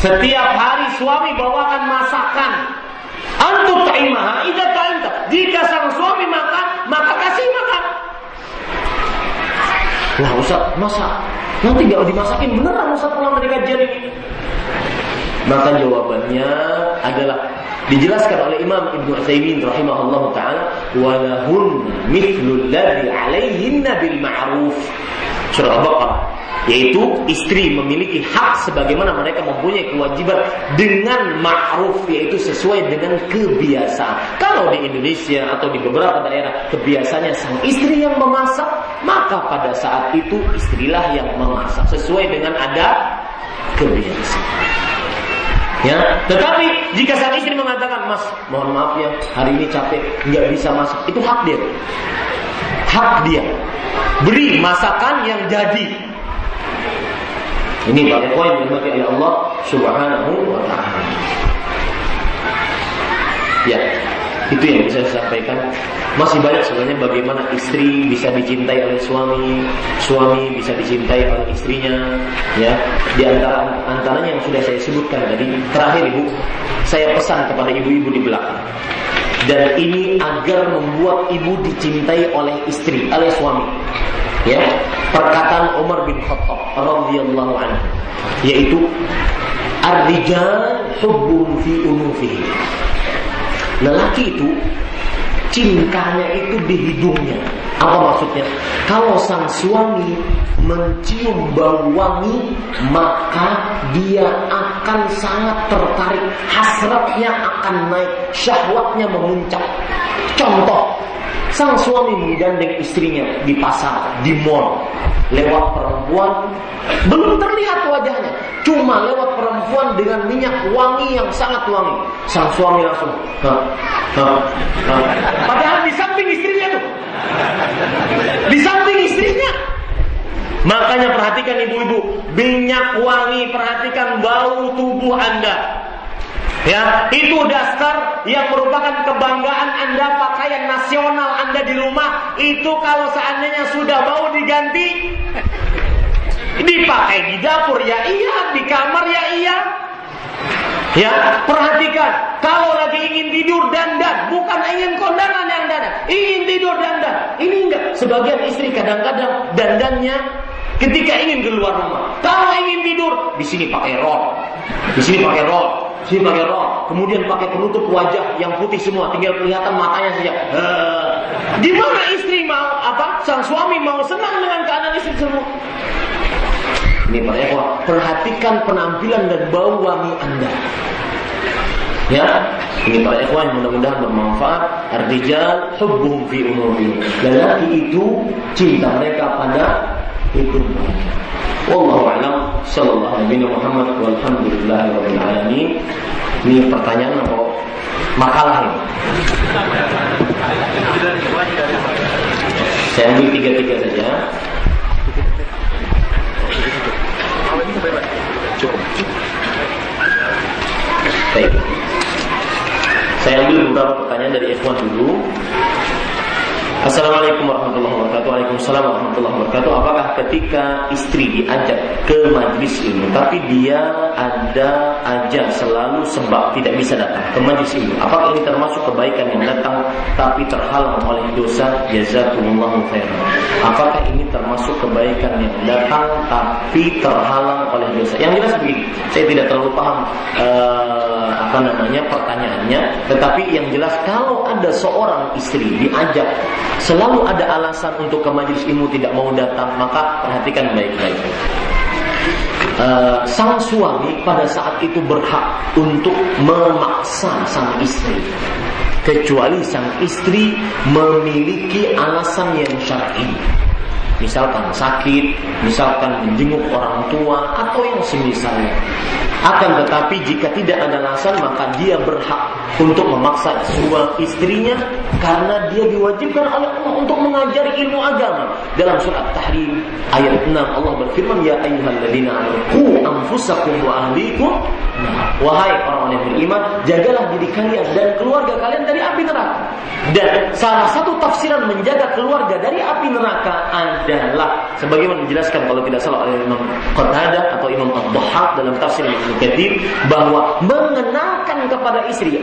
setiap hari suami bawakan masakan. Antum ta'imaha idza ta'imta. Jika sang suami makan, maka kasih makan. Nah, Ustaz, masak. Nanti kalau dimasakin beneran Ustaz pulang dari kajian ini. Maka jawabannya adalah dijelaskan oleh Imam Ibnu Utsaimin rahimahullah taala walahun mithlul ladzi alaihinna bil ma'ruf. Surah Al-Baqarah yaitu istri memiliki hak sebagaimana mereka mempunyai kewajiban dengan ma'ruf yaitu sesuai dengan kebiasaan. Kalau di Indonesia atau di beberapa daerah kebiasaannya sang istri yang memasak, maka pada saat itu istrilah yang memasak sesuai dengan ada kebiasaan. Ya, tetapi jika sang istri mengatakan, Mas, mohon maaf ya, hari ini capek, nggak bisa masak, itu hak dia. Hak dia. Beri masakan yang jadi. Ini Pak poin yang oleh Allah Subhanahu wa taala. Ya, itu yang bisa saya sampaikan. Masih banyak sebenarnya bagaimana istri bisa dicintai oleh suami, suami bisa dicintai oleh istrinya, ya. Di antara antaranya yang sudah saya sebutkan tadi. Terakhir Ibu, saya pesan kepada ibu-ibu di belakang. Dan ini agar membuat ibu dicintai oleh istri, oleh suami. Ya, perkataan Umar bin Khattab radhiyallahu anhu yaitu ar-rijal hubbun fi unufihi Lelaki itu cintanya itu di hidungnya. Apa maksudnya? Kalau sang suami mencium bau wangi, maka dia akan sangat tertarik. Hasratnya akan naik, syahwatnya memuncak. Contoh, sang suami menggandeng istrinya di pasar, di mall, lewat perempuan, belum terlihat wajahnya, cuma lewat perempuan dengan minyak wangi yang sangat wangi. Sang suami langsung, ha, ha, ha. padahal di samping istrinya tuh, di samping istrinya. Makanya perhatikan ibu-ibu, minyak wangi, perhatikan bau tubuh Anda. Ya, itu dasar yang merupakan kebanggaan Anda, pakaian nasional Anda di rumah. Itu kalau seandainya sudah mau diganti, dipakai di dapur ya iya, di kamar ya iya. Ya, perhatikan. Kalau lagi ingin tidur dandan, bukan ingin kondangan yang dandan, ingin tidur dandan. Ini enggak. Sebagian istri kadang-kadang dandannya ketika ingin keluar rumah. Kalau ingin tidur, di sini pakai rok, di sini pakai rok, sini pakai rok, kemudian pakai penutup wajah yang putih semua, tinggal kelihatan matanya saja. Uh, gimana istri mau apa? Sang suami mau senang dengan keadaan istri semua. Ini Pak Eko, perhatikan penampilan dan bau wangi Anda. Ya, ini para ikhwan mudah-mudahan bermanfaat. Artijal hubbuhum fi umurihim. Lelaki itu cinta mereka pada mereka. Wallahu a'lam sallallahu alaihi Muhammad walhamdulillahi rabbil alamin. Ini pertanyaan apa makalah ini? Saya ambil tiga-tiga saja. Baik. Saya ambil beberapa pertanyaan dari ikhwan dulu. Assalamualaikum warahmatullahi wabarakatuh. Waalaikumsalam warahmatullahi wabarakatuh. Apakah ketika istri diajak ke majlis ilmu, tapi dia ada aja selalu sebab tidak bisa datang ke majlis ilmu, apakah ini termasuk kebaikan yang datang tapi terhalang oleh dosa? Jazakumullahu khairan. Apakah ini termasuk kebaikan yang datang tapi terhalang oleh dosa? Yang jelas begini, saya tidak terlalu paham uh, apa namanya pertanyaannya, tetapi yang jelas kalau ada seorang istri diajak selalu ada alasan untuk ke majelis ilmu tidak mau datang, maka perhatikan baik-baik. Uh, sang suami pada saat itu berhak untuk memaksa sang istri kecuali sang istri memiliki alasan yang syar'i misalkan sakit, misalkan menjenguk orang tua atau yang semisalnya. Akan tetapi jika tidak ada alasan maka dia berhak untuk memaksa suami istrinya karena dia diwajibkan oleh Allah untuk mengajari ilmu agama. Dalam surat Tahrim ayat 6 Allah berfirman ya ayyuhalladzina amanu anfusakum wa ahlikum wahai orang-orang yang beriman jagalah diri kalian dan keluarga kalian dari api neraka. Dan salah satu tafsiran menjaga keluarga dari api neraka adalah sebagaimana dijelaskan kalau tidak salah oleh Imam Qatadah atau Imam Ad-Dhahhak dalam tafsir Ibnu Katsir bahwa mengenalkan kepada istri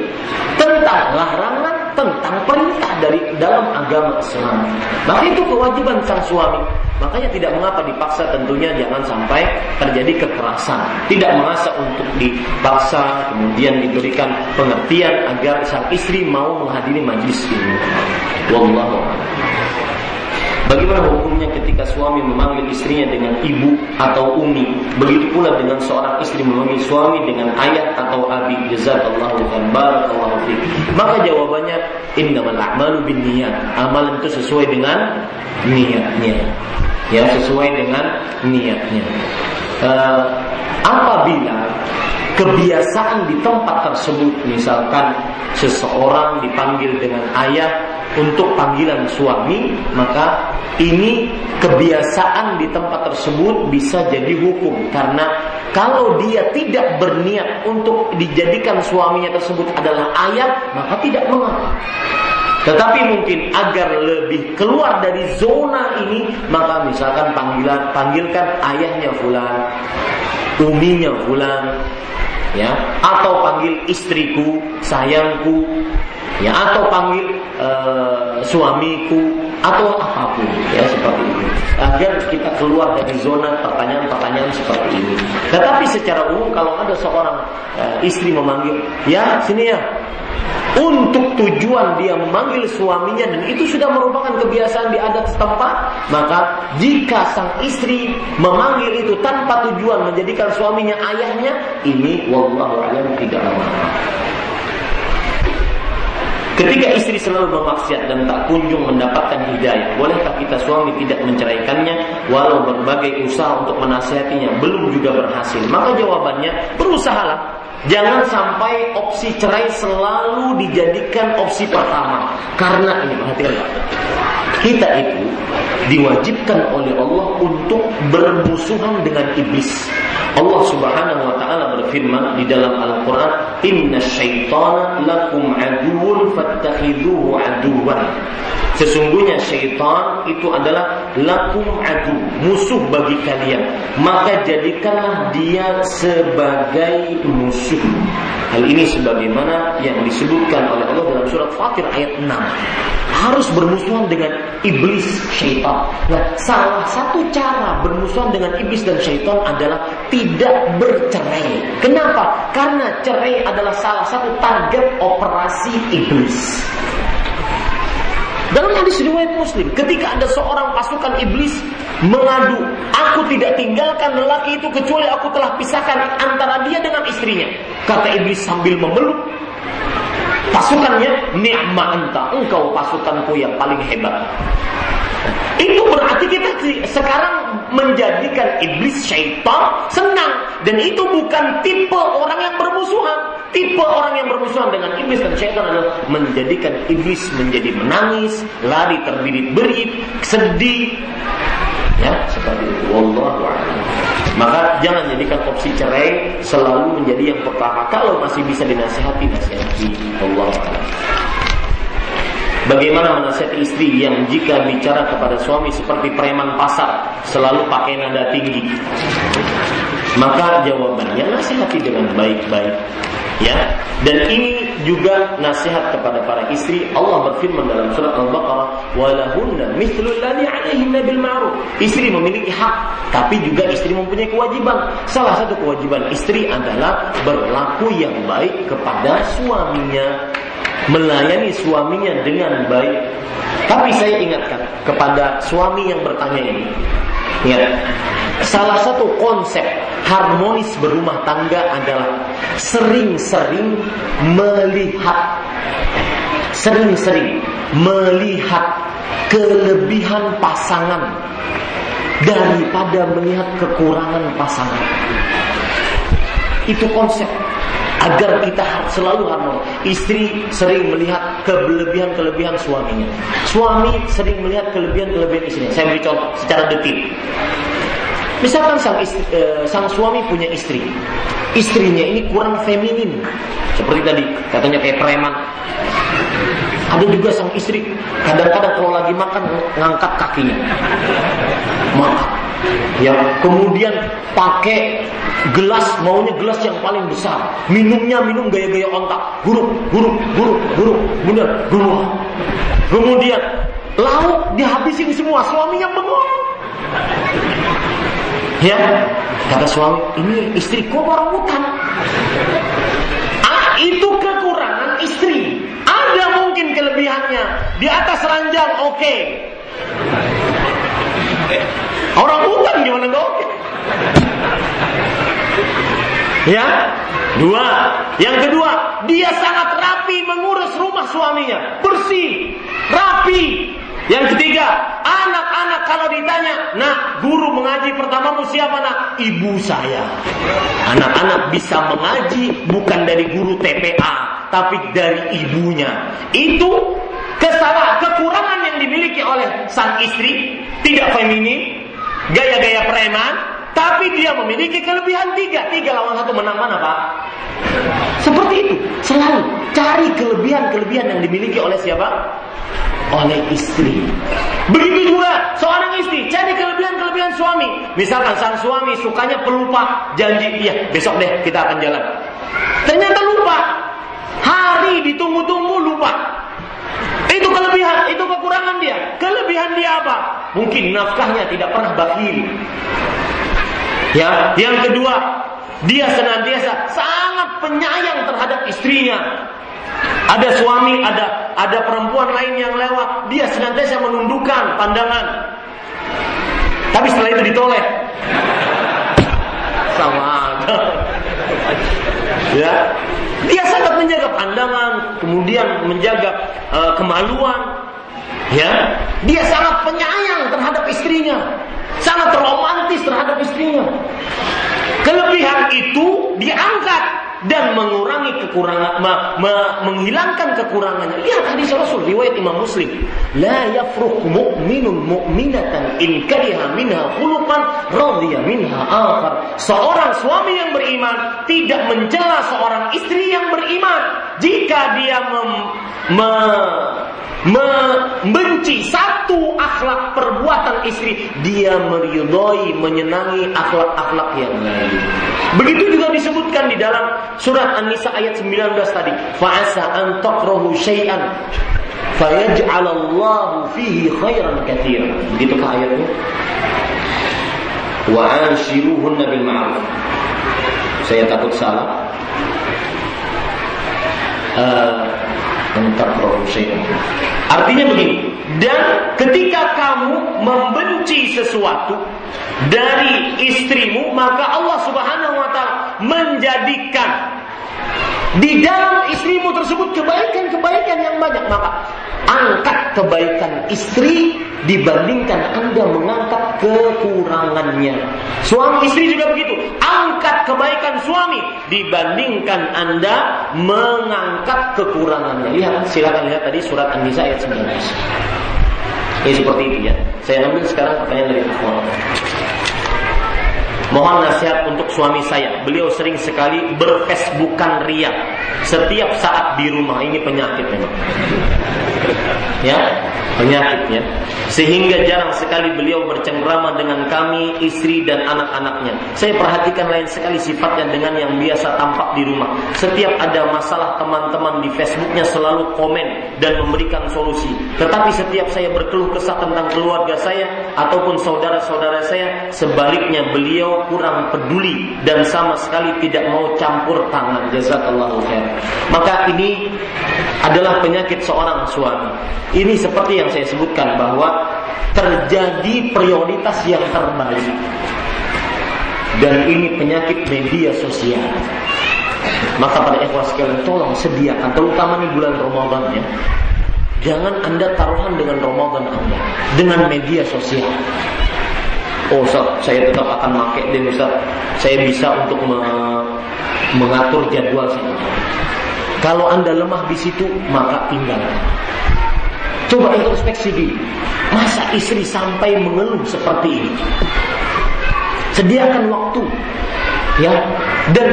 tentang larangan tentang perintah dari dalam agama Islam. Maka itu kewajiban sang suami. Makanya tidak mengapa dipaksa tentunya jangan sampai terjadi kekerasan. Tidak mengasa untuk dipaksa kemudian diberikan pengertian agar sang istri mau menghadiri majlis ini. Wallahu Bagaimana hukumnya ketika suami memanggil istrinya dengan ibu atau umi? Begitu pula dengan seorang istri memanggil suami dengan ayah atau abi. Jazakallahu khairan barakallahu fiik. Maka jawabannya innamal a'malu binniyat. Amalan itu sesuai dengan niatnya. Ya, sesuai dengan niatnya. Uh, apabila kebiasaan di tempat tersebut misalkan seseorang dipanggil dengan ayah untuk panggilan suami, maka ini kebiasaan di tempat tersebut bisa jadi hukum karena kalau dia tidak berniat untuk dijadikan suaminya tersebut adalah ayah, maka tidak mengapa. Tetapi mungkin agar lebih keluar dari zona ini, maka misalkan panggilan panggilkan ayahnya fulan, uminya fulan, ya, atau panggil istriku, sayangku, ya atau panggil uh, suamiku atau apa pun ya seperti itu. Agar kita keluar dari zona pertanyaan-pertanyaan seperti ini. Tetapi secara umum kalau ada seorang uh, istri memanggil, ya sini ya, untuk tujuan dia memanggil suaminya dan itu sudah merupakan kebiasaan di adat setempat, maka jika sang istri memanggil itu tanpa tujuan menjadikan suaminya ayahnya, ini wallahu a'lam tidak apa Ketika istri selalu bermaksiat dan tak kunjung mendapatkan hidayah, bolehkah kita suami tidak menceraikannya walau berbagai usaha untuk menasihatinya belum juga berhasil? Maka jawabannya berusahalah. Jangan sampai opsi cerai selalu dijadikan opsi pertama. Karena ini perhatikan Kita itu diwajibkan oleh Allah untuk bermusuhan dengan iblis. Allah Subhanahu wa taala berfirman di dalam Al-Qur'an, "Inna syaitana lakum aduwwun fattakhidhuhu aduwwan." Sesungguhnya syaitan itu adalah lakum adu, musuh bagi kalian. Maka jadikanlah dia sebagai musuh. Hal ini sebagaimana yang disebutkan oleh Allah dalam surat Fatir ayat 6 harus bermusuhan dengan iblis syaitan. Nah, salah satu cara bermusuhan dengan iblis dan syaitan adalah tidak bercerai. Kenapa? Karena cerai adalah salah satu target operasi iblis. Dalam hadis riwayat Muslim, ketika ada seorang pasukan iblis mengadu, aku tidak tinggalkan lelaki itu kecuali aku telah pisahkan antara dia dengan istrinya. Kata iblis sambil memeluk pasukannya, ni'ma anta, engkau pasukanku yang paling hebat. Itu berarti kita sekarang menjadikan iblis syaitan senang dan itu bukan tipe orang yang bermusuhan. Tipe orang yang bermusuhan dengan iblis dan syaitan adalah menjadikan iblis menjadi menangis, lari terbirit-berit, sedih. Ya, seperti itu. Wallahu Maka jangan jadikan opsi cerai selalu menjadi yang pertama. Kalau masih bisa dinasihati, nasihati. Allah Bagaimana menasihati istri yang jika bicara kepada suami seperti preman pasar, selalu pakai nada tinggi? Maka jawabannya nasihati dengan baik-baik. Ya, dan ini juga nasihat kepada para istri. Allah berfirman dalam surat Al-Baqarah, "Walahunna mithlu alladhi 'alaihinna bil ma'ruf." Istri memiliki hak, tapi juga istri mempunyai kewajiban. Salah satu kewajiban istri adalah berlaku yang baik kepada suaminya melayani suaminya dengan baik. Tapi saya ingatkan kepada suami yang bertanya ini. Ingat, salah satu konsep harmonis berumah tangga adalah sering-sering melihat sering-sering melihat kelebihan pasangan daripada melihat kekurangan pasangan. Itu konsep agar kita selalu harmonis. Istri sering melihat kelebihan-kelebihan suaminya. Suami sering melihat kelebihan-kelebihan istrinya. Saya beri contoh secara detil. Misalkan sang, istri, eh, sang suami punya istri, istrinya ini kurang feminin, seperti tadi katanya kayak preman. Ada juga sang istri kadang-kadang kalau lagi makan ngangkat kakinya, makan. Ya, kemudian pakai gelas maunya gelas yang paling besar. Minumnya minum gaya-gaya ontak. Huruf huruf huruf huruf benar huruf kemudian lauk dihabisin semua. Suaminya bengong. Ya kata suami ini istriku orang hutan. Ah itu kekurangan istri. Ada mungkin kelebihannya. Di atas ranjang oke. okay. Gimana dong? Ya, dua. Yang kedua, dia sangat rapi mengurus rumah suaminya, bersih, rapi. Yang ketiga, anak-anak kalau ditanya, nah guru mengaji pertamamu siapa nak? Ibu saya. Anak-anak bisa mengaji bukan dari guru TPA, tapi dari ibunya. Itu kesalahan, kekurangan yang dimiliki oleh sang istri, tidak feminin, gaya-gaya preman, tapi dia memiliki kelebihan tiga. Tiga lawan satu menang mana Pak? Seperti itu. Selalu cari kelebihan-kelebihan yang dimiliki oleh siapa? Oleh istri. Begitu juga seorang istri cari kelebihan-kelebihan suami. Misalkan sang suami sukanya pelupa janji, iya besok deh kita akan jalan. Ternyata lupa. Hari ditunggu-tunggu lupa. Itu kelebihan, itu kekurangan dia. Kelebihan dia apa? Mungkin nafkahnya tidak pernah bakhil. Ya, yang kedua, dia senantiasa sangat penyayang terhadap istrinya. Ada suami, ada ada perempuan lain yang lewat, dia senantiasa menundukkan pandangan. Tapi setelah itu ditoleh. Sama ya, dia sangat menjaga pandangan, kemudian menjaga uh, kemaluan. Ya, dia sangat penyayang terhadap istrinya sangat romantis terhadap istrinya. Kelebihan itu diangkat dan mengurangi kekurangan, me, me, menghilangkan kekurangannya. Lihat hadis Rasul riwayat Imam Muslim. La yafruq mu'minun mu'minatan in kariha minha khuluqan radhiya minha akhar. Seorang suami yang beriman tidak mencela seorang istri yang beriman jika dia mem, me, membenci satu akhlak perbuatan istri, dia meridhoi, menyenangi akhlak-akhlak yang lain. Begitu juga disebutkan di dalam surat An-Nisa ayat 19 tadi, fa'asa an takrahu syai'an fayaj'alallahu fihi khairan katsiran. Begitukah ayatnya? Wa anshiruhunna bil ma'ruf. Saya takut salah. Uh, Artinya begini, dan ketika kamu membenci sesuatu dari istrimu, maka Allah Subhanahu wa taala menjadikan di dalam istrimu tersebut kebaikan-kebaikan yang banyak, maka angkat kebaikan istri dibandingkan Anda mengangkat kekurangannya. Suami istri juga begitu. Angkat kebaikan suami dibandingkan Anda mengangkat kekurangannya. Lihat, silakan lihat tadi surat An-Nisa ayat 19. Ya seperti itu ya. Saya ambil sekarang pertanyaan dari Ikhwan. Mohon nasihat untuk suami saya. Beliau sering sekali berfacebookan ria setiap saat di rumah. Ini penyakit memang. Ya, penyakitnya. Sehingga jarang sekali beliau bercengkrama dengan kami, istri dan anak-anaknya. Saya perhatikan lain sekali sifatnya dengan yang biasa tampak di rumah. Setiap ada masalah teman-teman di Facebooknya selalu komen dan memberikan solusi. Tetapi setiap saya berkeluh kesah tentang keluarga saya ataupun saudara-saudara saya, sebaliknya beliau kurang peduli dan sama sekali tidak mau campur tangan. Jazakallahu khair. Maka ini adalah penyakit seorang suami. Ini seperti yang saya sebutkan bahwa terjadi prioritas yang terbalik. Dan ini penyakit media sosial. Maka pada ikhwas sekalian tolong sediakan terutama di bulan Ramadan ya. Jangan Anda taruhan dengan Ramadan Anda dengan media sosial. Oh Ustaz, saya tetap akan pakai dan Ustaz, saya bisa untuk me mengatur jadwal saya. Kalau Anda lemah di situ, maka tinggalkan. Coba introspeksi diri. Masa istri sampai mengeluh seperti ini? Sediakan waktu ya dan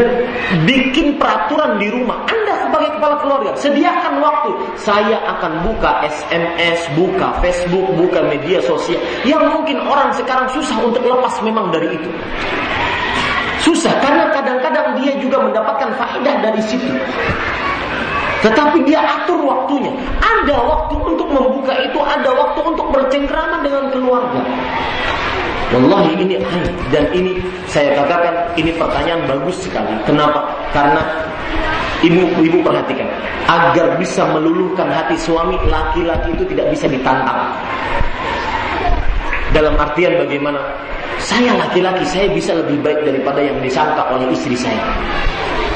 bikin peraturan di rumah. Anda sebagai kepala keluarga sediakan waktu. Saya akan buka SMS buka Facebook buka media sosial. Yang mungkin orang sekarang susah untuk lepas memang dari itu. Susah karena kadang-kadang dia juga mendapatkan faedah dari situ tetapi dia atur waktunya. Ada waktu untuk membuka itu, ada waktu untuk bercengkrama dengan keluarga. Wallahi ini dan ini saya katakan ini pertanyaan bagus sekali. Kenapa? Karena ibu-ibu perhatikan agar bisa meluluhkan hati suami laki-laki itu tidak bisa ditantang. Dalam artian bagaimana? saya laki-laki saya bisa lebih baik daripada yang disangka oleh istri saya.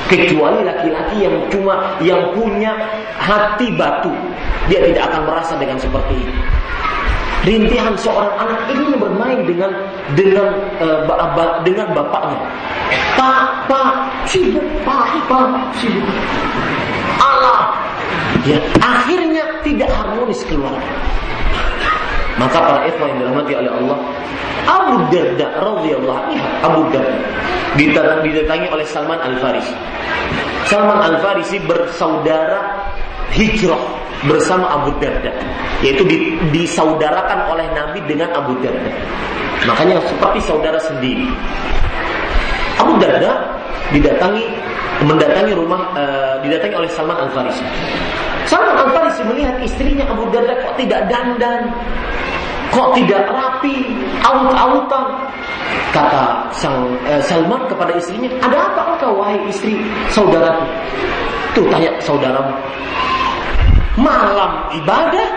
Kecuali laki-laki yang cuma yang punya hati batu, dia tidak akan merasa dengan seperti itu. Rintihan seorang anak ingin bermain dengan dengan uh, dengan bapaknya. Pak, pak, sibuk, pak, pak, sibuk. Allah. Ya, akhirnya tidak harmonis keluarga. Maka para ikhwan yang dirahmati oleh Allah, Abu Darda radhiyallahu anhu, Abu Darda didatangi oleh Salman Al Farisi. Salman Al Farisi bersaudara hijrah bersama Abu Darda, yaitu disaudarakan oleh Nabi dengan Abu Darda. Makanya seperti saudara sendiri. Abu Darda didatangi mendatangi rumah uh, didatangi oleh Salman Al Farisi. Salman Al Farisi melihat istrinya Abu Darda kok tidak dandan, Kok tidak rapi, aut-autan? Kata sang, eh, Salman kepada istrinya, ada apa engkau wahai istri saudaraku? Tuh tanya saudaramu. Malam ibadah,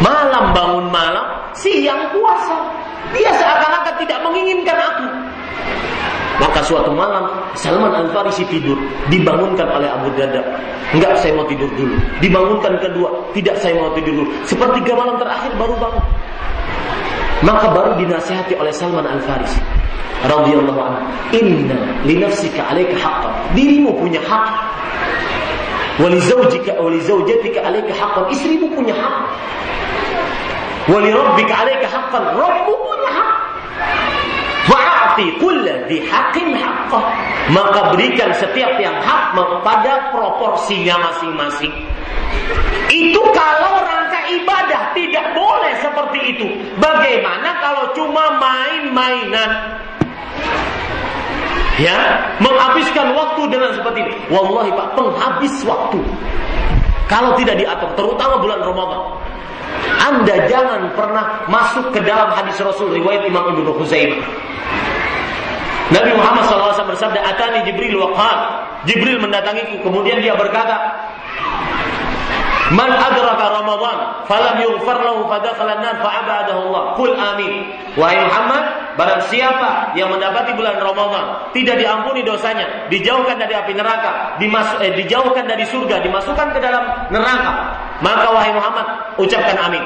malam bangun malam, siang puasa. Dia seakan-akan tidak menginginkan aku. Maka suatu malam Salman Al Farisi tidur, dibangunkan oleh Abu Darda. Enggak, saya mau tidur dulu. Dibangunkan kedua, tidak saya mau tidur dulu. Sepertiga malam terakhir baru bangun. Maka baru dinasihati oleh Salman Al Farisi radhiyallahu anhu, "Inna li nafsika 'alaika haqqan." Dirimu punya hak. Wa li zawjika wa li zawjatika 'alaika haqqan. Istrimu punya hak. Wa li rabbika 'alaika haqqan. Rabbu punya hak. Fa'ati kulla di hakim haqqah. Maka berikan setiap yang hak pada proporsinya masing-masing. Itu kalau rangka ibadah tidak boleh seperti itu. Bagaimana kalau cuma main-mainan? Ya, menghabiskan waktu dengan seperti ini. Wallahi Pak, penghabis waktu. Kalau tidak diatur, terutama bulan Ramadan. Anda jangan pernah masuk ke dalam hadis Rasul riwayat Imam Ibnu Huzaimah. Nabi Muhammad SAW bersabda, Atani Jibril waqal. Jibril mendatangiku, kemudian dia berkata, Man adraka Ramadan falam yughfar lahu fadakhala an-nar fa'abadahu Allah. Qul amin. Wahai Muhammad, barang siapa yang mendapati bulan Ramadan tidak diampuni dosanya, dijauhkan dari api neraka, dimasuk eh, dijauhkan dari surga, dimasukkan ke dalam neraka, maka wahai Muhammad, ucapkan amin.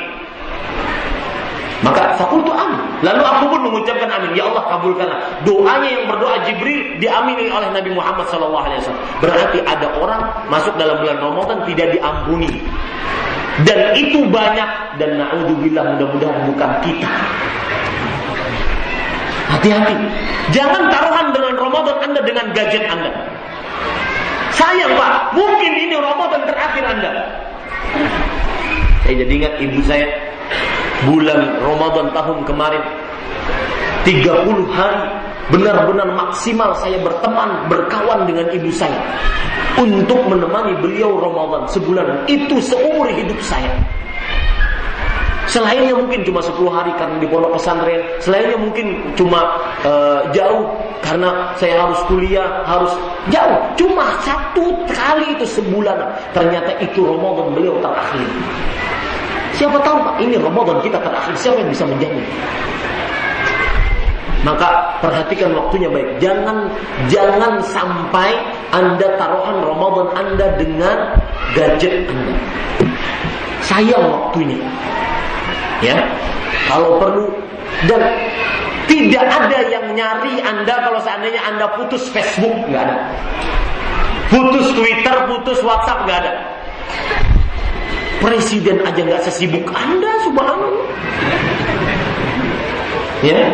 Maka fakultu amin. Lalu aku pun mengucapkan amin. Ya Allah kabulkanlah. Doanya yang berdoa Jibril diamini oleh Nabi Muhammad SAW. Berarti ada orang masuk dalam bulan Ramadan tidak diampuni. Dan itu banyak. Dan na'udzubillah mudah-mudahan bukan kita. Hati-hati. Jangan taruhan dengan Ramadan Anda dengan gadget Anda. Sayang Pak, mungkin ini Ramadan terakhir Anda. Saya jadi ingat ibu saya bulan Ramadan tahun kemarin 30 hari benar-benar maksimal saya berteman berkawan dengan ibu saya untuk menemani beliau Ramadan sebulan itu seumur hidup saya Selainnya mungkin cuma 10 hari karena di pondok pesantren. Selainnya mungkin cuma uh, jauh karena saya harus kuliah, harus jauh. Cuma satu kali itu sebulan. Ternyata itu Ramadan beliau terakhir. Siapa tahu Pak, ini Ramadan kita terakhir. Siapa yang bisa menjamin? Maka perhatikan waktunya baik. Jangan jangan sampai Anda taruhan Ramadan Anda dengan gadget Anda. Sayang waktunya. Ya. Kalau perlu dan tidak ada yang nyari Anda kalau seandainya Anda putus Facebook, nggak ada. Putus Twitter, putus WhatsApp, nggak ada. Presiden aja nggak sesibuk Anda, subhanallah. Ya.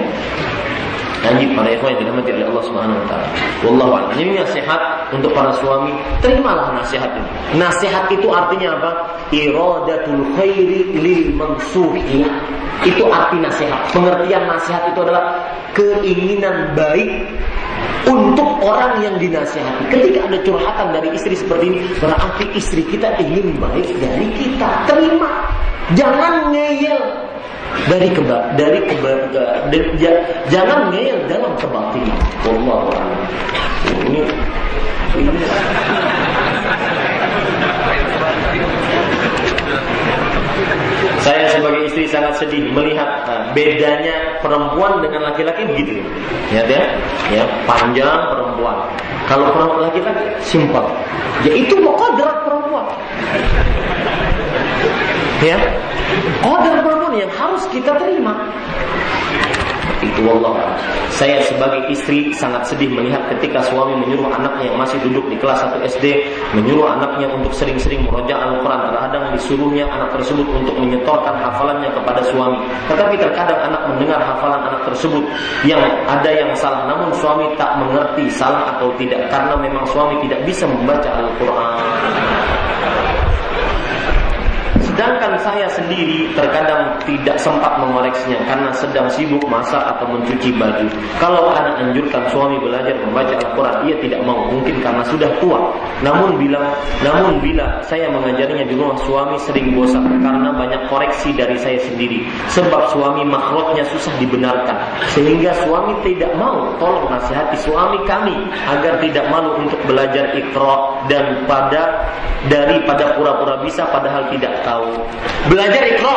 Lanjut para ikhwan yang dirahmati oleh Allah Subhanahu wa taala. Wallahu a'lam. Ini nasihat untuk para suami, terimalah nasihat ini. Nasihat itu artinya apa? Iradatul khairi lil mansuhi. Itu arti nasihat. Pengertian nasihat itu adalah keinginan baik untuk orang yang dinasihati. Ketika ada curhatan dari istri seperti ini, berarti istri kita ingin baik dari kita. Terima. Jangan ngeyel dari keba dari keba dari, jangan ngeyel dalam kebatilan. Wallahu a'lam. Ini ini Saya sebagai istri sangat sedih melihat uh, bedanya perempuan dengan laki-laki begitu. Ya, ya, ya panjang perempuan. Kalau perempuan laki-laki simpel. Ya itu mau kodrat perempuan. Ya, kodrat perempuan yang harus kita terima itu Allah saya sebagai istri sangat sedih melihat ketika suami menyuruh anaknya yang masih duduk di kelas 1 SD menyuruh anaknya untuk sering-sering meroja Al-Quran. Terkadang disuruhnya anak tersebut untuk menyetorkan hafalannya kepada suami. Tetapi terkadang anak mendengar hafalan anak tersebut yang ada yang salah namun suami tak mengerti salah atau tidak karena memang suami tidak bisa membaca Al-Quran Sedangkan saya sendiri terkadang tidak sempat mengoreksinya karena sedang sibuk masak atau mencuci baju. Kalau anak anjurkan suami belajar membaca Al-Quran, ia tidak mau. Mungkin karena sudah tua. Namun bila, namun bila saya mengajarinya di rumah, suami sering bosan karena banyak koreksi dari saya sendiri. Sebab suami makhluknya susah dibenarkan. Sehingga suami tidak mau. Tolong nasihati suami kami agar tidak malu untuk belajar ikro dan pada daripada pura-pura bisa padahal tidak tahu Belajar ikro.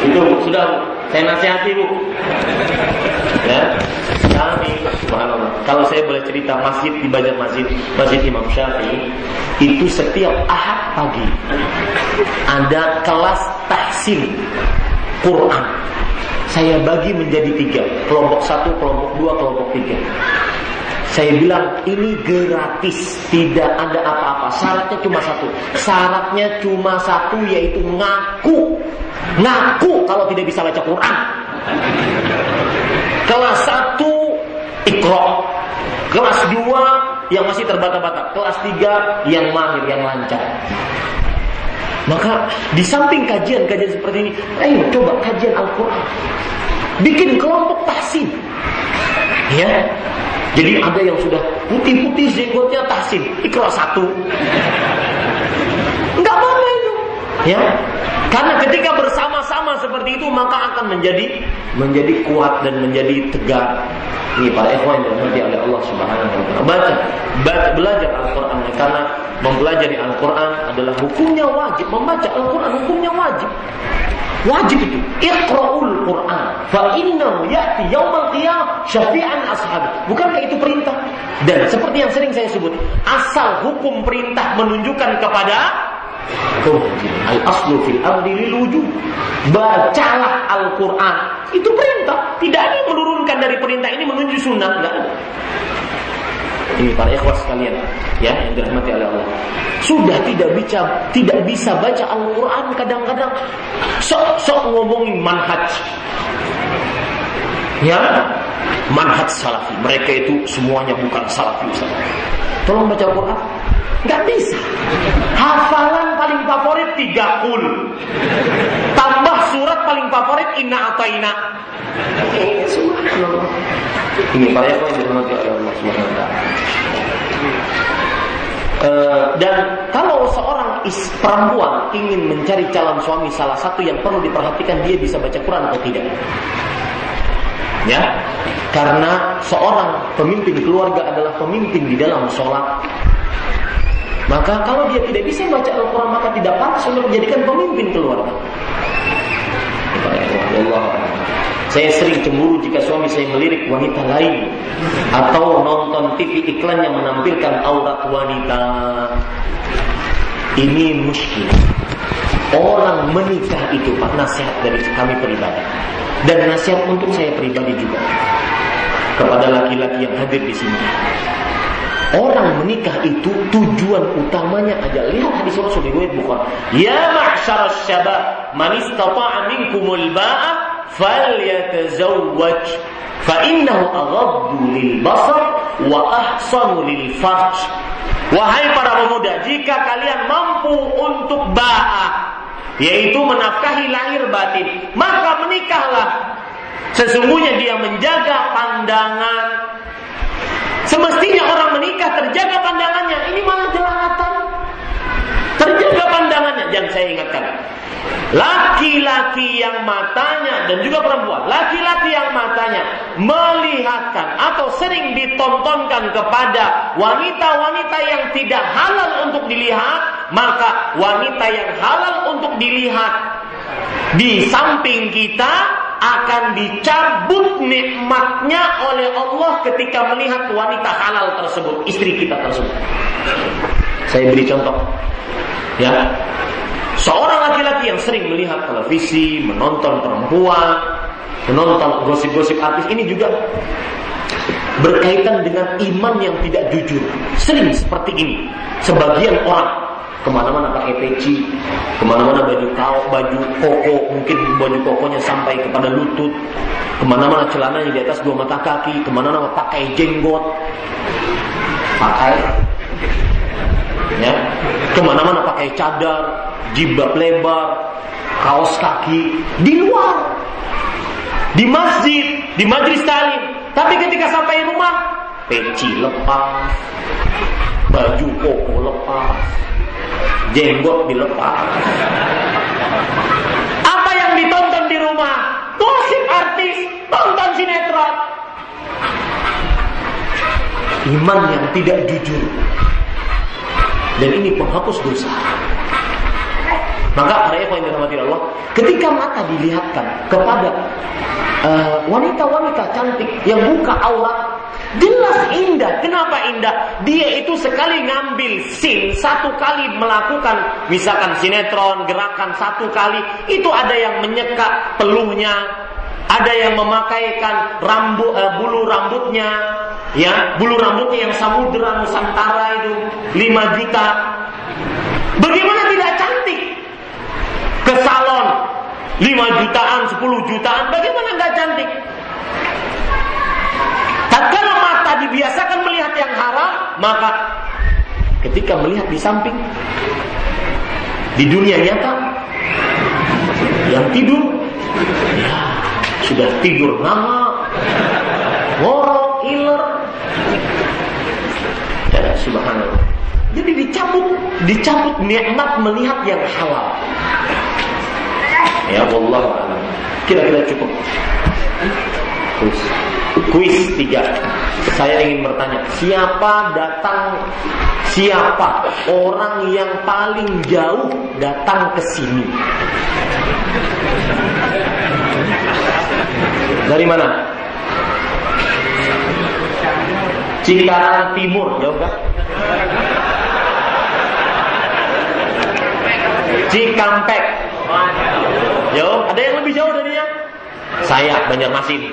Itu sudah saya nasihati bu. Ya, kami, kalau saya boleh cerita masjid di Banjar Masjid, Masjid Imam Syafi'i, itu setiap ahad pagi ada kelas tahsin Quran. Saya bagi menjadi tiga, kelompok satu, kelompok dua, kelompok tiga. Saya bilang ini gratis, tidak ada apa-apa. Syaratnya cuma satu. Syaratnya cuma satu yaitu ngaku. Ngaku kalau tidak bisa baca Quran. Kelas satu ikro. Kelas dua yang masih terbata-bata. Kelas tiga yang mahir, yang lancar. Maka di samping kajian-kajian seperti ini, ayo coba kajian Al-Quran. Bikin kelompok tahsin. Ya, jadi ada yang sudah putih-putih jenggotnya tahsin, ikhlas satu. Enggak apa-apa itu. Ya. Karena ketika bersama-sama seperti itu maka akan menjadi menjadi kuat dan menjadi tegar. Ini para ikhwan yang dirahmati oleh Allah Subhanahu wa taala. Baca, baca belajar Al-Qur'an karena mempelajari Al-Qur'an adalah hukumnya wajib. Membaca Al-Qur'an hukumnya wajib. Wajib itu. Iqra'ul Quran. Fa innahu ya'ti yaumal qiyamah syafi'an ashab. Bukankah itu perintah? Dan seperti yang sering saya sebut, asal hukum perintah menunjukkan kepada Al aslu fil amri lil. Bacalah Al-Quran. Itu perintah. Tidak ada yang menurunkan dari perintah ini menuju sunnah. Tidak ada. Ini para ikhwas sekalian ya yang dirahmati oleh Allah. Sudah tidak bisa tidak bisa baca Al-Qur'an kadang-kadang sok-sok ngomongin manhaj. Ya, manhaj salafi. Mereka itu semuanya bukan salafi Ustaz. Tolong baca Al-Qur'an. Gak bisa. Hafalan paling favorit tiga kul. Tambah surat paling favorit inna ataina. Ini subhanallah. Ini para yang dirahmati oleh Allah Subhanahu wa taala. Uh, dan kalau seorang is perempuan ingin mencari calon suami salah satu yang perlu diperhatikan dia bisa baca Quran atau tidak. Ya, karena seorang pemimpin keluarga adalah pemimpin di dalam sholat, maka kalau dia tidak bisa baca Al-Quran maka tidak pantas untuk menjadikan pemimpin keluarga. Saya sering cemburu jika suami saya melirik wanita lain atau nonton TV iklan yang menampilkan aurat wanita. Ini muskil. Orang menikah itu Pak nasihat dari kami pribadi dan nasihat untuk saya pribadi juga kepada laki-laki yang hadir di sini. Orang menikah itu tujuan utamanya aja. Lihat hadis Rasul riwayat Bukhari. Ya ma'syar syabab, man istata'a minkumul ba'a falyatazawwaj. Fa innahu aghaddu lil basar wa ahsanu lil farj. Wahai para pemuda, jika kalian mampu untuk ba'ah, yaitu menafkahi lahir batin, maka menikahlah. Sesungguhnya dia menjaga pandangan Semestinya orang menikah terjaga pandangannya. Ini malah jelatan. Terjaga pandangannya. Jangan saya ingatkan. Laki-laki yang matanya dan juga perempuan, laki-laki yang matanya melihatkan atau sering ditontonkan kepada wanita-wanita yang tidak halal untuk dilihat, maka wanita yang halal untuk dilihat di samping kita akan dicabut nikmatnya oleh Allah ketika melihat wanita halal tersebut, istri kita tersebut. Saya beri contoh. Ya. Seorang laki-laki yang sering melihat televisi, menonton perempuan, menonton gosip-gosip artis ini juga berkaitan dengan iman yang tidak jujur. Sering seperti ini. Sebagian orang ke mana-mana pakai peci, ke mana-mana baju kau, baju koko, mungkin baju kokonya sampai kepada lutut, ke mana-mana celananya di atas dua mata kaki, ke mana-mana pakai jenggot, pakai, ya, ke mana-mana pakai cadar, jilbab lebar, kaos kaki, di luar, di masjid, di majlis talim, tapi ketika sampai rumah, peci lepas, baju koko lepas, jenggot dilepas. Apa yang ditonton di rumah? Gosip artis, tonton sinetron. Iman yang tidak jujur. Dan ini penghapus dosa. Maka para ikhwan yang dirahmati Allah, ketika mata dilihatkan kepada eh, wanita-wanita uh, cantik yang buka aurat, jelas indah. Kenapa indah? Dia itu sekali ngambil sin, satu kali melakukan misalkan sinetron, gerakan satu kali, itu ada yang menyeka peluhnya, ada yang memakaikan rambut uh, bulu rambutnya, ya bulu rambutnya yang samudera nusantara itu 5 juta. Bagaimana tidak cantik? Ke salon. 5 jutaan, 10 jutaan, bagaimana nggak cantik? Tatkala mata dibiasakan melihat yang haram, maka ketika melihat di samping di dunia nyata yang tidur ya sudah tidur lama ngorok iler. Ya subhanallah. Jadi dicabut dicabut nikmat melihat yang halal Ya Allah Kira-kira cukup. Kuis. Kuis tiga. Saya ingin bertanya, siapa datang siapa orang yang paling jauh datang ke sini? Dari mana? Cikarang Timur, jauh kan? Cikampek, Jauh, ada yang lebih jauh dari dia? Saya Banjarmasin.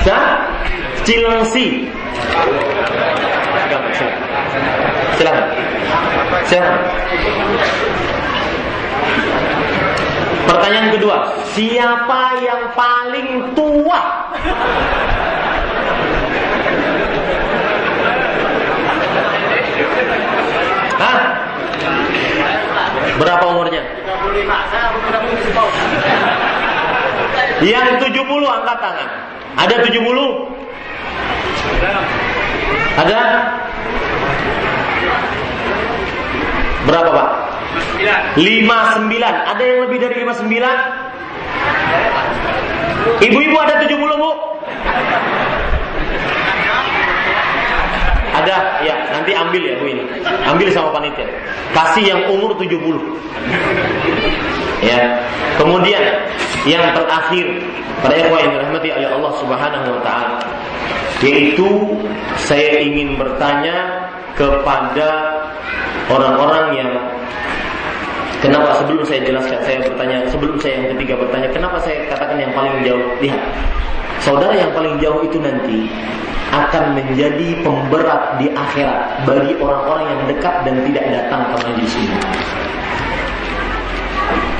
Saya Cilengsi. Silakan. Silakan. Pertanyaan kedua, siapa yang paling tua? Hah? Berapa umurnya? 35. Yang 70 angkat tangan. Ada 70? Ada? Berapa Pak? 59. Ada yang lebih dari 59? Ibu-ibu ada 70 Bu? Ada, ya, nanti ambil ya Bu ini. Ambil sama panitia. Kasih yang umur 70. Ya. Kemudian yang terakhir pada ikhwah yang dirahmati oleh Allah Subhanahu wa taala yaitu saya ingin bertanya kepada orang-orang yang Kenapa sebelum saya jelaskan saya bertanya sebelum saya yang ketiga bertanya kenapa saya katakan yang paling jauh lihat saudara yang paling jauh itu nanti akan menjadi pemberat di akhirat bagi orang-orang yang dekat dan tidak datang ke majlis ini.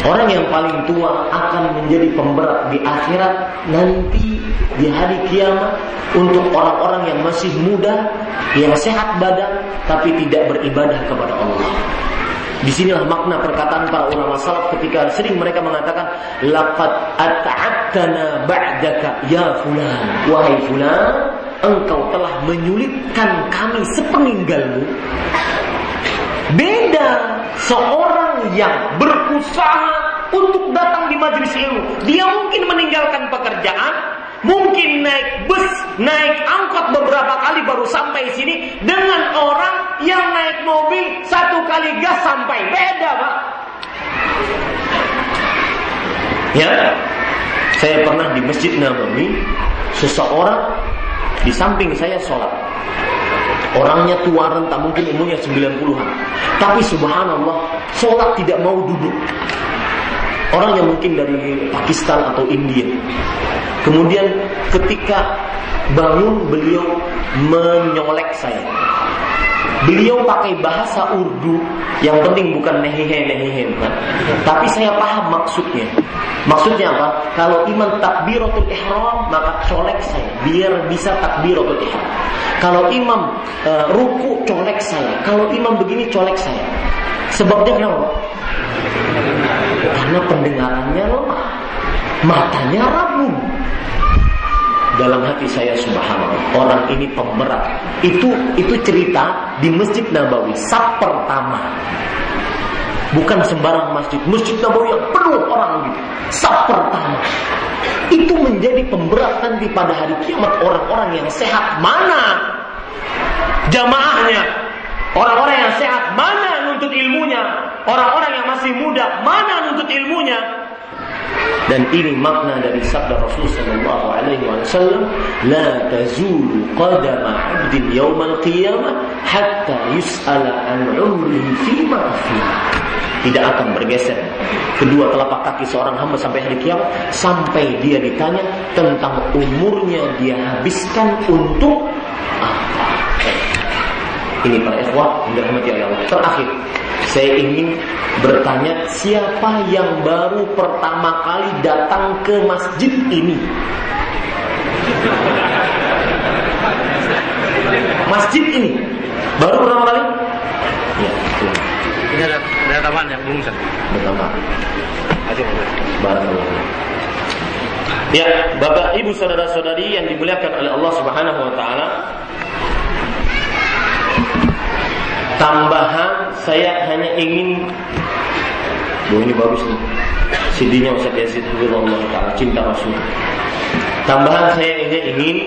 Orang yang paling tua akan menjadi pemberat di akhirat nanti di hari kiamat untuk orang-orang yang masih muda, yang sehat badan tapi tidak beribadah kepada Allah. Di sinilah makna perkataan para ulama salaf ketika sering mereka mengatakan laqad at'abtana ba'daka ya fulan wahai fulan engkau telah menyulitkan kami sepeninggalmu. Beda seorang yang berusaha untuk datang di majelis ilmu. Dia mungkin meninggalkan pekerjaan, mungkin naik bus, naik angkot beberapa kali baru sampai sini dengan orang yang naik mobil satu kali gas sampai. Beda, Pak. Ya, saya pernah di Masjid Nabawi, seseorang di samping saya sholat. Orangnya tua renta, mungkin umurnya 90-an. Tapi subhanallah, sholat tidak mau duduk. Orang yang mungkin dari Pakistan atau India. Kemudian ketika bangun beliau menyolek saya. Beliau pakai bahasa Urdu yang penting bukan nehihe nehihe bukan. Tapi saya paham maksudnya. Maksudnya apa? Kalau imam takbiratul ihram maka colek saya biar bisa takbiratul ihram. Kalau imam uh, ruku colek saya. Kalau imam begini colek saya. Sebabnya kenapa? Karena pendengarannya lemah, matanya rabun dalam hati saya subhanallah orang ini pemberat. Itu itu cerita di masjid Nabawi sab pertama. Bukan sembarang masjid masjid Nabawi yang penuh orang gitu. Sab pertama. Itu menjadi pemberat nanti pada hari kiamat orang-orang yang sehat mana? Jamaahnya orang-orang yang sehat mana nuntut ilmunya? Orang-orang yang masih muda mana nuntut ilmunya dan ini makna dari sabda Rasul sallallahu alaihi wasallam, "La tazulu qadama 'abdin yawmal qiyamah hatta yus'ala an 'umrihi Tidak akan bergeser kedua telapak kaki seorang hamba sampai hari kiamat sampai dia ditanya tentang umurnya dia habiskan untuk apa. Ini para ikhwah yang dirahmati Allah. Terakhir, saya ingin bertanya siapa yang baru pertama kali datang ke masjid ini? Masjid ini baru pertama kali? Ya, Ini ada ada taman yang belum Pertama. Barakallahu. Ya, Bapak Ibu saudara-saudari yang dimuliakan oleh Allah Subhanahu wa taala, Tambahan saya hanya ingin Bu ini bagus nih CD-nya Ustaz Yazid Allah Ta'ala Cinta Rasul Tambahan saya ini ingin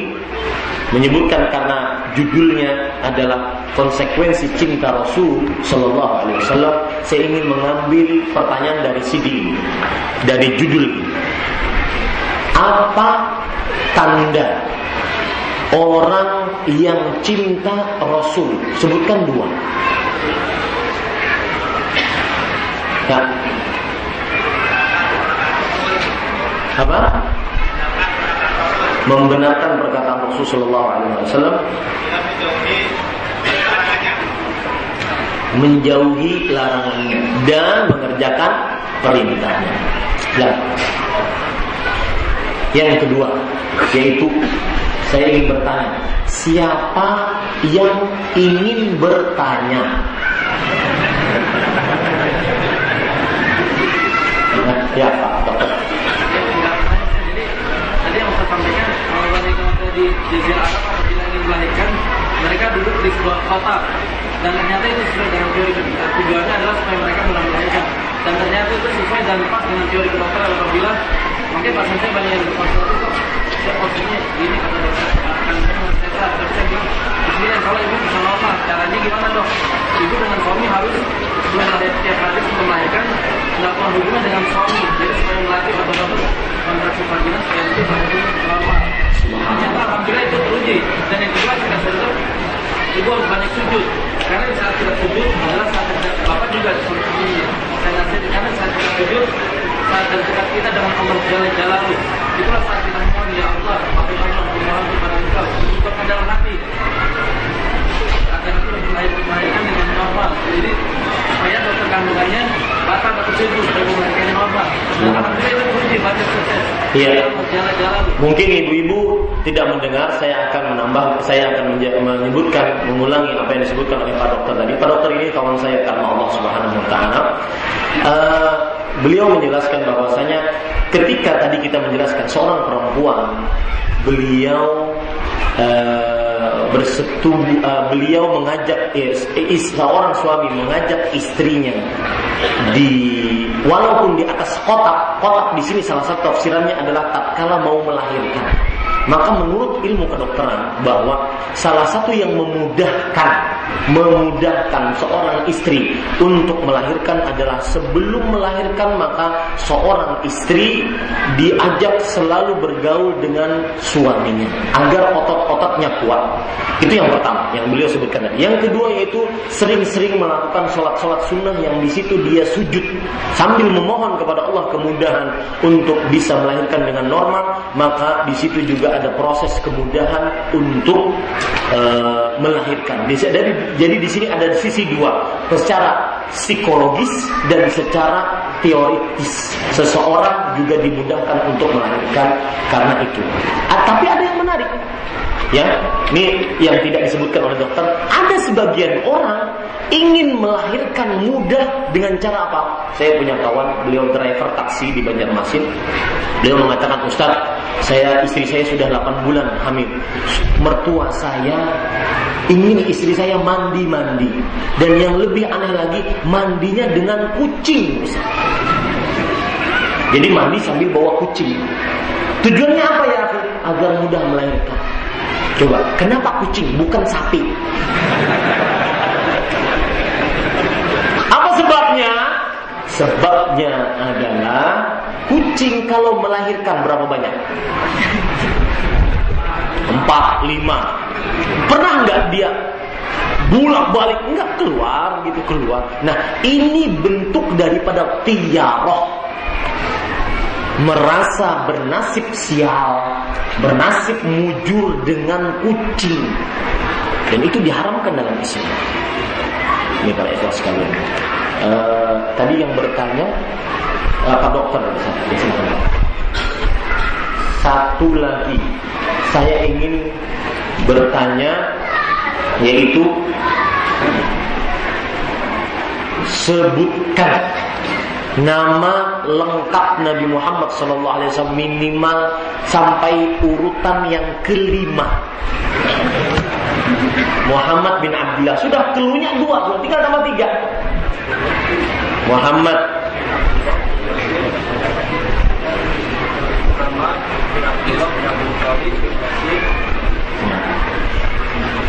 menyebutkan karena judulnya adalah konsekuensi cinta Rasul Shallallahu Alaihi Wasallam. Saya ingin mengambil pertanyaan dari CD ini, dari judul ini. Apa tanda orang yang cinta Rasul. Sebutkan dua. Ya. Apa? Membenarkan perkataan Rasul Shallallahu Alaihi Wasallam. Menjauhi larangannya dan mengerjakan perintahnya. Dan yang kedua yaitu saya ingin bertanya, siapa yang ingin bertanya? Ya, Pak Dokter. Tadi yang saya sampaikan, wanita di Jazirah Arab apabila ingin melahirkan, mereka duduk di sebuah kota. Dan ternyata itu sesuai dengan teori tujuannya adalah supaya mereka melahirkan. Dan ternyata itu sesuai dan pas dengan teori kedokteran apabila mungkin pasien saya banyak yang berkonsultasi kok maksudnya ini kata dokter akan saya tapi saya bilang Bismillah kalau ibu bisa normal caranya gimana dok ibu dengan suami harus sebelum melahirkan tiap hari sebelum melahirkan melakukan hubungan dengan suami jadi supaya melatih otot-otot kontraksi vaginal supaya itu normal ternyata alhamdulillah itu teruji dan yang kedua kita sadar ibu harus banyak sujud karena saat kita sujud adalah saat bapak juga seperti saya nasihat karena saat kita sujud saat dekat kita dengan Allah Jalla Jalaluhu itulah saat kita ya Allah Allah memohon kepada Engkau untuk dalam hati agar itu melahirkan dengan normal jadi supaya dokter kandungannya batal atau sujud supaya melahirkan normal alhamdulillah itu kunci banyak sukses Iya. Mungkin ibu-ibu tidak mendengar, saya akan menambah, saya akan menyebutkan, mengulangi apa yang disebutkan oleh Pak Dokter tadi. Pak Dokter ini kawan saya karena Allah Subhanahu Wa Taala. Uh, beliau menjelaskan bahwasanya ketika tadi kita menjelaskan seorang perempuan, beliau uh, bersetubuh, uh, beliau mengajak is, is, seorang suami mengajak istrinya di walaupun di atas kotak, kotak di sini salah satu tafsirannya adalah tatkala mau melahirkan. Maka menurut ilmu kedokteran bahwa salah satu yang memudahkan memudahkan seorang istri untuk melahirkan adalah sebelum melahirkan maka seorang istri diajak selalu bergaul dengan suaminya agar otot-ototnya kuat. Itu yang pertama yang beliau sebutkan tadi. Yang kedua yaitu sering-sering melakukan sholat-sholat sunnah yang di situ dia sujud sambil memohon kepada Allah kemudahan untuk bisa melahirkan dengan normal, maka di situ juga ada proses kemudahan untuk uh, melahirkan. Jadi, jadi di sini ada sisi dua, secara psikologis dan secara teoritis. Seseorang juga dimudahkan untuk melahirkan karena itu. Ah, tapi ada yang menarik. Ya, ini yang tidak disebutkan oleh dokter. Ada sebagian orang ingin melahirkan mudah dengan cara apa? Saya punya kawan, beliau driver taksi di Banjarmasin. Beliau mengatakan, Ustaz, saya istri saya sudah 8 bulan hamil. Mertua saya ingin istri saya mandi-mandi. Dan yang lebih aneh lagi, mandinya dengan kucing. Ustaz. Jadi mandi sambil bawa kucing. Tujuannya apa ya? Agar mudah melahirkan. Coba, kenapa kucing bukan sapi? Apa sebabnya? Sebabnya adalah kucing kalau melahirkan berapa banyak? Empat, lima. Pernah nggak dia bulak balik nggak keluar gitu keluar. Nah ini bentuk daripada tiaroh merasa bernasib sial, bernasib mujur dengan kucing. Dan itu diharamkan dalam Islam. Ini para ikhlas sekalian. Uh, tadi yang bertanya uh, Pak Dokter Satu lagi saya ingin bertanya yaitu sebutkan nama lengkap Nabi Muhammad SAW minimal sampai urutan yang kelima. Muhammad bin Abdullah sudah keluarnya dua, tinggal tambah tiga. Muhammad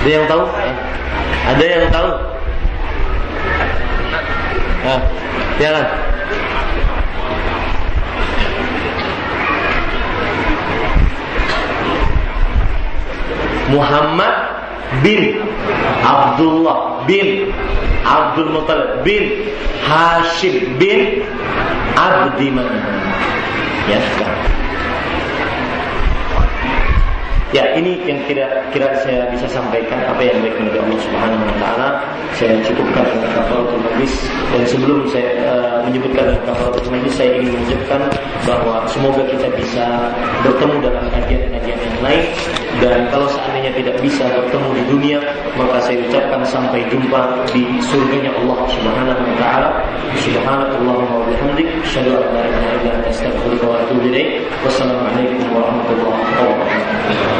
Ada yang tahu? Ada yang tahu? Jalan. Muhammad bin Abdullah bin Abdul Muttalib bin Hashim bin Abdi Manaf. Ya, sekarang. Ya, ini yang kira-kira saya bisa sampaikan apa yang baik dari Allah Subhanahu wa taala. Saya cukupkan dengan kafaratul majlis dan sebelum saya uh, menyebutkan kafaratul majlis saya ingin mengucapkan bahwa semoga kita bisa bertemu dalam kajian-kajian yang lain dan kalau seandainya tidak bisa bertemu di dunia maka saya ucapkan sampai jumpa di surganya Allah Subhanahu wa taala. Subhanallahumma wa bihamdik, asyhadu ilaik. Wassalamualaikum warahmatullahi wabarakatuh.